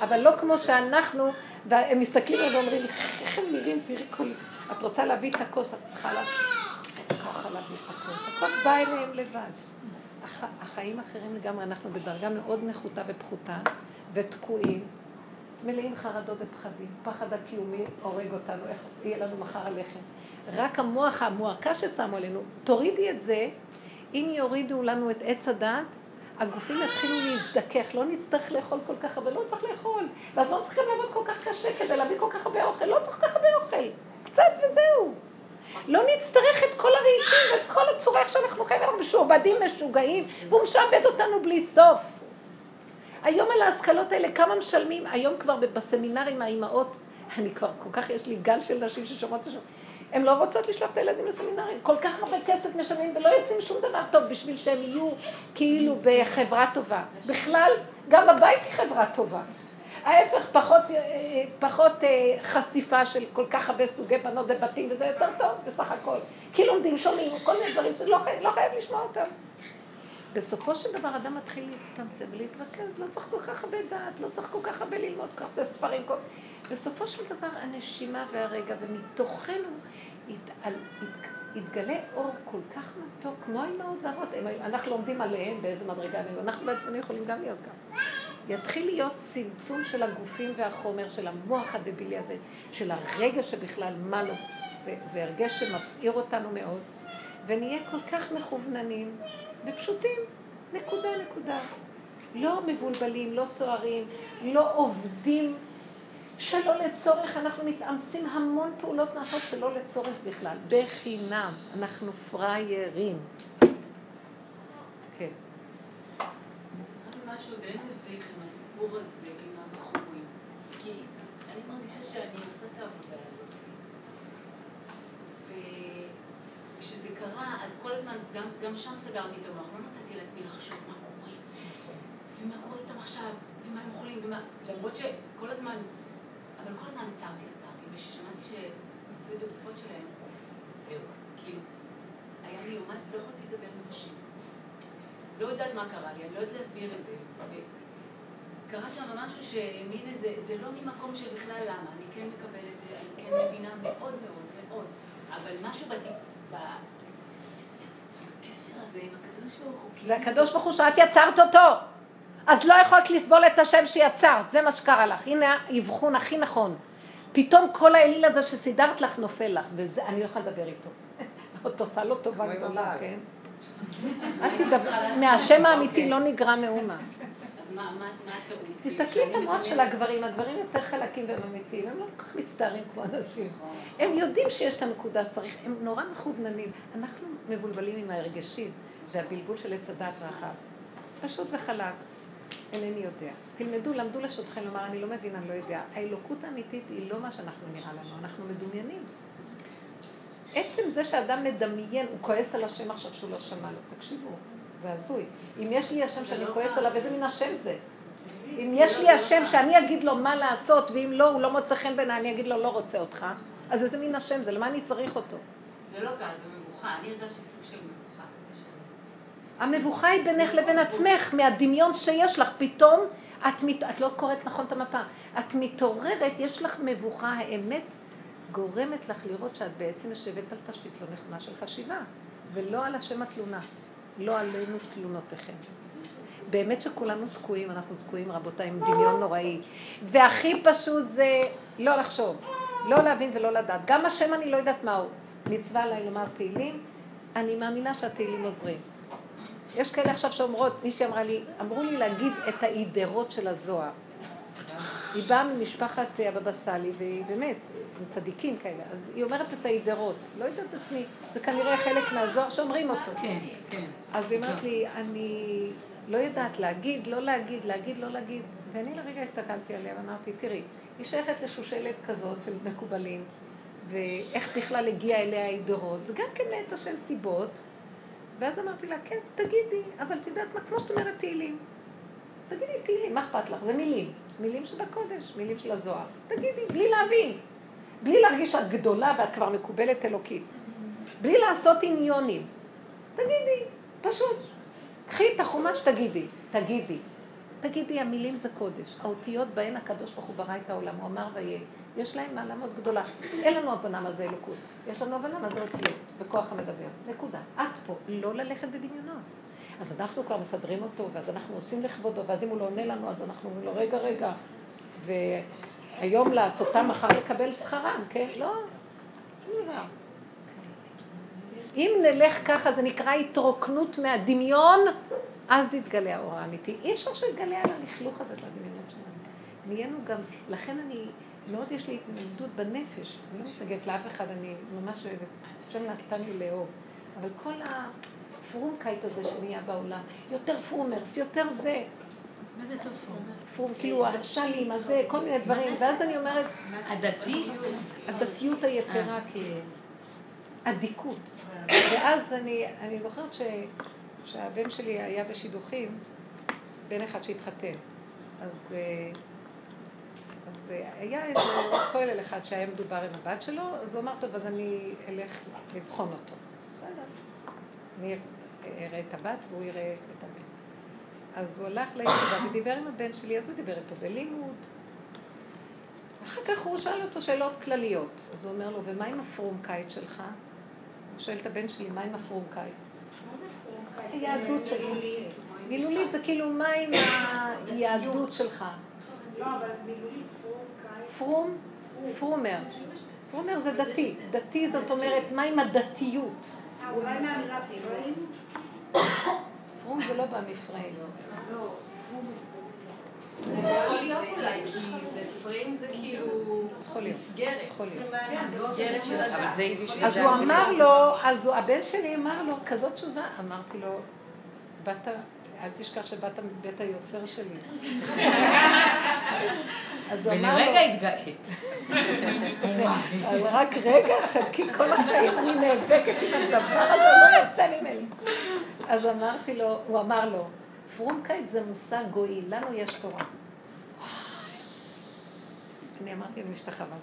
אבל לא כמו שאנחנו, והם מסתכלים עלינו ואומרים, איך הם נראים, תראי כל... את רוצה להביא את הכוס, את צריכה לה... ככה להביא את הכוס. הכוס באה אליהם לבד. הח... החיים אחרים לגמרי, אנחנו בדרגה מאוד נחותה ופחותה, ותקועים, מלאים חרדות ופחדים. פחד הקיומי הורג אותנו, איך יהיה לנו מחר הלחם. רק המוח, המועקה ששמו עלינו, תורידי את זה, אם יורידו לנו את עץ הדעת, הגופים יתחילו להזדכך, לא נצטרך לאכול כל כך הרבה, לא צריך לאכול. ואז לא צריך גם לעבוד כל כך קשה כדי להביא כל כך הרבה אוכל, לא צריך כל כך הרבה אוכל. קצת וזהו. לא נצטרך את כל הרעישים ואת כל הצורה איך שאנחנו חיים, אנחנו משועבדים, משוגעים, והוא משעבד אותנו בלי סוף. היום על ההשכלות האלה, כמה משלמים? היום כבר בסמינרים האימהות, אני כבר, כל כך יש לי גל של נשים ששומעות את השם. הן לא רוצות לשלוח את הילדים לסמינרים. כל כך הרבה כסף משלמים ולא יוצאים שום דבר טוב בשביל שהם יהיו כאילו בחברה טובה. בכלל, גם בבית היא חברה טובה. ההפך, פחות, פחות חשיפה של כל כך הרבה סוגי בנות בבתים, וזה יותר טוב בסך הכל. כי לומדים, שומעים, כל מיני דברים שלא חייב, לא חייב לשמוע אותם. בסופו של דבר אדם מתחיל להצטמצם ולהתרכז, לא צריך כל כך הרבה דעת, לא צריך כל כך הרבה ללמוד כל כך הרבה ספרים. כל... בסופו של דבר הנשימה והרגע, ומתוכנו התעל... מתגלה אור כל כך מתוק, כמו האימהות והאבות. אנחנו לומדים עליהם באיזה מדרגה הם היו. אנחנו בעצמנו יכולים גם להיות גם. יתחיל להיות צמצום של הגופים והחומר, של המוח הדבילי הזה, של הרגע שבכלל, מה לא. זה, זה הרגש שמסעיר אותנו מאוד, ונהיה כל כך מכווננים ופשוטים, נקודה, נקודה. לא מבולבלים, לא סוערים, לא עובדים שלא לצורך, אנחנו מתאמצים המון פעולות נעשות שלא לצורך בכלל, בחינם, אנחנו פראיירים. כן. משהו די מביך עם הסיפור הזה, עם הבחורים. כי אני מרגישה שאני עושה את העבודה הזאת. וכשזה קרה, אז כל הזמן, גם, גם שם סגרתי את המוח, לא נתתי לעצמי לחשוב מה קורה, ומה קורה איתם עכשיו, ומה הם אוכלים, ומה... למרות שכל הזמן אבל כל הזמן עצרתי, עצרתי, וכששמעתי שמצאו את הגופות שלהם, זהו, כאילו, היה לי יומן, לא יכולתי לדבר עם נשים. לא יודעת מה קרה לי, אני לא יודעת להסביר את זה. קרה שם משהו שמין איזה, זה לא ממקום של בכלל למה, אני כן מקבלת את זה, אני כן מבינה מאוד מאוד מאוד, אבל משהו בקשר הזה עם הקדוש ברוך הוא, זה הקדוש ברוך הוא שאת יצרת אותו. אז לא יכולת לסבול את השם שיצרת, זה מה שקרה לך. הנה האבחון הכי נכון. פתאום כל האליל הזה שסידרת לך נופל לך, וזה, אני לא יכולה לדבר איתו. את עושה לו טובה גדולה, כן? אל תדבר, מהשם האמיתי לא נגרע מאומה. תסתכלי את המוח של הגברים, הגברים יותר חלקים והם אמיתיים, הם לא כל כך מצטערים כמו אנשים. הם יודעים שיש את הנקודה שצריך, הם נורא מכווננים. אנחנו מבולבלים עם ההרגשים והבלבול של עץ הדת רחב. פשוט וחלק. אינני יודע. תלמדו, למדו לשותכם לומר, אני לא מבין, אני לא יודע. האלוקות האמיתית היא לא מה שאנחנו נראה לנו, אנחנו מדומיינים. עצם זה שאדם מדמיין, הוא כועס על השם עכשיו שהוא לא שמע לו, תקשיבו, זה הזוי. אם יש לי השם שאני לא כועס עליו, איזה מין השם זה? אם יש לי השם שאני אגיד לו מה לעשות, ואם לא, הוא לא מוצא חן בעיניי, אני אגיד לו לא רוצה אותך, אז איזה מין השם זה? למה אני צריך אותו? זה לא ככה, זה מבוכה. אני הרגשתי סוג של. המבוכה היא בינך לבין עצמך, מהדמיון שיש לך. פתאום את, מת... את לא קוראת נכון את המפה. את מתעוררת, יש לך מבוכה, האמת גורמת לך לראות שאת בעצם יושבת על תשתית לא נכונה של חשיבה, ולא על השם התלונה. לא עלינו תלונותיכם. באמת שכולנו תקועים, אנחנו תקועים רבותיי עם דמיון נוראי. והכי פשוט זה לא לחשוב, לא להבין ולא לדעת. גם השם אני לא יודעת מהו. מצווה עליי לומר תהילים, אני מאמינה שהתהילים עוזרים. יש כאלה עכשיו שאומרות, מישהי אמרה לי, אמרו לי להגיד את האידרות של הזוהר. היא באה ממשפחת הבבא סאלי, והיא באמת, הם צדיקים כאלה, אז היא אומרת את האידרות. לא יודעת את עצמי, זה כנראה חלק מהזוהר שאומרים אותו. כן, כן. אז היא אמרת לי, אני לא יודעת להגיד, לא להגיד, להגיד, לא להגיד. ואני לרגע הסתכלתי עליה ואמרתי, תראי, היא שייכת לשושלת כזאת של מקובלים, ואיך בכלל הגיעה אליה האידרות. זה גם כן מאת השם סיבות. ואז אמרתי לה, כן, תגידי, אבל את יודעת מה, כמו שאת אומרת תהילים. תגידי תהילים, מה אכפת לך? זה מילים. מילים של הקודש, מילים של הזוהר. תגידי, בלי להבין. בלי להרגיש שאת גדולה ואת כבר מקובלת אלוקית. בלי לעשות עניונים. תגידי, פשוט. קחי את החומש, תגידי. תגידי. תגידי, המילים זה קודש. האותיות בהן הקדוש ברוך הוא ברא את העולם, הוא אמר ויהיה. יש להם מעלה מאוד גדולה. אין לנו הבנה מה זה אלוקות. יש לנו הבנה מה זה אותיות וכוח המדבר. נקודה. את פה. לא ללכת בדמיונות. אז אנחנו כבר מסדרים אותו, ואז אנחנו עושים לכבודו, ואז אם הוא לא עונה לנו, אז אנחנו אומרים לו, רגע, רגע. והיום לעשותם, מחר לקבל שכרם, כן? לא. אם נלך ככה, זה נקרא התרוקנות מהדמיון, אז יתגלה האור האמיתי. אי אפשר שיתגלה על הלכלוך הזה בדמיונות שלנו. נהיינו גם, לכן אני... מאוד יש לי התנגדות בנפש, אני לא מתנגדת לאף אחד, אני ממש אוהבת, השם נתן לי לאהוב, אבל כל הפרומקייט הזה שנהיה בעולם, יותר פרומרס, יותר זה. מה זה טוב? פרום, כאילו השלים, הזה, כל מיני דברים, ואז אני אומרת... הדתי? הדתיות היתרה, כאילו. אדיקות. ואז אני, אני זוכרת ש, שהבן שלי היה בשידוכים, בן אחד שהתחתן. אז... אז אה, היה איזה כולל אחד שהיה מדובר עם הבת שלו, אז הוא אמר, טוב, אז אני אלך לבחון אותו. בסדר. אני אראה את הבת והוא יראה את הבן. אז הוא הלך לישיבה ודיבר עם הבן שלי, אז הוא דיבר איתו בלימוד. אחר כך הוא שאל אותו שאלות כלליות. אז הוא אומר לו, ומה עם הפרום קיץ שלך? הוא שואל את הבן שלי, מה עם הפרונקאי? מה זה פרונקאי? היהדות שלי. מילולית. זה כאילו, מה עם היהדות שלך? לא, אבל מילולית. פרום? פרומר. פרומר זה דתי. דתי זאת אומרת, מה עם הדתיות? אולי מהמילה פריים? פרום זה לא בא מפריים. לא. זה יכול להיות אולי, כי זה פריים זה כאילו יכול להיות. מסגרת. יכול להיות. מסגרת של הדת. אז הוא. אמר לו, אז הבן שלי אמר לו, כזאת תשובה, אמרתי לו, באת, אל תשכח שבאת מבית היוצר שלי. אז הוא אמר לו, ולרגע התגאית. אז רק רגע, חכי, כל החיים אני נאבקת עם הדבר הזה, לא יוצא ממני. אז אמרתי לו, הוא אמר לו, פרומקייט זה מושג גוי, לנו יש תורה. אני אמרתי, אני משתחווה.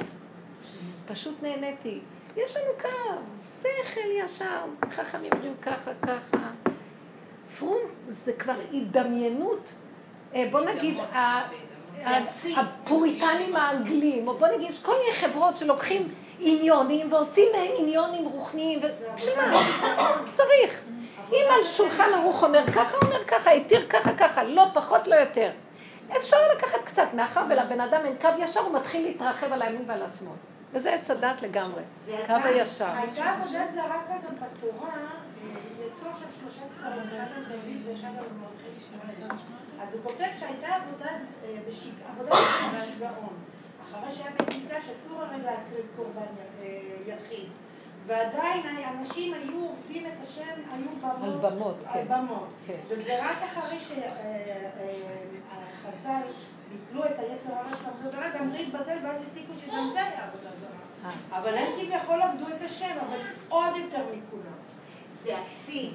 פשוט נהניתי. יש לנו קו, שכל ישר, חכמים אומרים ככה, ככה. פרום זה כבר התדמיינות. אה, בוא נגיד, הפוריטנים האנגלים, או בוא נגיד, יש כל מיני חברות שלוקחים עניינים ועושים מהם עניינים רוחניים, ובשביל מה? צריך. אם על שולחן ערוך אומר ככה, אומר ככה, התיר ככה, ככה, לא פחות, לא יותר. אפשר לקחת קצת, מאחר ולבן אדם אין קו ישר, הוא מתחיל להתרחב על הימין ועל השמאל. וזה עץ הדת לגמרי. קו הישר. הייתה עבודה זרה כזאת בתורה, עכשיו שלושה ספרים, אחד על דוד ואחד על מלכי ישראל. אז הוא כותב שהייתה עבודה, אה, בשיגעון. אחרי שהיה בית מקדש אסור הרי להקריב קורבן אה, יחיד. ועדיין האנשים היו עובדים את השם, היו במות. על במות, כן. על במות. כן. וזה רק אחרי שהחז"ל ביטלו את היצר הרע של עבודה זרה, גם זה התבטל, ואז הסיקו שגם זה היה עבודה זרה. אה. אבל הם כביכול עבדו את השם, אבל עוד יותר מכולם. זה הצי,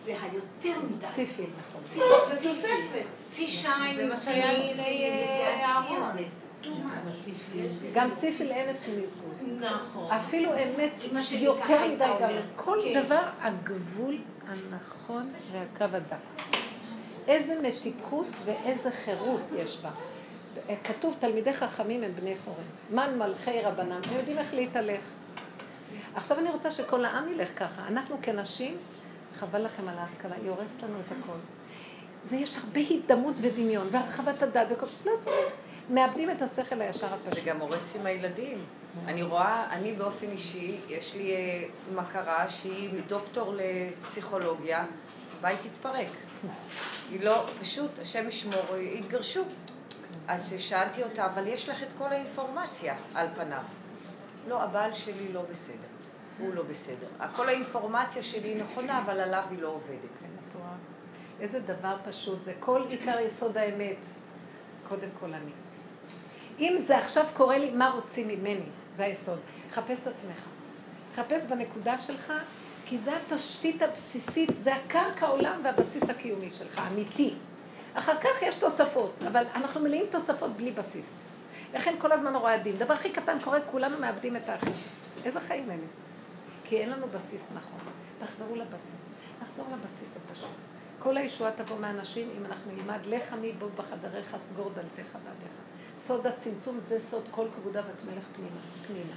זה היותר מדי. ציפי, נכון. צי, צי, תוספת. צי שיין, זה מה צי, שהיה זה לפני, הצי. הזה. גם ציפיל אמס של ניגוד. נכון. אפילו אמת יותר מדי גם. כל כן. דבר הגבול הנכון והקו הדק. איזה מתיקות ואיזה חירות יש בה. כתוב תלמידי חכמים הם בני חורין. מן מלכי רבנם, הם יודעים איך להתהלך. עכשיו אני רוצה שכל העם ילך ככה. אנחנו כנשים, חבל לכם על ההשכלה, היא הורסת לנו את הכל. זה יש הרבה הידמות ודמיון, והרחבת הדעת וכל... לא צריך. מאבדים את השכל הישר זה הפשוט. גם הורס עם הילדים. אני רואה, אני באופן אישי, יש לי אה, מכרה שהיא דוקטור לפסיכולוגיה, הבית התפרק. היא לא, פשוט, השם ישמור, התגרשו. אז שאלתי אותה, אבל יש לך את כל האינפורמציה על פניו. לא, הבעל שלי לא בסדר, הוא לא בסדר. כל האינפורמציה שלי נכונה, אבל עליו היא לא עובדת. רואה? איזה דבר פשוט, זה כל עיקר יסוד האמת. קודם כל אני. אם זה עכשיו קורה לי, מה רוצים ממני? זה היסוד. חפש את עצמך. חפש בנקודה שלך, כי זה התשתית הבסיסית, זה הקרקע עולם והבסיס הקיומי שלך, אמיתי. אחר כך יש תוספות, אבל אנחנו מלאים תוספות בלי בסיס. לכן כל הזמן רואה דין. דבר הכי קטן קורה, כולנו מאבדים את האחים. איזה חיים אלה? כי אין לנו בסיס נכון. תחזרו לבסיס. נחזור לבסיס הפשוט. כל הישועה תבוא מהאנשים אם אנחנו נלמד לך מי בו בחדריך סגור דלתך בעדיך. סוד הצמצום זה סוד כל כבודה ותמלך פנימה. פנימה.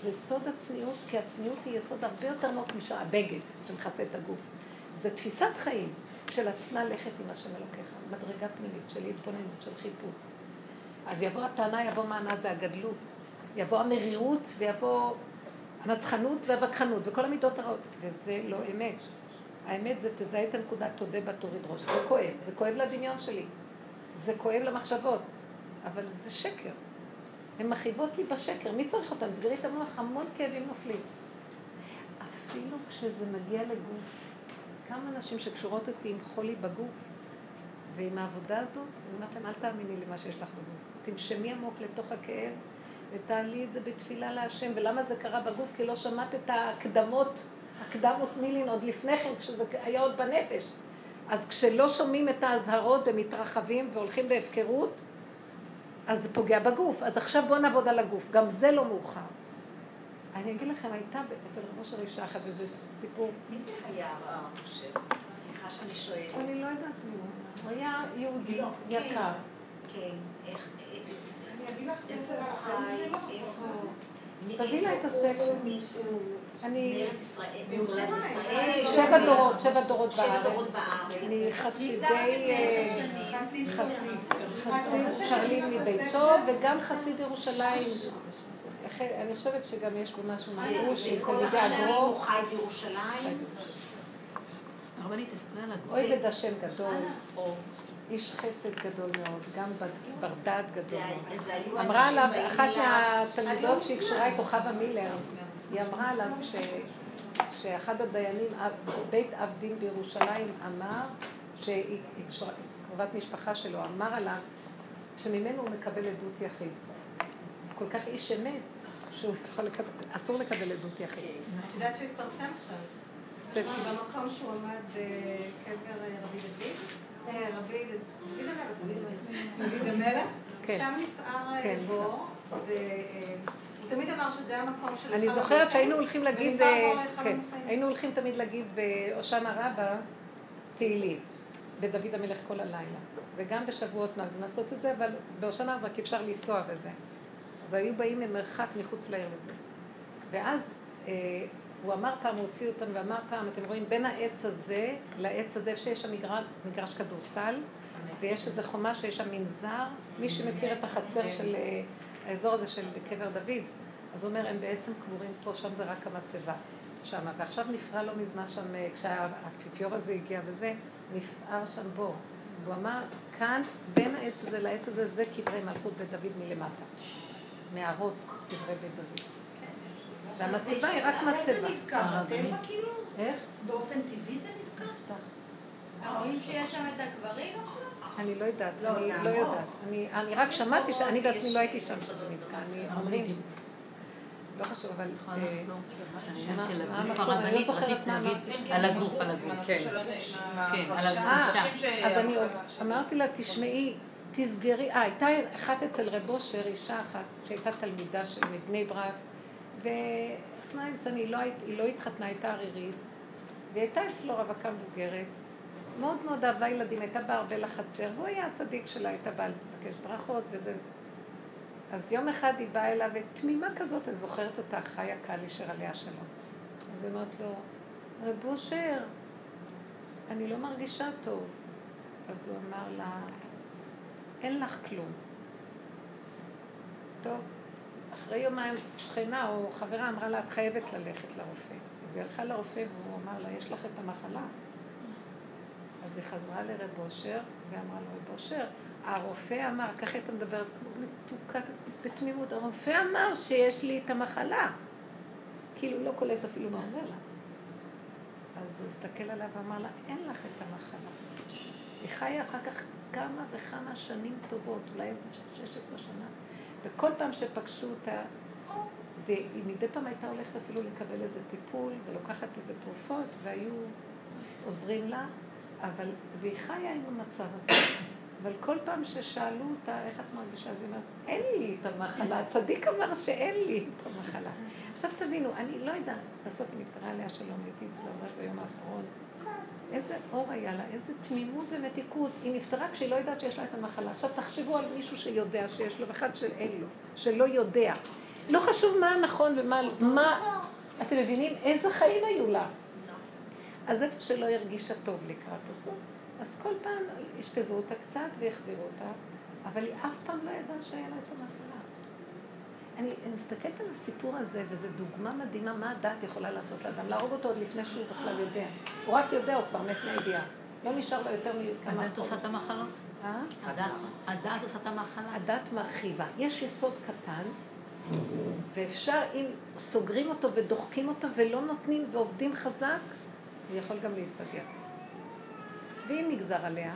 זה סוד הצניעות, כי הצניעות היא יסוד הרבה יותר עמוק משל הבגד שמכסה את הגוף. זה תפיסת חיים של עצמה לכת עם השם אלוקיך, מדרגה פנימית של התבוננות, של חיפוש. אז יבוא הטענה, יבוא מענה, זה הגדלות. יבוא המרירות ויבוא הנצחנות והווכחנות וכל המידות הרעות. וזה לא אמת. האמת זה תזהה את הנקודה, תודה בה, תוריד ראש. זה כואב, זה כואב לדמיון שלי. זה כואב למחשבות. אבל זה שקר. הן מכאיבות לי בשקר. מי צריך אותן? סגרי את המוח, המון כאבים נופלים. אפילו כשזה מגיע לגוף. כמה נשים שקשורות אותי עם חולי בגוף, ועם העבודה הזאת, אני אומרת להם, אל תאמיני למה שיש לך בגוף. תנשמי עמוק לתוך הכאב, ותעלי את זה בתפילה להשם. ולמה זה קרה בגוף? כי לא שמעת את ההקדמות, הקדמוס מילין עוד לפני כן, כשזה היה עוד בנפש. אז כשלא שומעים את האזהרות ומתרחבים והולכים בהפקרות, אז זה פוגע בגוף. אז עכשיו בואו נעבוד על הגוף. גם זה לא מאוחר. אני אגיד לכם, הייתה אצל רב אושר אישה אחת איזה סיפור. מי זה היה הרב משה? סליחה שאני שואלת. אני לא יודעת מי הוא. הוא היה יהודי לא, כן. יקר. כן, איך... תביא לה את הספר. אני... שבע דורות, שבע דורות שבע דורות בארץ. אני חסידי... אה, חסיד, חסיד. שרלין מביתו וגם חסיד ירושלים. אני חושבת שגם יש בו משהו מהגוש של וכל תלמידי השנים הוא הגרוב. חי בירושלים. אוהב את השם גדול, איש חסד גדול מאוד, גם בר דעת גדול מאוד. אמרה עליו, אחת. מהתלמידות שהיא קשורה איתו, חווה מילר, היא אמרה עליו ש- שאחד הדיינים, בית אב דין בירושלים, אמר, שהיא קרובת משפחה שלו, אמר עליו שממנו הוא מקבל עדות יחיד. כל כך איש אמת, שהוא יכול לקבל, אסור לקבל עדות יחיד. את יודעת שהוא התפרסם עכשיו? במקום שהוא עמד בקבר רבי דוד, אה, רבי דוד המלך, דוד המלך, כן. שם נפער כן. בור, והוא תמיד אמר שזה המקום של... אני זוכרת שהיינו הולכים להגיד, אה, כן. היינו הולכים תמיד להגיד בהושענא רבה תהילים, בדוד המלך כל הלילה. וגם בשבועות נהגנו לעשות את זה, אבל בהושענא רבה כי אפשר לנסוע וזה. אז היו באים ממרחק מחוץ לעיר לזה. ואז אה, הוא אמר פעם, הוא הוציא אותנו ואמר פעם, אתם רואים, בין העץ הזה לעץ הזה, שיש שם מגרש, מגרש כדורסל, ויש איזו חומה שיש שם מנזר, מי שמכיר את החצר של אה, האזור הזה של קבר דוד, אז הוא אומר, הם בעצם קבורים פה, שם זה רק המצבה, שם. ועכשיו נפרע לא מזמן שם, אה, כשהאפיפיור הזה הגיע וזה, נפער שם בור. והוא אמר, כאן, בין העץ הזה לעץ הזה, זה קברי מלכות בית דוד מלמטה. מערות קברי בית דוד. והמצבה היא רק איך זה מצבה. נבקע? בטבע כאילו? איך? באופן טבעי זה נבקע? רואים שיש שם את הקברים עכשיו? אני לא יודעת, לא, אני לא. יודעת. אני- אני רק שמעתי, שאני בעצמי לא הייתי שם שזה נתקע. אני אומרים, לא חשוב, אבל... אה? אני לא הרבנית, זוכרת רצית מה להגיד אמרתי. על הגוף, על הגוף. כן. כן, על הגוף. אה, אז אני עוד אמרתי לה, תשמעי, תסגרי, אה, הייתה אחת אצל רב אושר, אישה אחת, שהייתה תלמידה של מבני ברק, ואיך אמצע, היא לא היא לא התחתנה, הייתה ערירית, והיא הייתה אצלו רווקה מבוגרת, מאוד מאוד אהבה ילדים, הייתה באה הרבה לחצר, והוא היה הצדיק שלה, הייתה באה לבקש ברכות וזה וזה. אז יום אחד היא באה אליו, ותמימה כזאת, אני זוכרת אותה, חיה קלישר עליה שלום. אז היא אומרת לו, רב אושר, אני לא מרגישה טוב. אז הוא אמר לה, אין לך כלום. טוב, אחרי יומיים שכנה או חברה אמרה לה, את חייבת ללכת לרופא. אז היא הלכה לרופא והוא אמר לה, יש לך את המחלה? אז היא חזרה לרב אושר ואמרה לו, רב אושר, הרופא אמר, ככה הייתה מדברת כמו מתוקה בתמימות, הרופא אמר שיש לי את המחלה. כאילו לא קולט אפילו מה אומר לה. אז הוא הסתכל עליה ואמר לה, אין לך את המחלה. היא חיה אחר כך כמה וכמה שנים טובות, אולי 16 שנה, וכל פעם שפגשו אותה, והיא מדי פעם הייתה הולכת אפילו לקבל איזה טיפול, ולוקחת איזה תרופות, והיו עוזרים לה, אבל, והיא חיה עם המצב הזה. אבל כל פעם ששאלו אותה, איך את מרגישה? אז היא אומרת, אין לי את המחלה. הצדיק אמר שאין לי את המחלה. עכשיו תבינו, אני לא יודעת, בסוף נפטרה עליה שלום, הייתי אצלה ממש ביום האחרון. איזה אור היה לה, איזה תמימות ומתיקות. היא נפטרה כשהיא לא יודעת שיש לה את המחלה. עכשיו תחשבו על מישהו שיודע שיש לו, ואחד שאין לו, שלא יודע. לא חשוב מה נכון ומה... מה... אתם מבינים? איזה חיים היו לה? אז איפה שלא הרגישה טוב לקראת הסוף, אז כל פעם אשפזו אותה קצת והחזירו אותה, אבל היא אף פעם לא ידעה שהיה לה את המחלה. אני מסתכלת על הסיפור הזה, וזו דוגמה מדהימה מה הדת יכולה לעשות לאדם, להרוג אותו עוד לפני שהוא בכלל יודע. הוא רק יודע, הוא כבר מת מהידיעה. לא נשאר לו יותר מכמה... הדת עושה את המחלות? אה? הדת- עושה את המחלה? הדת מרחיבה. יש יסוד קטן, ואפשר, אם סוגרים אותו ודוחקים אותו ולא נותנים ועובדים חזק, הוא יכול גם להיסגר. ואם נגזר עליה,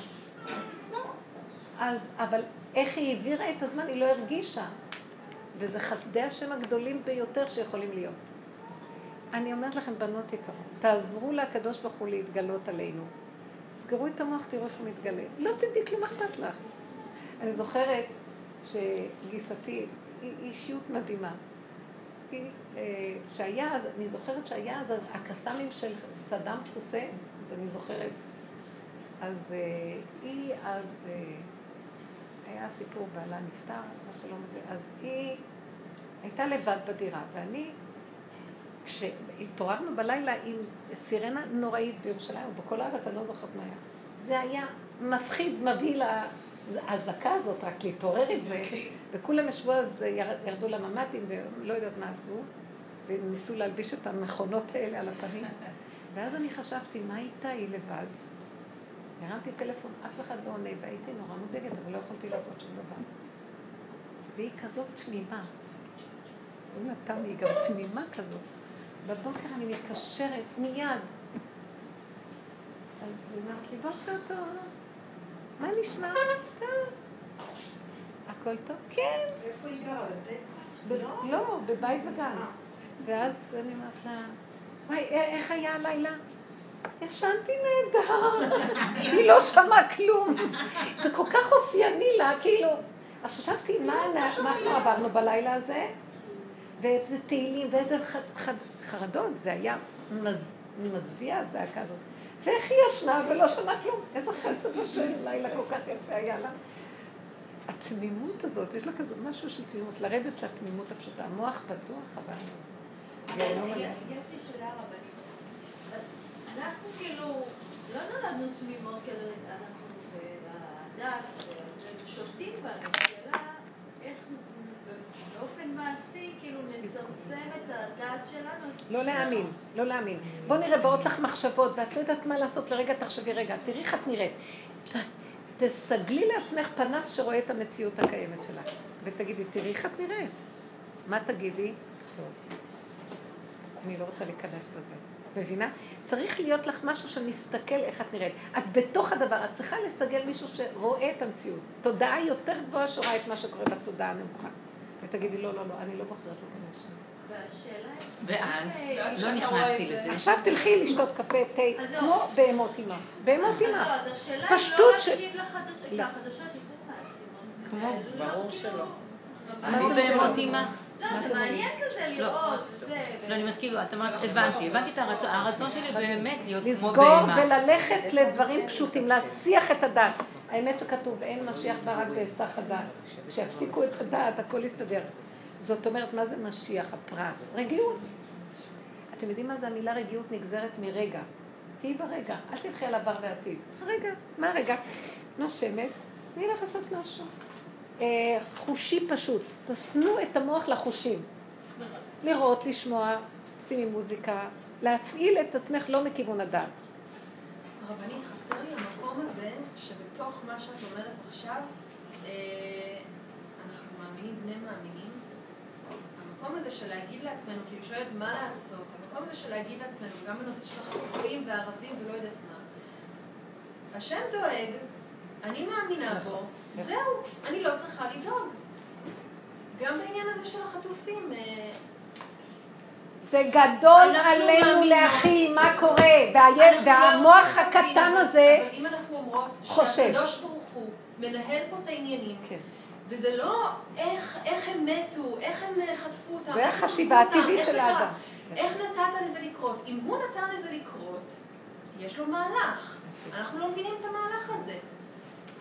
אז, אבל איך היא העבירה את הזמן, היא לא הרגישה. וזה חסדי השם הגדולים ביותר שיכולים להיות. אני אומרת לכם, בנות יקרות, תעזרו לקדוש ברוך הוא להתגלות עלינו. סגרו את המוח, תראו איך הוא מתגלה. לא תדעי כלום אכפת לך. אני זוכרת שגיסתי היא אישיות מדהימה. אה, שהיה אז, אני זוכרת שהיה אז הקסאמים של סדאם חוסיין, אני זוכרת. אז אה, היא אז, אה, היה סיפור, בעלה נפטר, מה שלום הזה, אז היא הייתה לבד בדירה, ואני, כשהתעוררנו בלילה עם סירנה נוראית בירושלים, או בכל הארץ, אני לא זוכרת מה היה. זה היה מפחיד, מבהיל, האזעקה הזאת, רק להתעורר עם זה, וכולם ישבו אז, ירדו לממ"דים ולא יודעת מה עשו, וניסו להלביש את המכונות האלה על הפנים. ואז אני חשבתי, מה איתה? היא לבד. הרמתי טלפון, אף אחד לא עונה, והייתי נורא מודאגת, אבל לא יכולתי לעשות שום דבר. והיא כזאת תמימה. הוא נתן לי גם תמימה כזאת. בבוקר אני מתקשרת מיד. אז היא אמרת לי, בוקר טוב, מה נשמע? הכל טוב? כן. איפה היא גרה? לא, בבית וגן. ואז אני אומרת לה, וואי, איך היה הלילה? ישנתי נהדר, היא לא שמעה כלום. זה כל כך אופייני לה, כאילו. אז חשבתי, מה אנחנו עברנו בלילה הזה? ואיזה תהילים, ואיזה חרדות, זה היה מזוויע הזעקה הזאת. ואיך היא ישנה ולא שמעה כלום? איזה חסר השם, לילה כל כך יפה היה לה. התמימות הזאת, יש לה כזה משהו של תמימות, לרדת לתמימות הפשוטה. המוח פתוח, אבל... יש לי שאלה רבנית. אנחנו כאילו, לא נולדנו תמימות כאילו, אנחנו והדת, שופטים בנו. השאלה איך באופן מעשי, את שלנו. לא להאמין, לא להאמין. בוא נראה, באות לך מחשבות, ואת לא יודעת מה לעשות לרגע, תחשבי רגע, תראי איך את נראית. תסגלי לעצמך פנס שרואה את המציאות הקיימת שלך, ותגידי, תראי איך את נראית. מה תגידי? טוב. אני לא רוצה להיכנס בזה. מבינה? צריך להיות לך משהו שמסתכל איך את נראית. את בתוך הדבר, את צריכה לסגל מישהו שרואה את המציאות. תודעה יותר גבוהה שרואה את מה שקורה בתודעה הנמוכה. ותגידי, לא, לא, לא, אני לא בוחרת להיכנס שם. ואז לא נכנסתי לזה. עכשיו תלכי לשתות קפה, תה, לא. כמו בהמות עמך. בהמות היא פשטות לא של... להקשיב לחדשות, כי החדשות יקרו מעצימות. כמו, ברור שלא. אני בהמות עמך. לא, זה מעניין כזה לראות. לא, אני אומרת, כאילו, את אמרת, הבנתי, הבנתי את הרצון, הרצון שלי באמת להיות כמו לסגור בהמה. וללכת לדברים פשוטים, להסיח את הדעת. האמת שכתוב, אין משיח בא רק בהיסח הדעת. כשיפסיקו את הדעת, הכל יסתדר. זאת אומרת, מה זה משיח, הפרט? רגיעות. אתם יודעים מה זה המילה רגיעות נגזרת מרגע. תהיי ברגע, אל תלכי על עבר ועתיד. רגע, מה רגע? נושמת, תני לך לעשות משהו. אה, חושי פשוט. תפנו את המוח לחושים. לראות, לשמוע, שימי מוזיקה, להפעיל את עצמך לא מכיוון הדעת. רבנית, חסר לי המקום הזה, שבתוך מה שאת אומרת עכשיו, אה, אנחנו מאמינים, בני מאמינים. המקום הזה של להגיד לעצמנו, כאילו שואלת מה לעשות, המקום הזה של להגיד לעצמנו, גם בנושא של החטופים וערבים ולא יודעת מה. השם דואג, אני מאמינה בו, זהו, אני לא צריכה לדאוג. גם בעניין הזה של החטופים, אה, זה גדול עלינו. להכיל מה קורה, לא והמוח הקטן הזה, אבל אם אנחנו אומרות חושב. שהקדוש ברוך הוא מנהל פה את העניינים, כן. וזה לא איך, איך הם מתו, איך הם אה, חטפו אותם, ואיך איך חשיבה הטבעית של. האדם. איך נתת לזה לקרות? אם הוא נתן לזה לקרות, יש לו מהלך. אנחנו לא מבינים את המהלך הזה. אני רוצה רק להגיד,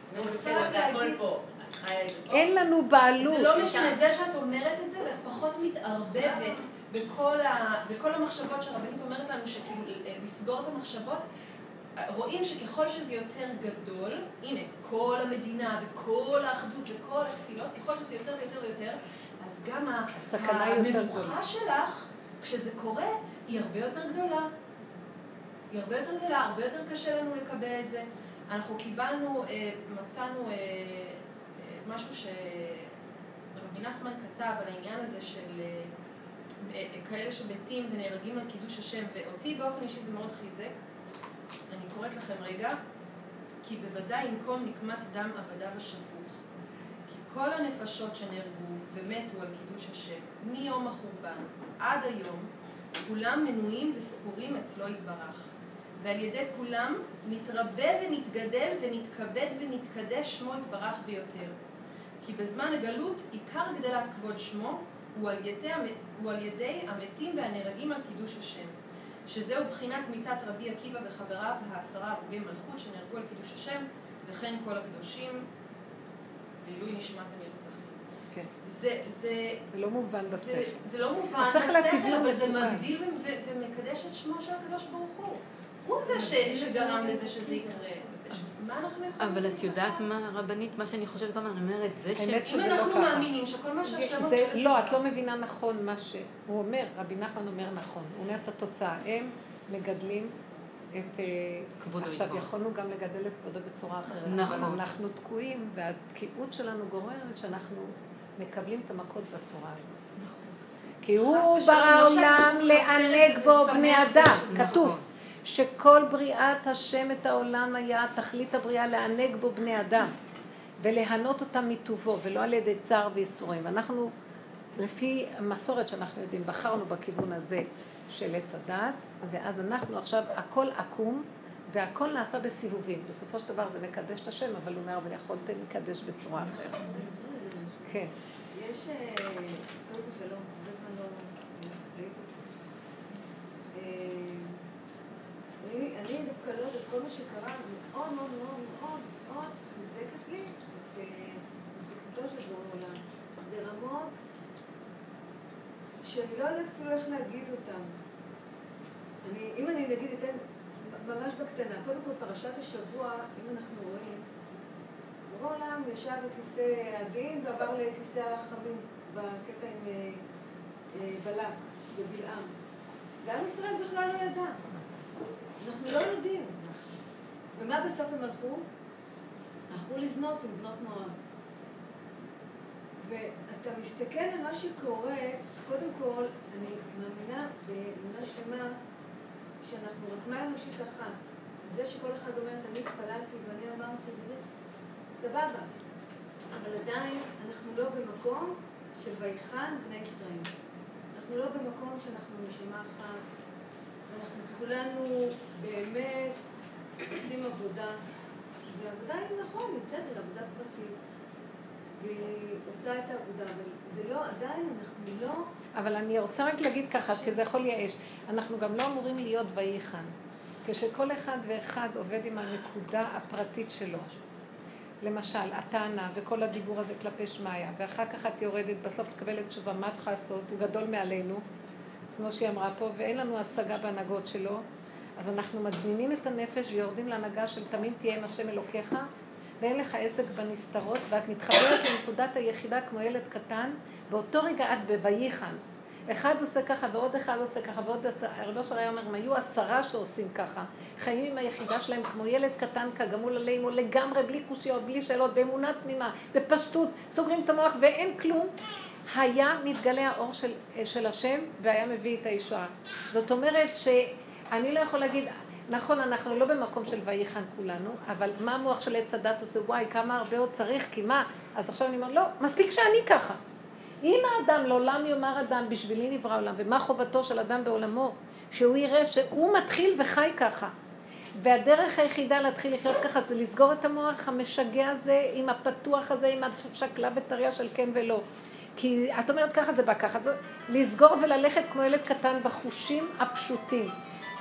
אין לנו בעלות. זה לא משנה, זה שאת אומרת את זה, ואת פחות מתערבבת בכל, ה, בכל המחשבות שהרבנית אומרת לנו, שכאילו אה, לסגור את המחשבות, רואים שככל שזה יותר גדול, הנה, כל המדינה וכל האחדות וכל התפילות, ככל שזה יותר ויותר ויותר, אז גם המבוכה. שלך, כשזה קורה, היא הרבה יותר גדולה. היא הרבה יותר גדולה, הרבה יותר קשה לנו לקבל את זה. אנחנו קיבלנו, אה, מצאנו אה, אה, משהו שרבי נחמן כתב על העניין הזה של כאלה שמתים ונהרגים על קידוש השם, ואותי באופן אישי זה מאוד חיזק. אני קוראת לכם רגע, כי בוודאי ינקום נקמת דם עבדיו השפוך. כי כל הנפשות שנהרגו ומתו על קידוש השם, מיום החורבן עד היום, כולם מנויים וספורים אצלו יתברך. ועל ידי כולם נתרבה ונתגדל ונתכבד ונתקדש שמו יתברך ביותר. כי בזמן הגלות עיקר גדלת כבוד שמו הוא על ידי, הוא על ידי המתים והנהרגים על קידוש השם. שזהו בחינת מיתת רבי עקיבא וחבריו העשרה הרוגי מלכות שנהרגו על קידוש השם, וכן כל הקדושים לעילוי נשמת הנרצחים. כן. זה, זה, זה לא מובן זה, בשכל. זה לא מובן בשכל, הוא אבל זה. מגדיל ומקדש את שמו של הקדוש ברוך הוא. הוא זה ש- שגרם לזה שזה יקרה. מה אנחנו יכולים אבל את יודעת? מה, הרבנית, מה שאני חושבת גם, אני אומרת, זה ש... האמת אם שזה לא אנחנו. מאמינים שכל מה שהשם עושה... לא, את לא מבינה נכון מה שהוא אומר, רבי נחמן אומר נכון, הוא אומר את התוצאה, הם מגדלים את... אה, כבודו עכשיו. יכולנו גם לגדל את כבודו בצורה אחרת, נכון. אבל אנחנו תקועים, והתקיעות שלנו גורמת שאנחנו מקבלים את המכות בצורה הזאת. כי הוא ברא לא עולם לענג בו בני אדם, כתוב. שכל בריאת השם את העולם היה תכלית הבריאה לענג בו בני אדם וליהנות אותם מטובו ולא על ידי צער וייסורים. אנחנו לפי המסורת שאנחנו יודעים בחרנו בכיוון הזה של עץ הדת ואז אנחנו עכשיו הכל עקום והכל נעשה בסיבובים. בסופו של דבר זה מקדש את השם אבל הוא אומר אבל יכולתם לקדש בצורה אחרת. כן. יש, אה, קודם כל שלום, הרבה זמן לא ראיתי אותך. אה, אני דווקא לא יודעת, כל מה שקרה מאוד מאוד מאוד מאוד מאוד חיזק אצלי את של בורא עולם, ברמות שאני לא יודעת אפילו איך להגיד אותן. אני, אם אני נגיד אתן ממש בקטנה, קודם כל פרשת השבוע, אם אנחנו רואים, בורא עולם ישב בכיסא הדין ועבר לכיסא הרחמים בקטע עם אה, אה, בלק ובלעם. ועם ישראל בכלל לא ידע. אנחנו לא יודעים. ומה בסוף הם הלכו? הלכו לזנות עם בנות מואב. ואתה מסתכל על מה שקורה, קודם כל, אני מאמינה באמונה שלמה שאנחנו רק מה אנושית אחת. זה שכל אחד אומר, אני התפללתי ואני אמרתי וזה, סבבה. אבל עדיין אנחנו לא במקום של ויחן בני ישראל. אנחנו לא במקום שאנחנו נשימה אחת, כולנו באמת עושים עבודה, והעבודה היא נכון, היא בסדר, עבודה פרטית, והיא עושה את העבודה, אבל זה לא, עדיין אנחנו לא... אבל אני רוצה רק להגיד ככה, כי זה יכול לייאש. אנחנו גם לא אמורים להיות וייחן. כשכל אחד ואחד עובד עם הנקודה הפרטית שלו. למשל, הטענה וכל הדיבור הזה כלפי שמיא, ואחר כך את יורדת, בסוף מקבלת תשובה, מה את צריכה לעשות? הוא גדול מעלינו, כמו שהיא אמרה פה, ואין לנו השגה בהנהגות שלו, אז אנחנו מדמימים את הנפש ויורדים להנהגה של תמיד תהיה עם השם אלוקיך, ואין לך עסק בנסתרות, ואת מתחברת לנקודת היחידה כמו ילד קטן, באותו רגע את בווייחן. אחד עושה ככה ועוד אחד עושה ככה ועוד עשה, הרב אושר היה אומר, הם היו עשרה שעושים ככה, חיים עם היחידה שלהם כמו ילד קטן כגמול עלינו לגמרי, בלי קושיות, בלי שאלות, באמונה תמימה, בפשטות, סוגרים את המוח ואין כלום, היה מתגלה האור של, של השם והיה מביא את הישועה. זאת אומרת שאני לא יכול להגיד, נכון, אנחנו לא במקום של וייחן כולנו, אבל מה המוח של עץ הדת עושה? וואי, כמה הרבה עוד צריך, כי מה? אז עכשיו אני אומר, לא, מספיק שאני ככה. אם האדם לעולם יאמר אדם, בשבילי נברא עולם, ומה חובתו של אדם בעולמו? שהוא יראה שהוא מתחיל וחי ככה. והדרך היחידה להתחיל לחיות ככה זה לסגור את המוח המשגע הזה עם הפתוח הזה, עם השקלה וטריה של כן ולא. כי את אומרת ככה זה בא ככה, זה לסגור וללכת כמו ילד קטן בחושים הפשוטים.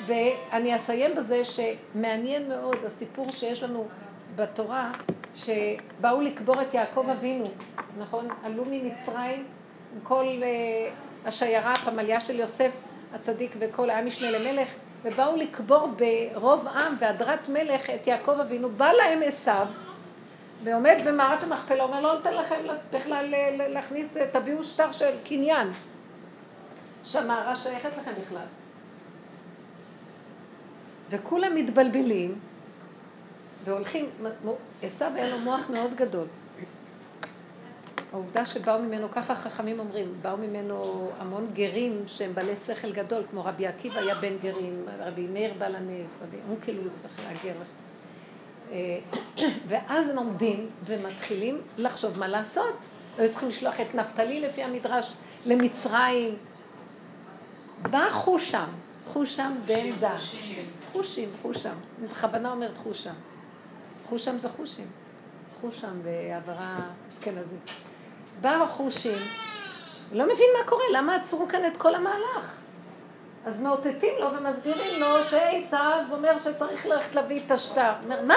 ואני אסיים בזה שמעניין מאוד הסיפור שיש לנו בתורה, שבאו לקבור את יעקב אבינו, נכון? עלו ממצרים עם כל uh, השיירה, הפמליה של יוסף הצדיק וכל היה משנה למלך, ובאו לקבור ברוב עם והדרת מלך את יעקב אבינו, בא להם עשיו, ועומד במערת המכפלה, אומר לא נותן לכם בכלל להכניס, תביאו שטר של קניין, שהמערה שייכת לכם בכלל. וכולם מתבלבלים והולכים, עשיו היה לו מוח מאוד גדול. העובדה שבאו ממנו, ככה חכמים אומרים, באו ממנו המון גרים שהם בעלי שכל גדול, כמו רבי עקיבא היה בן גרים, רבי מאיר בעל הנס, רבי אונקלוס וכן הגר. ואז הם עומדים ומתחילים לחשוב מה לעשות. היו צריכים לשלוח את נפתלי לפי המדרש למצרים. בא חושם, חושם בן דן. חושים, חושם. אני בכוונה אומרת חושם. חושם זה חושים. חושם בעברה אשכנזית. בא החושים, לא מבין מה קורה, למה עצרו כאן את כל המהלך? אז מאותתים לו ומסבירים לו שעשיו אומר שצריך ללכת להביא את השטר. אומר, מה?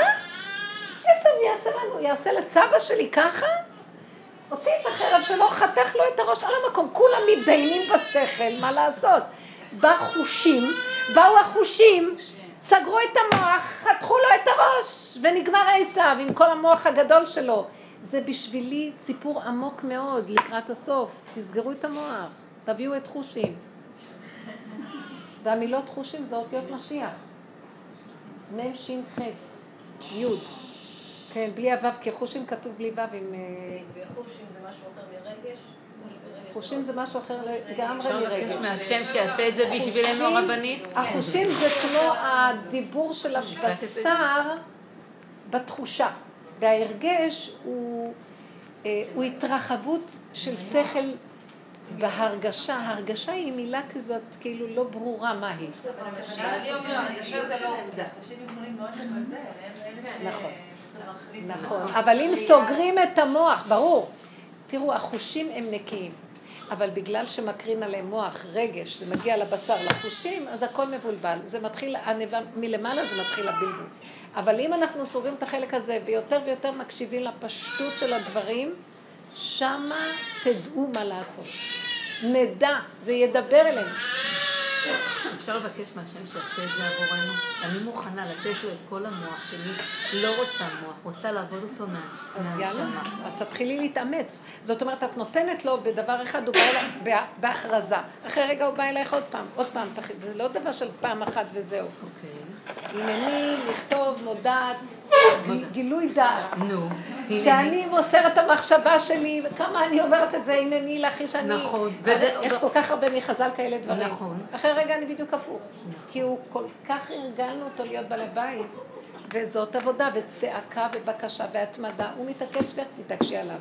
עשיו יעשה לנו, יעשה לסבא שלי ככה? הוציא את החרב שלו, חתך לו את הראש על המקום. כולם מתדיינים בשכל, מה לעשות? בחושים, באו החושים, סגרו את המוח, חתכו לו את הראש, ונגמר עשיו עם כל המוח הגדול שלו. זה בשבילי סיפור עמוק מאוד לקראת הסוף. תסגרו את המוח, תביאו את חושים. והמילות חושים זה אותיות משיח. מ' ש' ח' י'. כן, בלי הוו, כי חושים כתוב בלי וו עם... אה, וחושים זה משהו אחר מרגש? חושים זה משהו אחר לגמרי אפשר לבקש מרגש. מהשם שיעשה את זה בשבילנו הרבנית? החושים זה כמו הדיבור של הבשר בתחושה, וההרגש הוא, אה, הוא התרחבות של שכל בהרגשה. הרגשה היא מילה כזאת כאילו לא ברורה מה היא. בעלי אומר, הרגשה זה לא עובדה. נכון. נכון, אבל אם סוגרים את המוח, ברור. תראו, החושים הם נקיים. אבל בגלל שמקרין עליהם מוח, רגש, זה מגיע לבשר, לחושים, אז הכל מבולבל. זה מתחיל, מלמעלה זה מתחיל הבלבול. אבל אם אנחנו סוגרים את החלק הזה ויותר ויותר מקשיבים לפשטות של הדברים, שמה תדעו מה לעשות. נדע, זה ידבר אלינו. אפשר לבקש מהשם שיעשה את זה עבורנו? אני מוכנה לתת לו את כל המוח שלי, לא רוצה מוח, רוצה לעבוד אותו מה- אז יאללה. אז תתחילי להתאמץ. זאת אומרת, את נותנת לו בדבר אחד, הוא בא אלייך בה- בהכרזה. אחרי רגע הוא בא אלייך עוד פעם, עוד פעם. זה לא דבר של פעם אחת וזהו. אוקיי. הנני לכתוב מודעת, גילוי דעת. נו. שאני מוסרת את המחשבה שלי, וכמה אני עוברת את זה, הנני לך, שאני... נכון, יש כל כך הרבה מחז"ל כאלה דברים. נכון. אחרי רגע אני בדיוק הפוך. כי הוא כל כך הרגלנו אותו להיות בעל הבית, וזאת עבודה, וצעקה ובקשה והתמדה. הוא מתעקש לך, תתעקשי עליו.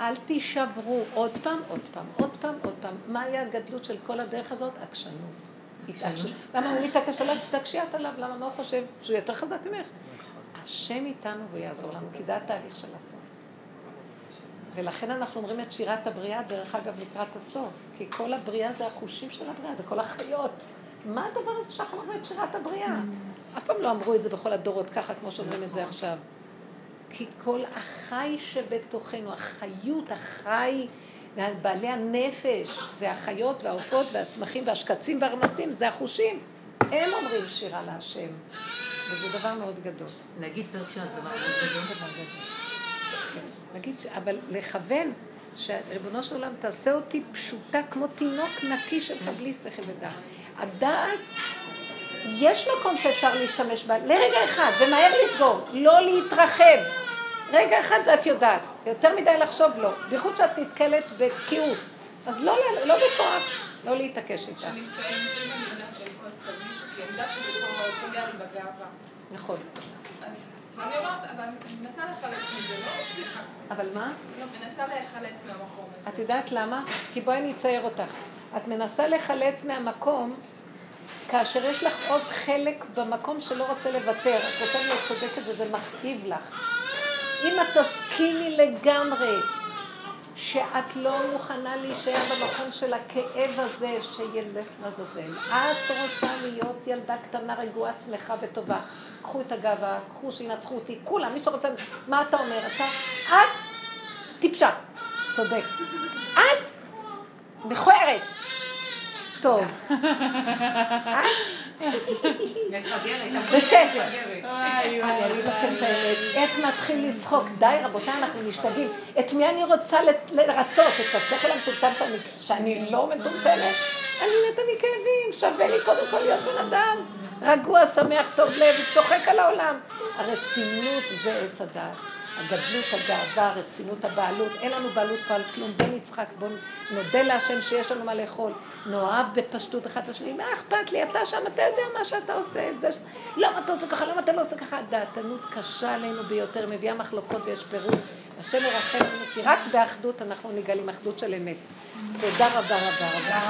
אל תישברו עוד פעם, עוד פעם, עוד פעם, עוד פעם. מהי הגדלות של כל הדרך הזאת? עקשנות. התעקשות. למה הוא מתעקש עליו? תתעקשי את עליו. למה? מה הוא חושב? שהוא יותר חזק ממך? השם איתנו והוא יעזור לנו, כי זה התהליך של הסוף. ולכן אנחנו אומרים את שירת הבריאה, דרך אגב, לקראת הסוף. כי כל הבריאה זה החושים של הבריאה, זה כל החיות. מה הדבר הזה שאנחנו אומרים את שירת הבריאה? אף פעם לא אמרו את זה בכל הדורות ככה, כמו שאומרים את זה עכשיו. כי כל החי שבתוכנו, החיות, החי, בעלי הנפש, זה החיות והעופות והצמחים והשקצים והרמסים, זה החושים. הם אומרים שירה להשם. וזה דבר מאוד גדול. להגיד פרק שעה דבר מאוד גדול. כן. להגיד, ש- אבל לכוון, שריבונו של עולם תעשה אותי פשוטה כמו תינוק נקי שלך בלי שכל ודעת. הדעת, יש מקום שאפשר להשתמש בה, לרגע אחד, ומהר לסגור, לא להתרחב. רגע אחד ואת יודעת, יותר מדי לחשוב לא, בייחוד שאת נתקלת בתקיעות. אז לא, לא בכוח, לא להתעקש איתה. נכון. אז אני אומרת, אבל אני מנסה לחלץ מזה, לא מצליחה. אבל מה? לא, מנסה להיחלץ מהמקום הזה. את יודעת למה? כי בואי אני אצייר אותך. את מנסה לחלץ מהמקום כאשר יש לך עוד חלק במקום שלא רוצה לוותר. את רוצה להיות צודקת וזה מכאיב לך. אם את תסכימי לגמרי שאת לא מוכנה להישאר במקום של הכאב הזה, שילך לעזאזל. את רוצה להיות ילדה קטנה, רגועה, שמחה וטובה. קחו את הגאווה, קחו שינצחו אותי, כולם, מי שרוצה... מה אתה אומר? אתה... את טיפשה. צודק. את מכוערת. טוב. בסדר. אני אגיד לכם את האמת, איך נתחיל לצחוק? די רבותיי, אנחנו משתגעים. את מי אני רוצה לרצות? את השכל המטומטם שאני- לא מטומטמת? אני מתה מכאבים, שווה לי קודם כל להיות בן אדם. רגוע, שמח, טוב לב, צוחק על העולם. הרצינות זה עץ הדעת. הגדלות, הגאווה, הרצינות, הבעלות. אין לנו בעלות פה על כלום. בן יצחק, בואו נודה להשם שיש לנו מה לאכול. נאהב בפשטות אחד לשני. מה אכפת לי? אתה שם, אתה יודע מה שאתה עושה. זה ש... למה אתה עושה ככה? למה אתה לא עושה ככה? דעתנות קשה עלינו ביותר, מביאה מחלוקות ויש פירוד. השם ירחם לנו, כי רק באחדות אנחנו נגלים אחדות של אמת. תודה רבה רבה רבה.